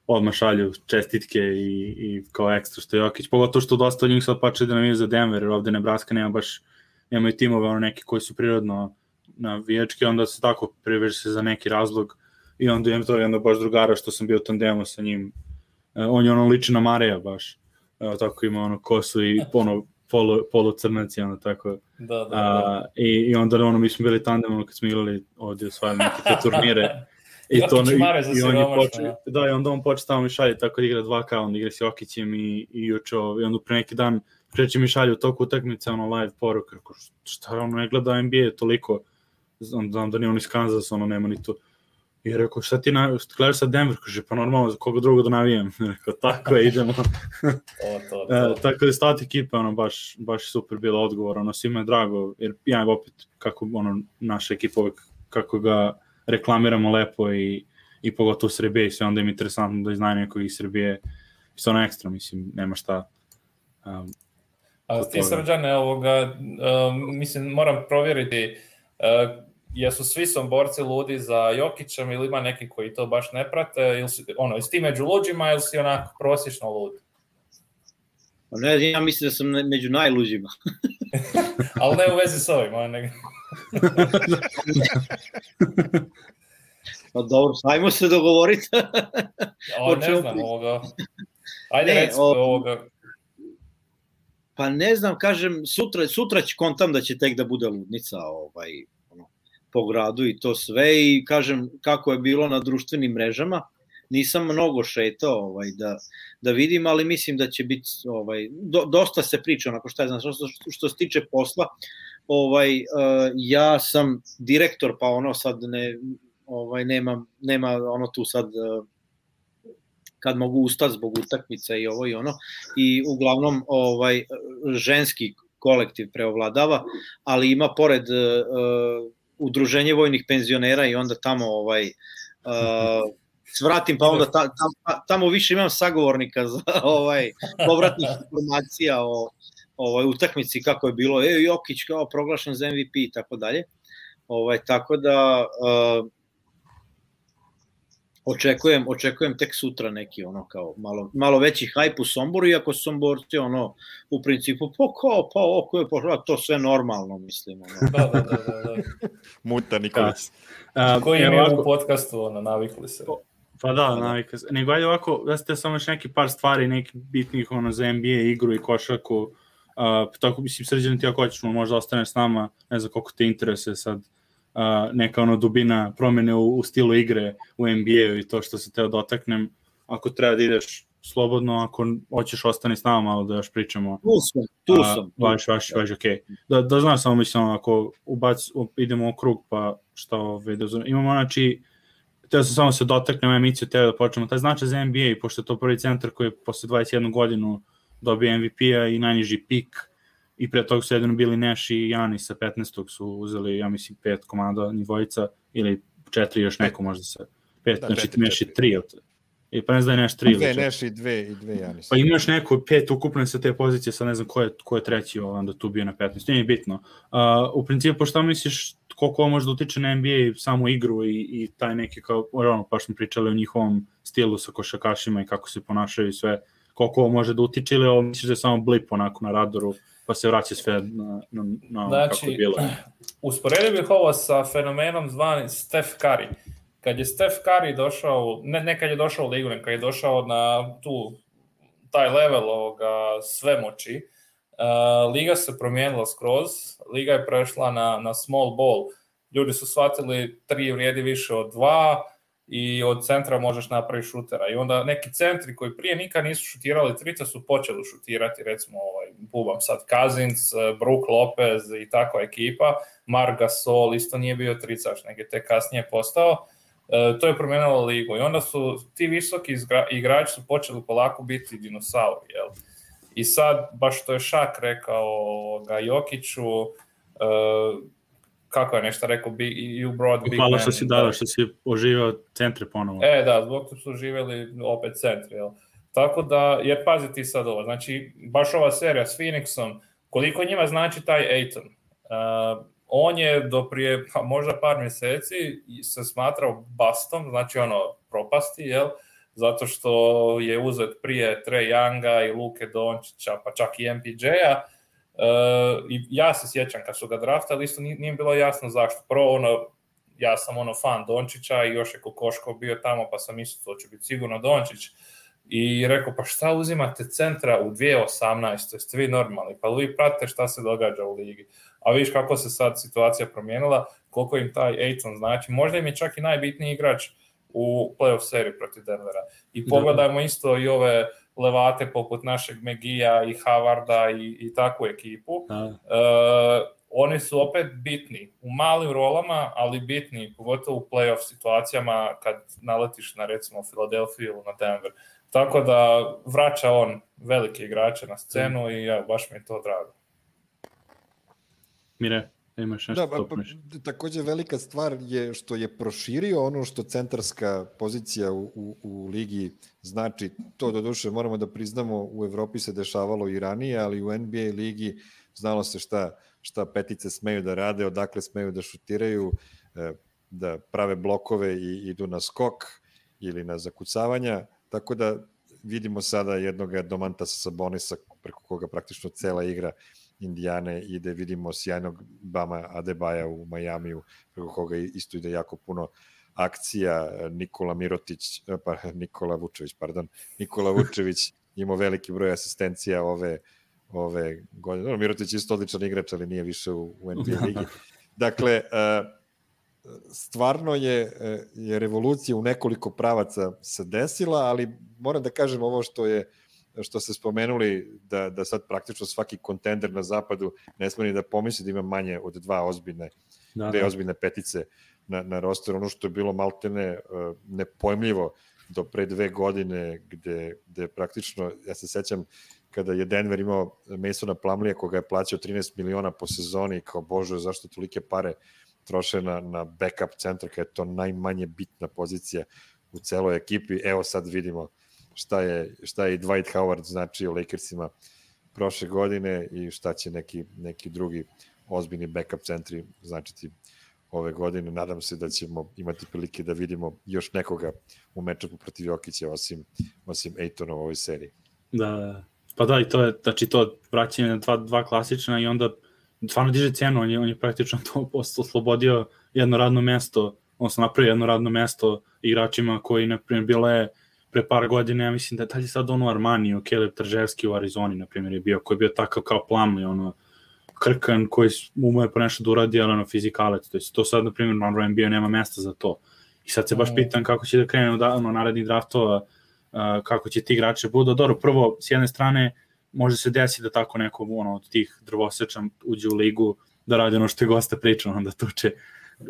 odmah šalju čestitke i, i kao ekstra što je Jokić, pogotovo što dosta od njih sad pače da navijaju za Denver, jer ovde Nebraska nema baš, nemaju timove, ono neki koji su prirodno navijački, onda se tako priveže se za neki razlog i onda imam to onda baš drugara što sam bio u tandemu sa njim, E, on je ono liči na Mareja baš, Evo, tako ima ono kosu i ono polu, polu crnac i ono tako. Da, da, da. A, i, I onda ono, mi smo bili tandem ono kad smo igrali ovdje osvajali neke te turnire. I, to, ono, i i, on je počeo, da, i onda on počeo tamo mi šalje tako da igra 2K, onda igra s Jokićem i, i juče, i onda pre neki dan kreće mi šalje u toku utakmice, ono live poruka, kako, šta ono ne gleda NBA toliko, znam, znam da nije on iz Kansas, ono nema ni to. I rekao, šta ti na, gledaš sa Denver? Kaže, pa normalno, za koga drugog da navijem. rekao, tako je, idemo. To, to, to. E, tako da je stat ekipa ono, baš, baš super bila odgovor, ono, svima je drago, jer ja opet, kako ono, naša ekipa uvek, kako ga reklamiramo lepo i, i pogotovo u Srbije i sve, onda im interesantno da iznaju nekog iz Srbije i sve ono ekstra, mislim, nema šta. Um, A ti srđane, ovoga, um, mislim, moram provjeriti, uh, jesu svi somborci ludi za Jokićem ili ima neki koji to baš ne prate, ili si, ono, jesi ti među luđima ili si onako prosječno lud? Pa Ne, znam, ja mislim da sam među najluđima. Ali ne u vezi s ovim, ono, nego... Pa dobro, ajmo se dogovoriti. O, ne znam, pričam? ovoga... Ajde, Ne, o- ovoga... Pa ne znam, kažem, sutra, sutra će kontam da će tek da bude ludnica ovaj, po gradu i to sve i kažem kako je bilo na društvenim mrežama. Nisam mnogo šetao ovaj, da, da vidim, ali mislim da će biti, ovaj, do, dosta se priča, onako šta je znam, što, što, se tiče posla, ovaj, uh, ja sam direktor, pa ono sad ne, ovaj, nema, nema ono tu sad uh, kad mogu ustati zbog utakmica i ovo i ono i uglavnom ovaj ženski kolektiv preovladava, ali ima pored uh, udruženje vojnih penzionera i onda tamo ovaj uh, svratim pa onda ta, tam, tamo više imam sagovornika za ovaj povratnih informacija o ovaj, utakmici kako je bilo, e, Jokić kao proglašen za MVP i tako dalje. Ovaj, tako da uh, očekujem, očekujem tek sutra neki ono kao malo, malo veći hajp u Somboru, iako su Somborci ono u principu pa kao, pa oko je pa, to sve normalno mislim. Ono. Da, da, da, da. da. Muta Nikolić. A, Koji evo mi ovako- u podcastu, ono, navikli se. Pa da, navika se. Nego ajde ovako, da ste samo još neki par stvari, neki bitnih ono, za NBA igru i košarku. Uh, tako mislim, srđan ti ako hoćeš, možda ostaneš s nama, ne znam koliko te interesuje sad uh, neka ono dubina promene u, u stilu igre u NBA-u i to što se teo dotaknem. Ako treba da ideš slobodno, ako hoćeš ostani s nama malo da još pričamo. Tu sam, tu A, sam. Vaš, vaš, vaš, okej. Da, da znaš samo mislim, ako ubac, idemo u krug, pa šta ovaj, da znam. Imamo, znači, teo sam samo se dotaknem emisiju, teo da počnemo. Taj značaj za NBA, pošto je to prvi centar koji je posle 21 godinu dobio MVP-a i najniži pik, i pre toga su jedino bili Nash i Jani sa 15. su uzeli, ja mislim, pet komanda nivojica, ili četiri još neko možda sa pet, Da, znači četiri, Nash i tri? I pa ne znam da je Nash tri ili Dve četiri. Neš i dve, i dve Janis. Pa imaš neko pet ukupne sa te pozicije, sa ne znam ko je, ko je treći onda tu bio na 15, nije bitno. Uh, u principu, šta misliš koliko ovo može da utiče na NBA samu igru i, i taj neki kao, ono, pa smo pričali o njihovom stilu sa košakašima i kako se ponašaju i sve, koliko ovo može da utiče ili ovo misliš da je samo blip onako na radaru, pa se vraća sve na, na, na Znači, kako je bilo. usporedio bih ovo sa fenomenom zvani Steph Curry. Kad je Steph Curry došao, ne, ne kad je došao u ligu, nego kad je došao na tu, taj level ovoga svemoći, uh, liga se promijenila skroz, liga je prešla na, na small ball. Ljudi su shvatili tri vrijedi više od dva i od centra možeš napraviti šutera. I onda neki centri koji prije nikad nisu šutirali trica su počeli šutirati, recimo ovaj, bubam sad Cousins, eh, Brook Lopez i takva ekipa, Marc Gasol isto nije bio tricaš, nego je tek kasnije postao. E, to je promijenilo ligu i onda su ti visoki igrači su počeli polako biti dinosauri, jel? I sad, baš što je Šak rekao ga Jokiću, e, kako je nešto rekao, big, you brought big Hvala što si dao, što si oživio centre ponovo. E, da, zbog toga su živjeli opet centri, jel? Tako da, jer pazi ti sad ovo, znači, baš ova serija s Phoenixom, koliko njima znači taj Aiton? Uh, on je do prije, pa možda par mjeseci se smatrao bastom, znači ono, propasti, jel? Zato što je uzet prije Trey Younga i Luke Dončića, pa čak i MPJ-a, Uh, i ja se sjećam kad su ga draftali, isto nije, nije bilo jasno zašto. Prvo ono, ja sam ono fan Dončića i još je Kokoško bio tamo, pa sam mislio to će biti sigurno Dončić. I rekao, pa šta uzimate centra u 2018. Jeste vi normalni? Pa vi pratite šta se događa u ligi. A vidiš kako se sad situacija promijenila, koliko im taj Aiton znači. Možda im je čak i najbitniji igrač u playoff seriji protiv Denvera. I pogledajmo isto i ove levate poput našeg Megija i Havarda i, i takvu ekipu. Da. Uh, oni su opet bitni u malim rolama, ali bitni, pogotovo u playoff situacijama kad naletiš na recimo Filadelfiju ili na Denver. Tako da vraća on velike igrače na scenu i ja, baš mi je to drago. Mire, imaš nešto Da, da, pa, pa, takođe velika stvar je što je proširio ono što centarska pozicija u, u, u ligi znači. To do duše moramo da priznamo u Evropi se dešavalo i ranije, ali u NBA ligi znalo se šta, šta petice smeju da rade, odakle smeju da šutiraju, e, da prave blokove i idu na skok ili na zakucavanja, tako da vidimo sada jednog Domantasa Sabonisa preko koga praktično cela igra Indijane ide, vidimo sjajnog Bama Adebaja u Majamiju, preko koga isto ide jako puno akcija, Nikola Mirotić, pa Nikola Vučević, pardon, Nikola Vučević imao veliki broj asistencija ove ove godine. No, Mirotić je isto odličan igrač, ali nije više u, u NBA ligi. Dakle, stvarno je, je revolucija u nekoliko pravaca se desila, ali moram da kažem ovo što je što ste spomenuli da, da sad praktično svaki kontender na zapadu ne sme ni da pomisli da ima manje od dva ozbiljne, da, dve da. ozbiljne petice na, na rosteru, ono što je bilo maltene uh, nepojmljivo do pre dve godine gde, gde praktično, ja se sećam kada je Denver imao Masona Plumlija koga je plaćao 13 miliona po sezoni kao bože zašto tolike pare troše na, na backup centar kada je to najmanje bitna pozicija u celoj ekipi, evo sad vidimo šta je, šta je Dwight Howard znači u Lakersima prošle godine i šta će neki, neki drugi ozbiljni backup centri značiti ove godine. Nadam se da ćemo imati prilike da vidimo još nekoga u mečapu protiv Jokića osim, osim Ejtona u ovoj seriji. Da, pa da, i to je, znači to vraćanje na dva, dva klasična i onda stvarno diže cenu, on je, on je praktično to oslobodio jedno radno mesto, on se napravio jedno radno mesto igračima koji, na primjer, bilo je pre par godina, ja mislim da je dalje sad ono Armaniju, Keleb Trževski u Arizoni, na primjer, je bio, koji je bio takav kao plamli, ono, krkan koji ume po nešto da uradi, ali ono fizikalec, to, je, to sad, na primjer, na NBA nema mesta za to. I sad se baš pitam kako će da krene da, ono, narednih draftova, uh, kako će ti igrači budu. Dobro, prvo, s jedne strane, može se desiti da tako neko ono, od tih drvosečan uđe u ligu da radi ono što je gosta pričao, onda tuče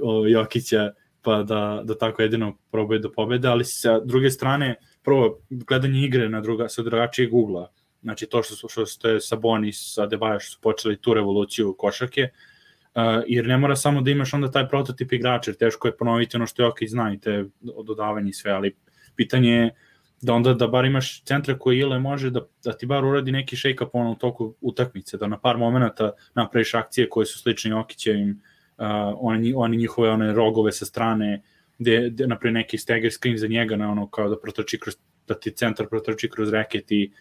o, Jokića, pa da, da tako jedino probaju da pobede, ali sa druge strane, prvo, gledanje igre na druga, sa drugačijeg ugla, znači to što, što ste Sabonis, sa Debaja što su počeli tu revoluciju košarke, uh, jer ne mora samo da imaš onda taj prototip igrača, jer teško je ponoviti ono što Jokić zna i te dodavanje i sve, ali pitanje je da onda da bar imaš centra koji ile može da, da ti bar uradi neki shake-up ono u toku utakmice, da na par momenta napraviš akcije koje su slične Jokićevim, uh, oni, oni njihove one rogove sa strane, gde, gde napravi neki stagger screen za njega na ono kao da protrči kroz, da ti centar protrči kroz reket i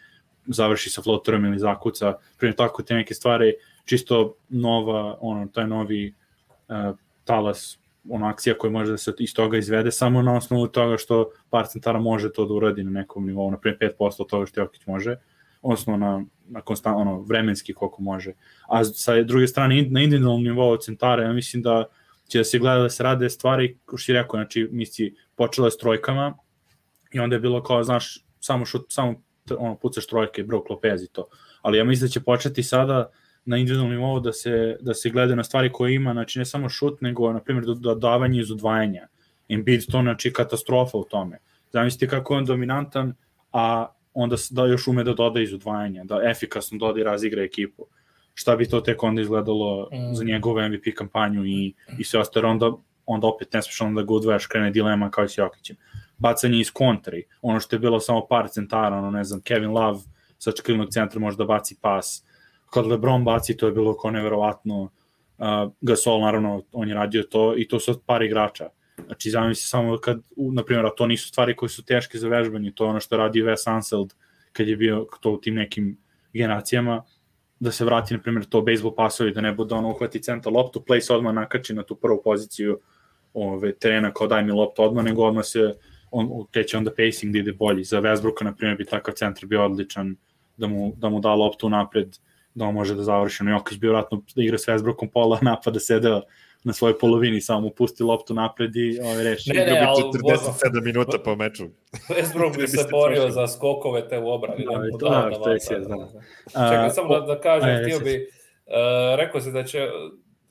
završi sa flotorom ili zakuca, primjer tako te neke stvari, čisto nova, ono, taj novi uh, talas ona akcija koja može da se iz toga izvede samo na osnovu toga što par centara može to da uradi na nekom nivou, na primjer 5% toga što Jokić može, odnosno na, na konstant, ono, vremenski koliko može. A sa druge strane, na individualnom nivou centara, ja mislim da će da se gleda da se rade stvari, što je rekao, znači, misli, počela s trojkama i onda je bilo kao, znaš, samo, šut, samo ono, pucaš trojke, Brook Lopez i to. Ali ja mislim da će početi sada na individualnom nivou da se, da se gleda na stvari koje ima, znači ne samo šut, nego, na primjer, dodavanje iz odvajanja. Embiid to, znači, katastrofa u tome. Zamislite kako je on dominantan, a onda da još ume da doda iz odvajanja, da efikasno doda i razigra ekipu. Šta bi to tek onda izgledalo mm. za njegovu MVP kampanju i, i sve ostalo, onda, onda opet ne smiješ onda da ga udvajaš, krene dilema kao i s Jokićem. Bacanje iz kontri, ono što je bilo samo par centara, ono ne znam, Kevin Love sa čekrinog centra može da baci pas, kad LeBron baci, to je bilo kao neverovatno. Uh, Gasol, naravno, on je radio to i to su par igrača. Znači, zamisli samo kad, na primjer, a to nisu stvari koje su teške za vežbanje, to je ono što radi Wes Anseld kad je bio to u tim nekim generacijama, da se vrati, na primjer, to bejsbol pasovi, da ne bude ono uhvati centar loptu, play se odmah nakači na tu prvu poziciju ove, terena kao daj mi loptu odmah, nego odmah se on kreće onda pacing da ide bolji. Za Westbrooka, na primjer, bi takav centar bio odličan da mu, da mu da loptu napred, da on može da završi. No, Jokić bi vratno da igra s Westbrookom pola napada, sedeo na svojoj polovini, samo mu pusti loptu napred i ovaj, reši. Ne, ne, ali 47 minuta po meču. Westbrook bi se borio za skokove te u obrani. Da, da, to, da, to je sjezno. Čekaj, samo da, da kažem, htio bi, uh, rekao se da će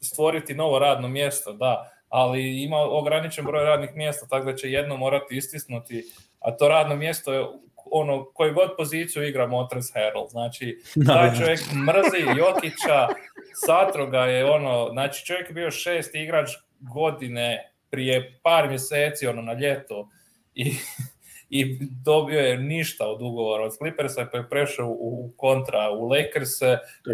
stvoriti novo radno mjesto, da, ali ima ograničen broj radnih mjesta, tako da će jedno morati istisnuti, a to radno mjesto je ono, koju god poziciju igra Montrezl Harrell. Znači, da, taj čovjek mrzi Jokića, Satroga je ono, znači čovjek je bio šest igrač godine prije par mjeseci, ono, na ljeto i, i dobio je ništa od ugovora od Clippersa, pa je prešao u, u kontra u Lakers,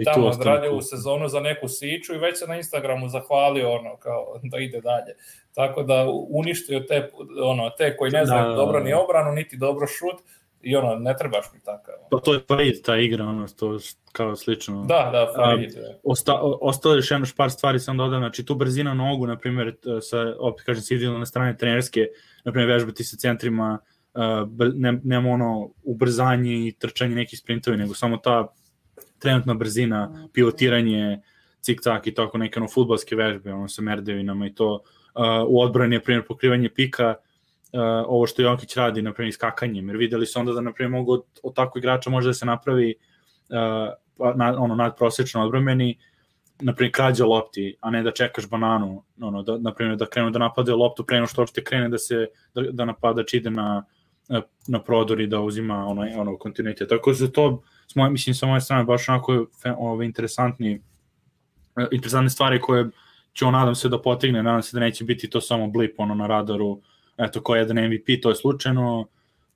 tamo odradio u sezonu za neku siću i već se na Instagramu zahvalio ono, kao da ide dalje. Tako da uništio te, ono, te koji ne znaju da, dobro ni obranu, niti dobro šut, i ono, ne trebaš mi takav. Pa to je Farid, ta igra, ono, to kao slično. Da, da, Farid. Osta, ostalo još jedno par stvari sam dodao, znači tu brzina nogu, na primjer, sa, opet kažem, si na strane trenerske, na primjer, vežbati sa centrima, uh, ne, nema ono ubrzanje i trčanje nekih sprintovi, nego samo ta trenutna brzina, pivotiranje, cik-cak i tako neke ono futbalske vežbe, ono sa merdevinama i to, uh, u odbrani je primjer pokrivanje pika, uh, ovo što Jokić radi, na primjer, iskakanjem, jer videli su onda da, na primjer, mogu od, od takvog igrača može da se napravi uh, na, ono, nadprosečno odbromeni, na primjer, krađa lopti, a ne da čekaš bananu, ono, da, na primjer, da krenu da napade loptu pre nego što uopšte krene da se, da, da napadač ide na, na prodor i da uzima ono, ono kontinuitet. Tako da to, s moje, mislim, sa moje strane, baš onako ove, interesantni, interesantne stvari koje će on, nadam se, da potigne, nadam se da neće biti to samo blip ono na radaru, eto, ko je jedan MVP, to je slučajno,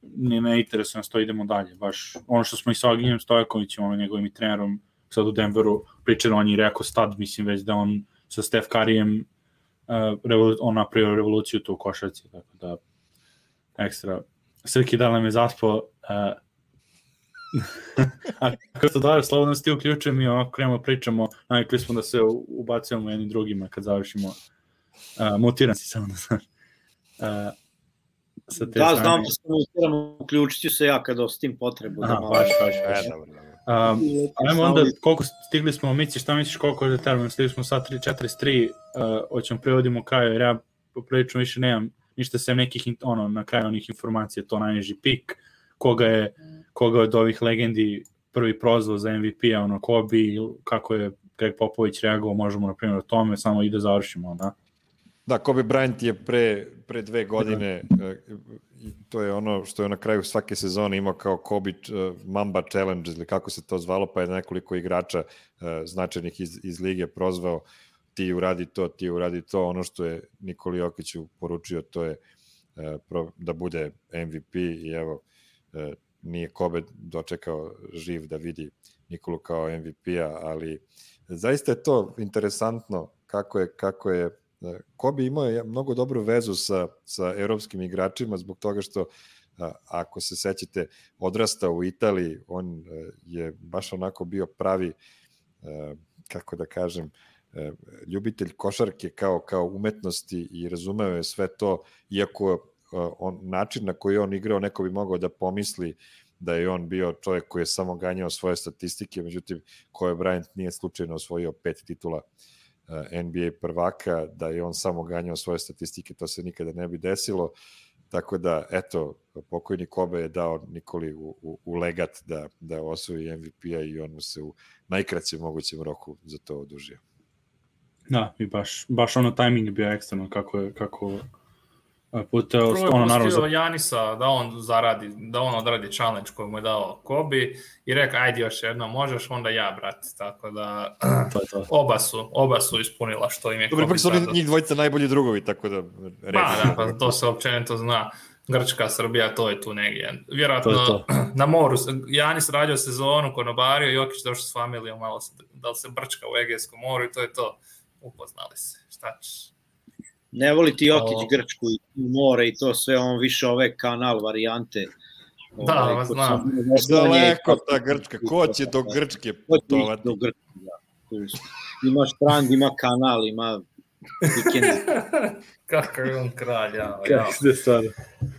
ne, ne interesuje nas to, idemo dalje. Baš ono što smo i sa Agnjem Stojakovićem, ono njegovim i trenerom, sad u Denveru, pričali, on je rekao stad, mislim već da on sa Steph Curryjem uh, revolu, on napravio revoluciju tu u košarci, tako da ekstra. Srki da nam je zaspao, uh, A kako to dobro, slobodno se ti uključujem i onako krenemo da pričamo, navikli smo da se ubacujemo jednim drugima kad završimo. Uh, mutiran si samo da znaš. Uh, sa te da, strane. znam da se mutiram, uključit ću se ja kad ostim potrebu. Aha, da malo... baš, baš, baš. E, dobro, dobro. Um, ajmo onda, koliko stigli smo, Mici, šta misliš koliko je termin? Stigli smo sad 43, uh, hoćemo prevodimo kraju, jer ja poprilično više nemam ništa sem nekih, ono, na kraju onih informacija, to najniži pik, koga je koga od ovih legendi prvi prozvao za MVP-a, ono, ko bi, kako je Greg Popović reagovao, možemo, na primjer, o tome, samo i da završimo, da? Da, Kobe Bryant je pre, pre dve godine, da. to je ono što je na kraju svake sezone imao kao Kobe uh, Mamba Challenge, ili kako se to zvalo, pa je nekoliko igrača uh, značajnih iz, iz lige prozvao ti uradi to, ti uradi to, ono što je Nikoli Jokiću poručio, to je da bude MVP i evo, nije Kobe dočekao živ da vidi Nikolu kao MVP-a, ali zaista je to interesantno kako je, kako je Kobe imao mnogo dobru vezu sa, sa evropskim igračima zbog toga što ako se sećate odrastao u Italiji, on e, je baš onako bio pravi e, kako da kažem e, ljubitelj košarke kao kao umetnosti i razumeo je sve to iako on, način na koji on igrao, neko bi mogao da pomisli da je on bio čovjek koji je samo ganjao svoje statistike, međutim, Kobe Bryant nije slučajno osvojio pet titula NBA prvaka, da je on samo ganjao svoje statistike, to se nikada ne bi desilo, tako da, eto, pokojni Kobe je dao Nikoli u, u, u legat da, da osvoji MVP-a i on mu se u najkraćem mogućem roku za to odužio. Da, i baš, baš ono tajming je bio ekstremno kako je, kako puteo, Prvo je ono naravno za... Janisa da on zaradi, da on odradi challenge koji mu je dao Kobi i rekao ajde još jedno možeš, onda ja brat, tako da to to. oba su, oba su ispunila što im je Dobro, ipak su oni njih dvojica najbolji drugovi, tako da Pa, da, pa to se općenito zna. Grčka, Srbija, to je tu negdje. Vjerojatno to to. na moru. Janis radio sezonu, konobario, Jokić došao s familijom, malo se, da li se brčka u Egejskom moru i to je to. Upoznali se. Šta ćeš? Ne voli ti Jokić o... Grčku i more i to sve, on više ove kanal varijante. Da, ovaj, znam. Daleko ta Grčka, ko će do Grčke putovati? Do Grčke, da. Ima štrand, ima kanal, ima vikend. Kako je on kralj, ja. Kako se stvarno.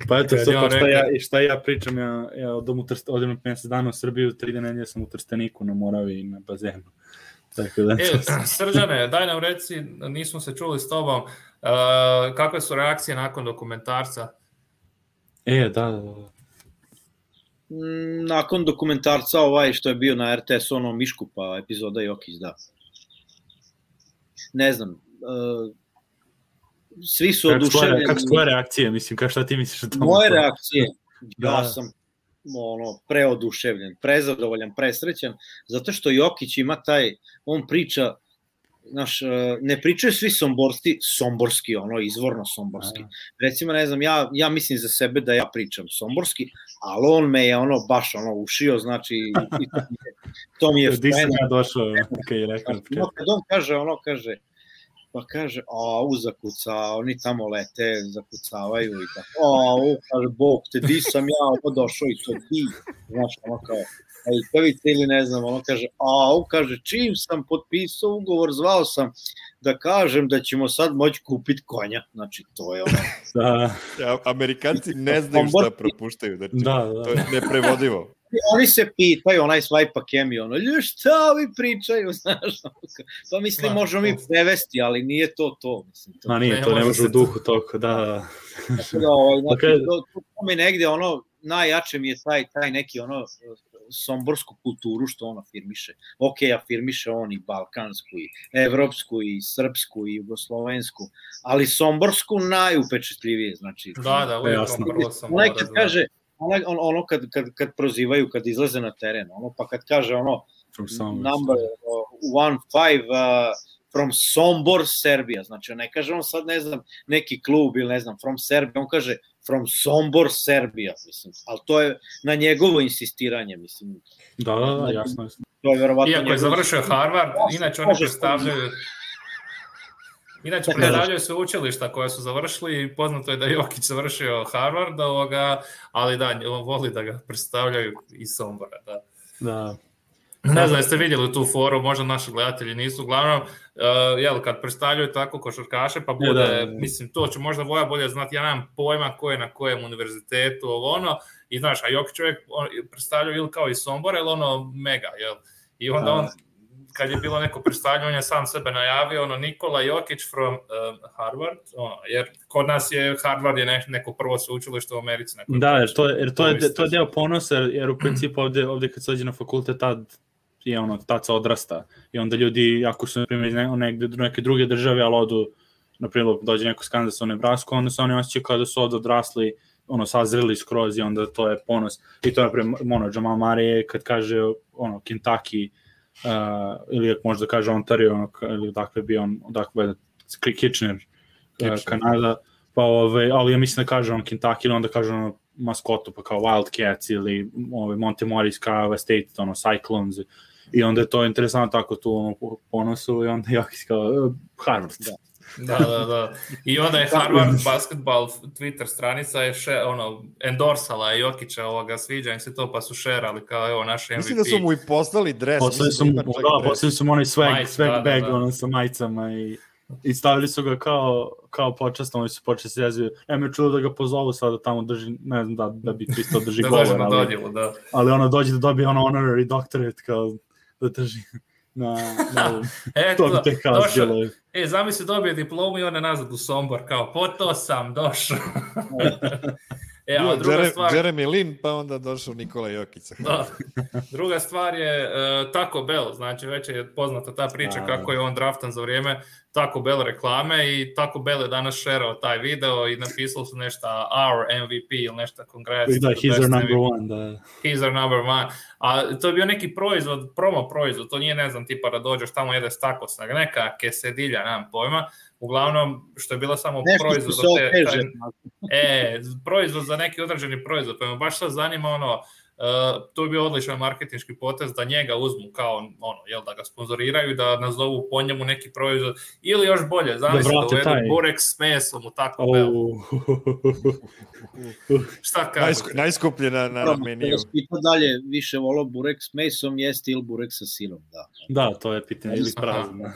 Pa eto, sad, ja, šta, ja, šta ja pričam, ja, ja odem, u Trst, odem na 50 dana u Srbiju, tri dana sam u Trsteniku, na Moravi i na bazenu. Tako da... E, Srđane, daj nam reci, nismo se čuli s tobom, uh, kakve su reakcije nakon dokumentarca? E, da, da, da. Mm, nakon dokumentarca ovaj što je bio na RTS ono Miškupa epizoda Jokić, da. Ne znam, uh, svi su oduševljeni. Kako su tvoje reakcije, mislim, kako šta ti misliš o tome? Moje reakcije, ja da. sam ono, preoduševljen, prezadovoljan, presrećan, zato što Jokić ima taj, on priča, znaš, e, ne pričaju svi somborski, somborski, ono, izvorno somborski. Recimo, ne znam, ja, ja mislim za sebe da ja pričam somborski, ali on me je ono baš ono ušio, znači i to mi je, to mi je Di sam ja došao, okay, rekao. Kad on kaže, ono kaže, pa kaže, a, u zakuca, oni tamo lete, zakucavaju i tako, a, u, kaže, bog te, di sam ja ovo došao i to ti, znaš, ono kao, Ajkavica ili ne znam, ono kaže, a, u, kaže, čim sam potpisao ugovor, zvao sam da kažem da ćemo sad moći kupiti konja, znači, to je ono. da. Amerikanci ne znaju šta propuštaju, znači, da, da. to je neprevodivo oni se pitaju, onaj swipe kemi, ono, lju šta ovi pričaju, znaš, to mislim Ma, možemo mi prevesti, ali nije to to. Mislim, to Ma nije, to ne može u duhu toliko, da, da. da ovaj, znači, okay. to, to mi negde, ono, najjače mi je taj, taj neki, ono, somborsku kulturu što on afirmiše. Ok, afirmiše on i balkansku, i evropsku, i srpsku, i jugoslovensku, ali somborsku najupečetljivije, znači. Da, da, uvijek prvo sam Onaj kad kaže, ono, ono kad, kad, kad prozivaju, kad izlaze na teren, ono, pa kad kaže ono, number uh, one five uh, from Sombor, Serbia, znači ne kaže on sad, ne znam, neki klub ili ne znam, from Serbia, on kaže from Sombor, Serbia, mislim. Ali to je na njegovo insistiranje, mislim. Da, da, da, jasno. jasno. To je verovatno Iako je završio Harvard, inače oni predstavljaju Inače, predstavljaju se učilišta koja su završili i poznato je da je Jokić završio Harvard, ovoga, ali da, on voli da ga predstavljaju iz Sombora. Da. Da. Ne znam, jeste vidjeli tu foru, možda naši gledatelji nisu. Uglavnom, uh, jel, kad predstavljaju tako košarkaše, pa bude, da, da. mislim, to će možda Voja bolje znati, ja nemam pojma ko je na kojem univerzitetu, ovo ono, i znaš, a Jokić čovjek on, predstavljaju ili kao iz Sombora, ili ono mega, jel? I onda Da. on, kad je bilo neko predstavljanje, on je sam sebe najavio, ono, Nikola Jokić from um, Harvard, ono, jer kod nas je Harvard je ne, neko prvo sveučilište u Americi. Neko Da, jer to, je- jer to, je, to je deo ponosa, jer, jer u principu ovde, ovde kad se dođe na fakultet, tad je ono, tad se odrasta. I onda ljudi, ako su, na primjer, iz ne, negde, neke druge države, ali odu, na primjer, dođe neko skan da su u Nebrasku, onda se oni osjećaju kao da su ovde odrasli, ono, sazreli skroz i onda to je ponos. I to na primjer, ono, Jamal Murray kad kaže, ono, Kentucky, uh, ili ako možda kaže Ontario, ono, ili odakle bi on, odakle je Kitchener, uh, Kitchener. Kanada, pa ove, ali ja mislim da kaže on Kentucky ili onda kaže ono maskotu pa kao Wildcats ili ove, Montemoris Iowa State, ono Cyclones i onda je to interesantno tako tu ono, po- ponosu i onda Jokić kao "E, Harvard. Da. Da, da, da. I onda je Harvard basketball Twitter stranica je še, ono, endorsala Jokića ovoga, sviđa im se to, pa su šerali kao, evo, naš MVP. Mislim da su mu i poslali dres. Poslali su mu, da, dres. poslali su mu onaj swag, Majice, swag da, da, bag da. ono sa majicama i i stavili su ga kao, kao počast, oni su počeli se jezio. Ja me čulo da ga pozovu sada tamo drži, ne znam da, da bi Kristo drži Da dođe govor, na ali, dodjelu, da. ali ono dođe da dobije ono honorary doctorate kao da drži na, na E, to bi to, tek kao došao, bilo. e, zamisli dobije diplomu i on je nazad u Sombor, kao, po to sam došao. e, a druga Jere- stvar, Jeremy Lin, pa onda došao Nikola Jokić. Da. Druga stvar je uh, Taco Bell, znači već je poznata ta priča Da, kako je on draftan za vrijeme Taco Bell reklame i Taco Bell je danas šerao taj video i napisali su nešto our MVP ili nešto congrats. Da, he's our number MVP. one, da. He's our number one. A to je bio neki proizvod, promo proizvod, to nije, ne znam, tipa da dođeš tamo jedeš tacos, nego neka kesedilja, nemam pojma. Uglavnom, što je bila samo Nešto proizvod za te, taj- E, proizvod za neki određeni proizvod, pa me baš sad zanima ono, uh, to bi bio odličan marketinški potez da njega uzmu kao ono, jel, da ga sponzoriraju, da nazovu po njemu neki proizvod, ili još bolje, zamisli da, vrate uvedu taj. burek s mesom u Bell. Oh. Šta kažete? Najsku, najskuplje na, na Dobro, meniju. da pita dalje, više volo burek s mesom jeste ili burek sa sirom, da. Da, to je pitanje, ili prazno.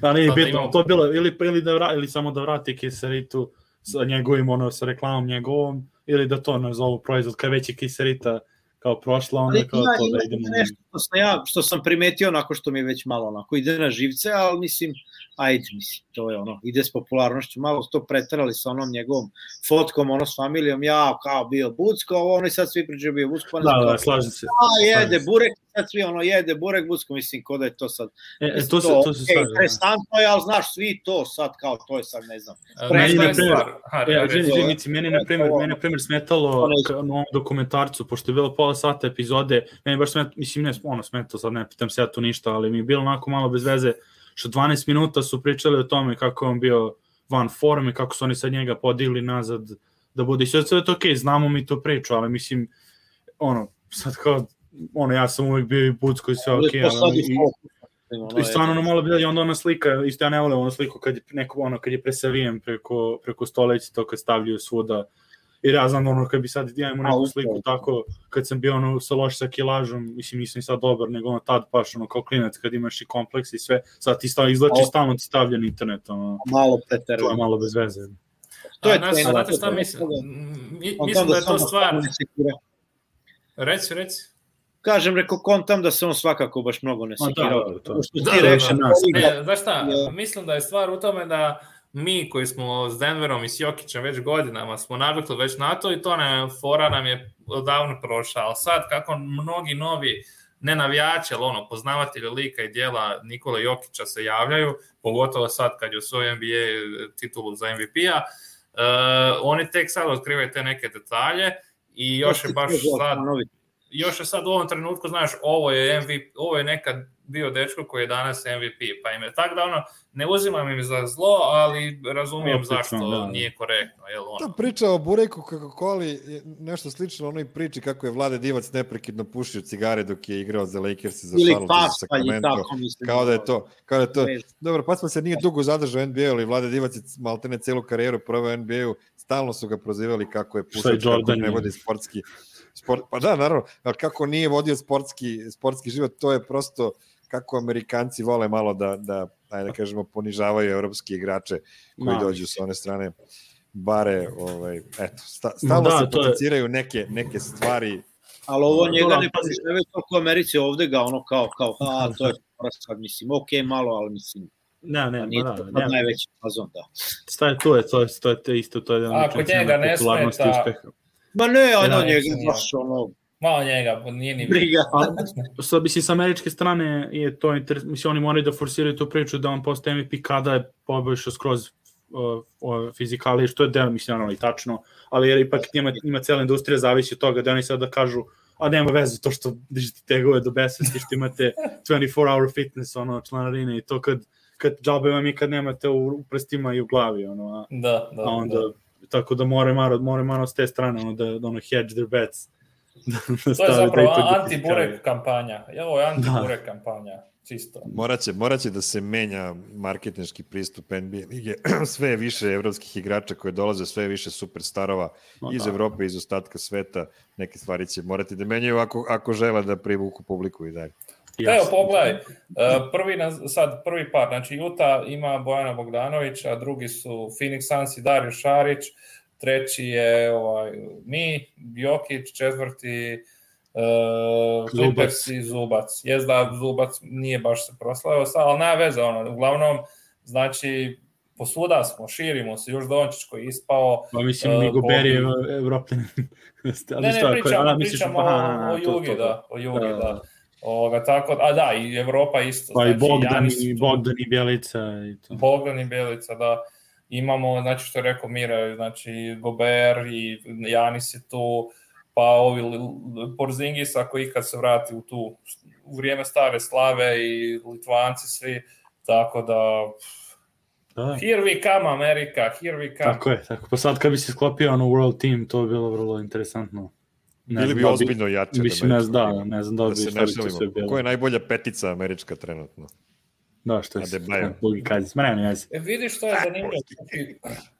Da, nije Pa da bitno, imamo- to je bilo, ili, ili, da vra, ili samo da vrati kiseritu sa njegovim, ono, sa reklamom njegovom, ili da to nazovu proizvod, kad već je kiserita kao prošla, onda Ali kao ima, to da idemo. nešto što sam, ja, što sam primetio onako što mi je već malo onako ide na živce, ali mislim, ajde, mislim, to je ono, ide s popularnošću, malo to pretarali sa onom njegovom fotkom, ono s familijom, ja kao bio Bucko, ovo ono i sad svi pričaju bio Bucko, pa ne Da, da, slažem se. a jede slažem se. burek, sad svi ono jede burek Bucko, mislim, ko da je to sad, E, e, to se, to se okej, slažem. da. interesantno je, ali znaš, svi to sad, kao, to je sad, ne znam, A, Meni, na stvar? Aha, E, meni, na primjer, meni, na primjer, smetalo To na ovom dokumentarcu, pošto je bilo pola sata epizode, meni baš smet, mislim, ne, ono, smetalo, sad ne pitam se ja tu ništa, ali mi je bilo onako malo bez veze, što 12 minuta su pričali o tome kako on bio van forme, kako su oni sad njega podigli nazad da bude, i sve sve je to okay, znamo mi tu priču, ali mislim, ono, sad kao, ono, ja sam uvek bio i Bucko i sve to sad ali, i, ono I stvarno ono malo bilo i onda ona slika, isto ja ne volim onu sliku kad je neko ono kad je presavijen preko preko stoleci to kad stavljaju svuda. I ja znam ono kad bi sad ja imao neku sliku tako kad sam bio ono sa loš sa kilažom, mislim nisam ni sad dobar, nego ono tad baš ono kao klinac kad imaš i kompleks i sve, sad ti stavlja izlači A, stalno ti stavlja na internet, ono, malo to je malo bez veze. To je znate to šta je mislim? toga. Mi- Mislim da je to stvar... Reci, reci. Kažem, rekao kontam da se on svakako baš mnogo ne da, sekirao. da, to- To što Da, ti da, rekao, da. nas. Ne, znaš šta, Je. mislim da je stvar u tome da mi koji smo s Denverom i s Jokićem već godinama smo navikli već na to i to ne, fora nam je odavno prošla, ali sad kako mnogi novi ne navijači, ali ono, poznavatelji lika i dijela Nikola Jokića se javljaju, pogotovo sad kad je osvojio NBA titulu za MVP-a, uh, oni tek sad otkrivaju te neke detalje i još je baš sad još je sad u ovom trenutku, znaš, ovo je MVP, ovo je neka bio dečko koji je danas MVP, pa im je tako da ono, ne uzimam im za zlo, ali razumijem Opično, zašto da. nije korektno, jel ono? Ta priča o Bureku Coca-Coli je nešto slično onoj priči kako je Vlade Divac neprekidno pušio cigare dok je igrao za Lakers i za Ili Charlotte i za Sacramento. Kao da je to, kao da je to. Dobro, Pascal se nije dugo zadržao u NBA, ali Vlade Divac je maltene celu karijeru proveo u NBA-u, stalno su ga prozivali kako je pušač, kako Jordan ne vodi sportski sport, pa da, naravno, ali kako nije vodio sportski, sportski život, to je prosto kako Amerikanci vole malo da, da ajde da kažemo, ponižavaju evropske igrače koji Da. dođu sa one strane bare, ovaj, eto, sta, stalno da, se to je- potenciraju neke, neke stvari Ali ovo Da, njega da, ne pazi. poznaju toliko u Americi, ovde ga ono kao, kao, a, to je sad, mislim, okej malo, ali mislim, Ne, ne, nije ma to da, ne. najveći fazon, da. Šta je to je, to je, to je to isto, to je jedan od ne popularnosti i uspeha. Ma ne, ono njega baš ono, Malo njega, nije ni briga. A, sad, mislim, sa američke strane je to, interes, mislim, oni moraju da forsiraju tu priču da on postaje MVP kada je poboljšao skroz uh, fizikalije, što je deo, mislim, ono i tačno, ali jer ipak njima, njima cela industrija zavisi od toga da oni sad da kažu a nema veze to što dižete tegove do besvesti, što imate 24 hour fitness, ono, članarine i to kad, kad džabe vam je kad nemate u, u prstima i u glavi, ono, a, Da, da, a onda, da. tako da more malo, more malo s te strane, ono, da, da ono, hedge their bets. Da, da To je da zapravo da anti-burek kampanja. Ja, ovo je Da. anti-burek kampanja, čisto. Moraće, moraće da se menja marketinški pristup NBA lige. sve je više evropskih igrača koje dolaze, sve je više superstarova No, iz da. Evrope, iz ostatka sveta. Neke stvari će morati da menjaju ako, ako žele da privuku publiku i dalje. Evo, pogledaj, e, prvi, na- sad prvi par, znači Utah ima Bojana Bogdanovića, drugi su Phoenix Suns i Dario Šarić, treći je ovaj, mi, Jokić, četvrti uh, Clippers i Zubac. Jes da Zubac nije baš se proslavio, ali nema veze, ono, uglavnom, znači, posvuda smo, širimo se, još Dončić koji je ispao. Pa mislim, e, uh, Gobert je Evropljan. Ne, ne, pričamo, pričamo o, o Jugi, da, o Jugi, Da, da. Ovoga, tako, a da, i Evropa isto. Pa i znači, Bogdan, Janis i Bogdan i Bjelica i to. Bogdan i Bjelica, da. Imamo, znači što je rekao Mira, znači Gober i Janis je tu, pa ovi Porzingis ako ikad se vrati u tu u vrijeme stare slave i Litvanci svi, tako da Da. here we come Amerika, here we come. Tako je, tako. Pa sad kad bi se sklopio ono World Team, to bi bilo vrlo interesantno. Bili znam bi da ozbiljno jači od Mislim, ne, američkog da, ne znam da Da bi se ne bi to sve šalimo. bilo. Ko je najbolja petica američka trenutno? Da, što je. Bugi kaže, ma ne, ne, ne, E, vidiš što je zanimljivo, znači,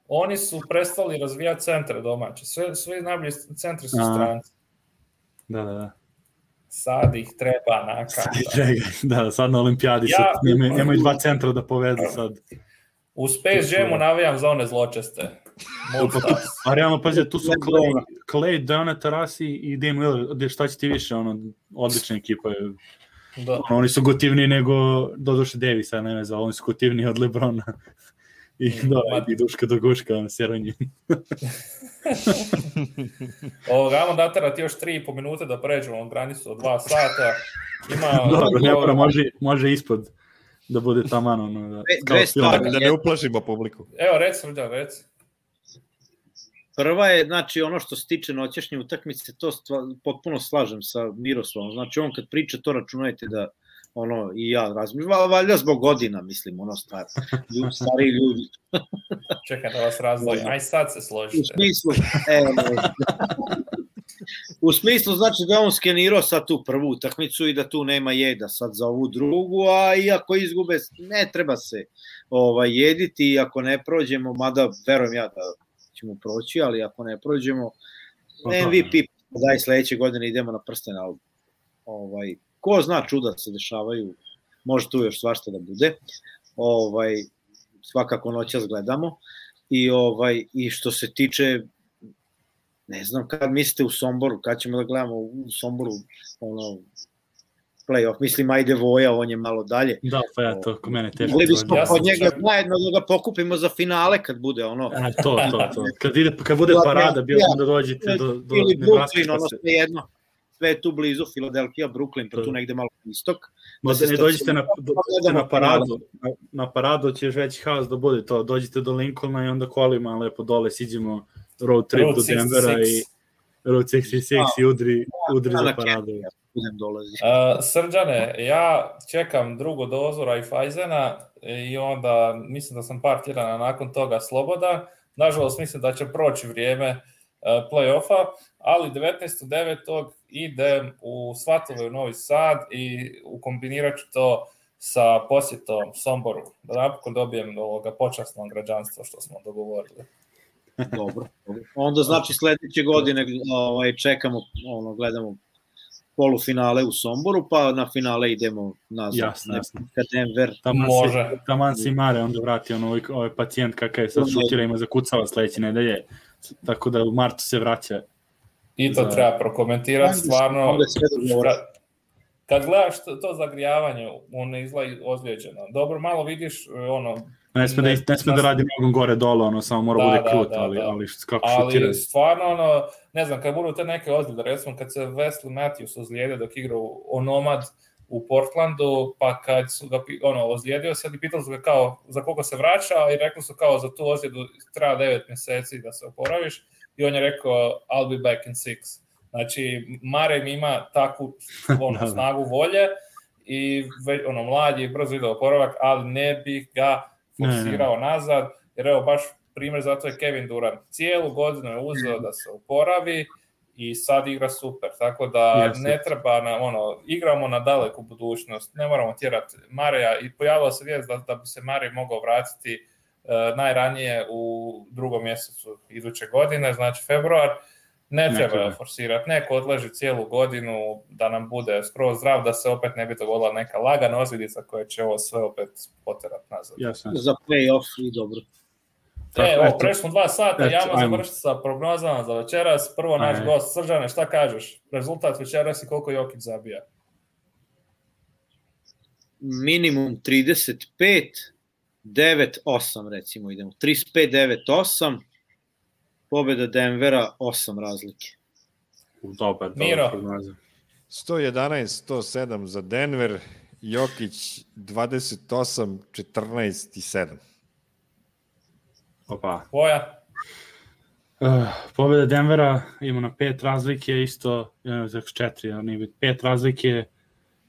oni su prestali razvijati centre domaće, sve, sve najbolji centri su A. stranci. da, da, da. Sad ih treba. Čekaj, da, sad na olimpijadi Ja- sad nemaju dva centra da povedu sad. U Space Jamu navijam za one zločeste. Monstars. A realno, pazi, tu su Clay, Clay Dana Tarasi i Dame Lillard, šta će ti više, ono, odlična ekipa je. Da. Ono, oni su gotivniji nego, doduše Davisa, ne veze, ali oni su gotivniji od Lebrona. I da, i duška do guška, ono, seranje. Ovoga, ajmo daterati još 3,5 minute da pređemo granicu od 2 sata. Ima, Dobro, ne mora, može, može ispod da bude taman, ono, da, Dve- dve stvari. Da ne uplašimo publiku. Evo, reci, Srđan, reci. Prva je, znači, ono što se tiče noćešnje utakmice, to stva, potpuno slažem sa Miroslavom. Znači, on kad priča, to računajte da ono, i ja razmišljam, Va- valjda zbog godina, mislim, ono, star, ljudi, stari ljudi. Čekaj da vas razdvojim. Aj sad se U složite. smislu, e, u smislu, znači da on skenirao sad tu prvu utakmicu i da tu nema jeda sad za ovu drugu, a i ako izgube, ne treba se ovaj, jediti i ako ne prođemo, mada verujem ja da ćemo proći, ali ako ne prođemo, Aha. MVP daj sledeće godine idemo na prsten, ali ovaj, ko zna čuda se dešavaju, može tu još svašta da bude. Ovaj, svakako noćas gledamo. I ovaj i što se tiče ne znam kad mislite u Somboru, kad ćemo da gledamo u Somboru ono playoff, mislim ajde Voja, on je malo dalje. Da, pa ja, to kod mene teško. Mogli bismo Ja kod njega čak- zajedno da ga pokupimo za finale kad bude ono. E, to, to, to. Kad, ide, kad bude parada, bilo onda dođete do, do ili. Brooklyn, pa ono se- sve jedno. Sve je tu blizu, Philadelphia, Brooklyn, pa tu negde malo istok. Ma da ne dođete na, do, gledamo na paradu, na, na paradu će još veći haos da bude to, dođete do Lincolna i onda kolima lepo dole siđemo road trip Road do Denvera 66. i, Route 66 i udri, udri za na paradu. budem dolazi. Uh, Srđane, ja čekam drugu dozu Raiffeisena i onda mislim da sam par tjedana nakon toga slobodan. Nažalost, mislim da će proći vrijeme uh, play-offa, ali 19.9. idem u Svatove u Novi Sad i ukombinirat ću to sa posjetom Somboru, da napokon dobijem ovoga počasnog građanstva što smo dogovorili. Dobro. Onda znači sledeće godine ovaj, čekamo, ono, gledamo polufinale u Somboru, pa na finale idemo nazad. Jasno, jasno. Ka Denver. Taman Može. Si, taman si Mare onda vrati ono, ovaj, ovaj pacijent kakav je sad šutira ima zakucava sledeće nedelje. Tako da u martu se vraća. I to Za- treba prokomentirati, stvarno. Kad- gledaš to, to zagrijavanje, on ne izgleda ozlijeđeno. Dobro, malo vidiš, ono, Ne sme, da, ne sme da radi mnogo gore dole, ono, samo mora Da, bude da, krut, da, ali, da. ali kako šutira. ali stvarno, ono, ne znam, kad budu te neke ozljede, recimo kad se Wesley Matthews ozlijedio dok igra u Onomad u Portlandu, pa kad su ga, ono, ozlijedio se i pitali su ga kao za koliko se vraća i rekli su kao za tu ozljedu treba 9 mjeseci da se oporaviš i on je rekao I'll be back in six. Znači, Marem ima takvu ono, Da, da. snagu volje i ono, mlad je brzo ide oporavak, ali ne bih ga forsirao nazad, jer evo baš primjer zato je Kevin Durant. Cijelu godinu je uzeo da se oporavi i sad igra super, tako da Jeste. ne treba na, ono, igramo na daleku budućnost, ne moramo tjerati Mareja i pojavila se vijest da, da bi se Marej mogao vratiti uh, najranije u drugom mjesecu iduće godine, znači februar, ne treba ga forsirati, neko odleži cijelu godinu da nam bude skroz zdrav, da se opet ne bi dogodila neka lagana ozljedica koja će ovo sve opet poterat nazad. Jasno. Za play-off i dobro. Tako, e, evo, eto. prešli smo dva sata, ja ajmo. završiti sa prognozama za večeras. Prvo naš Ajde. gost, Srđane, šta kažeš? Rezultat večeras i koliko Jokić zabija? Minimum 35, 9, 8 recimo idemo. 35, 9, 8. Pobjeda Denvera, 8 razlike. Dobar, Miro. dobar prognoza. 111, 107 za Denver, Jokić 28, 14 i 7. Opa. Tvoja? Uh, pobjeda Denvera ima na pet razlike, isto, ja za četiri, ali nije bit, pet razlike,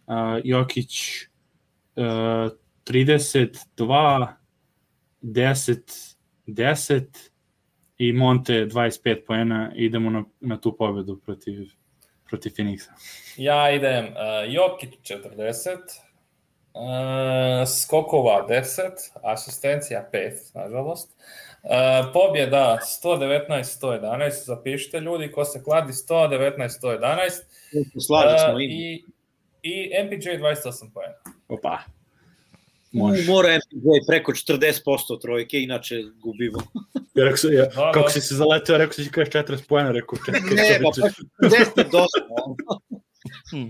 uh, Jokić uh, 32, 10, 10 i Monte 25 poena, idemo na, na tu pobjedu protiv, protiv Phoenixa. Ja idem uh, Jokić 40, uh, skokova 10, asistencija 5, nažalost. Uh, pobjeda 119-111, zapišite ljudi, ko se kladi 119-111. Slažem smo Uh, i. i, I MPJ 28 pojena. Opa. Može. Mora MPJ preko 40% trojke, inače gubimo. Ja rekao, sam- ja, Da, kako da. si se zaleteo, rekao si kažeš 40 poena, rekao čekaj, Ne, pa čekaj, pa 40 je dosta. ono.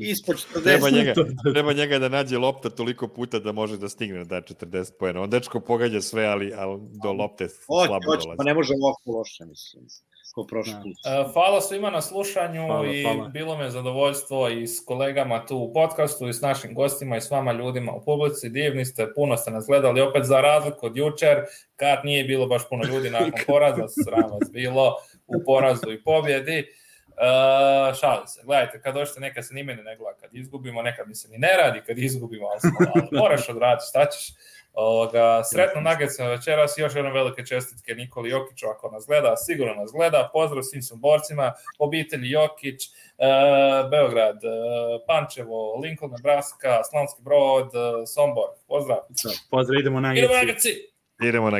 Ispod 40. Treba njega, treba njega da nađe lopta toliko puta da može da stigne da 40 poena. On dečko pogađa sve, ali, ali do lopte slabo hoće, dolazi. pa ne može ovako loše, mislim. Ko prošli Da. put. Uh, Hvala svima na slušanju Hvala, i hvala. bilo me zadovoljstvo i s kolegama tu u podcastu i s našim gostima i s vama ljudima u publici. Divni ste, puno ste nas gledali opet za razliku od jučer kad nije bilo baš puno ljudi nakon poraza, sram vas bilo u porazu i pobjedi. Uh, šalim se, gledajte, kad dođete neka se ni mene ne gleda, kad izgubimo, nekad mi se ni ne radi, kad izgubimo, ali, smo, ali moraš odraditi, šta ćeš. Ovoga, sretno Nuggetsima večeras i još jednom velike čestitke Nikoli Jokiću ako nas gleda, sigurno nas gleda, pozdrav svim sumborcima, obitelji Jokić, e, Beograd, e, Pančevo, Lincoln, Nebraska, Slavonski Brod, e, Sombor, pozdrav. Pozdrav, idemo na Idemo Geci. Nuggetsi! Idemo na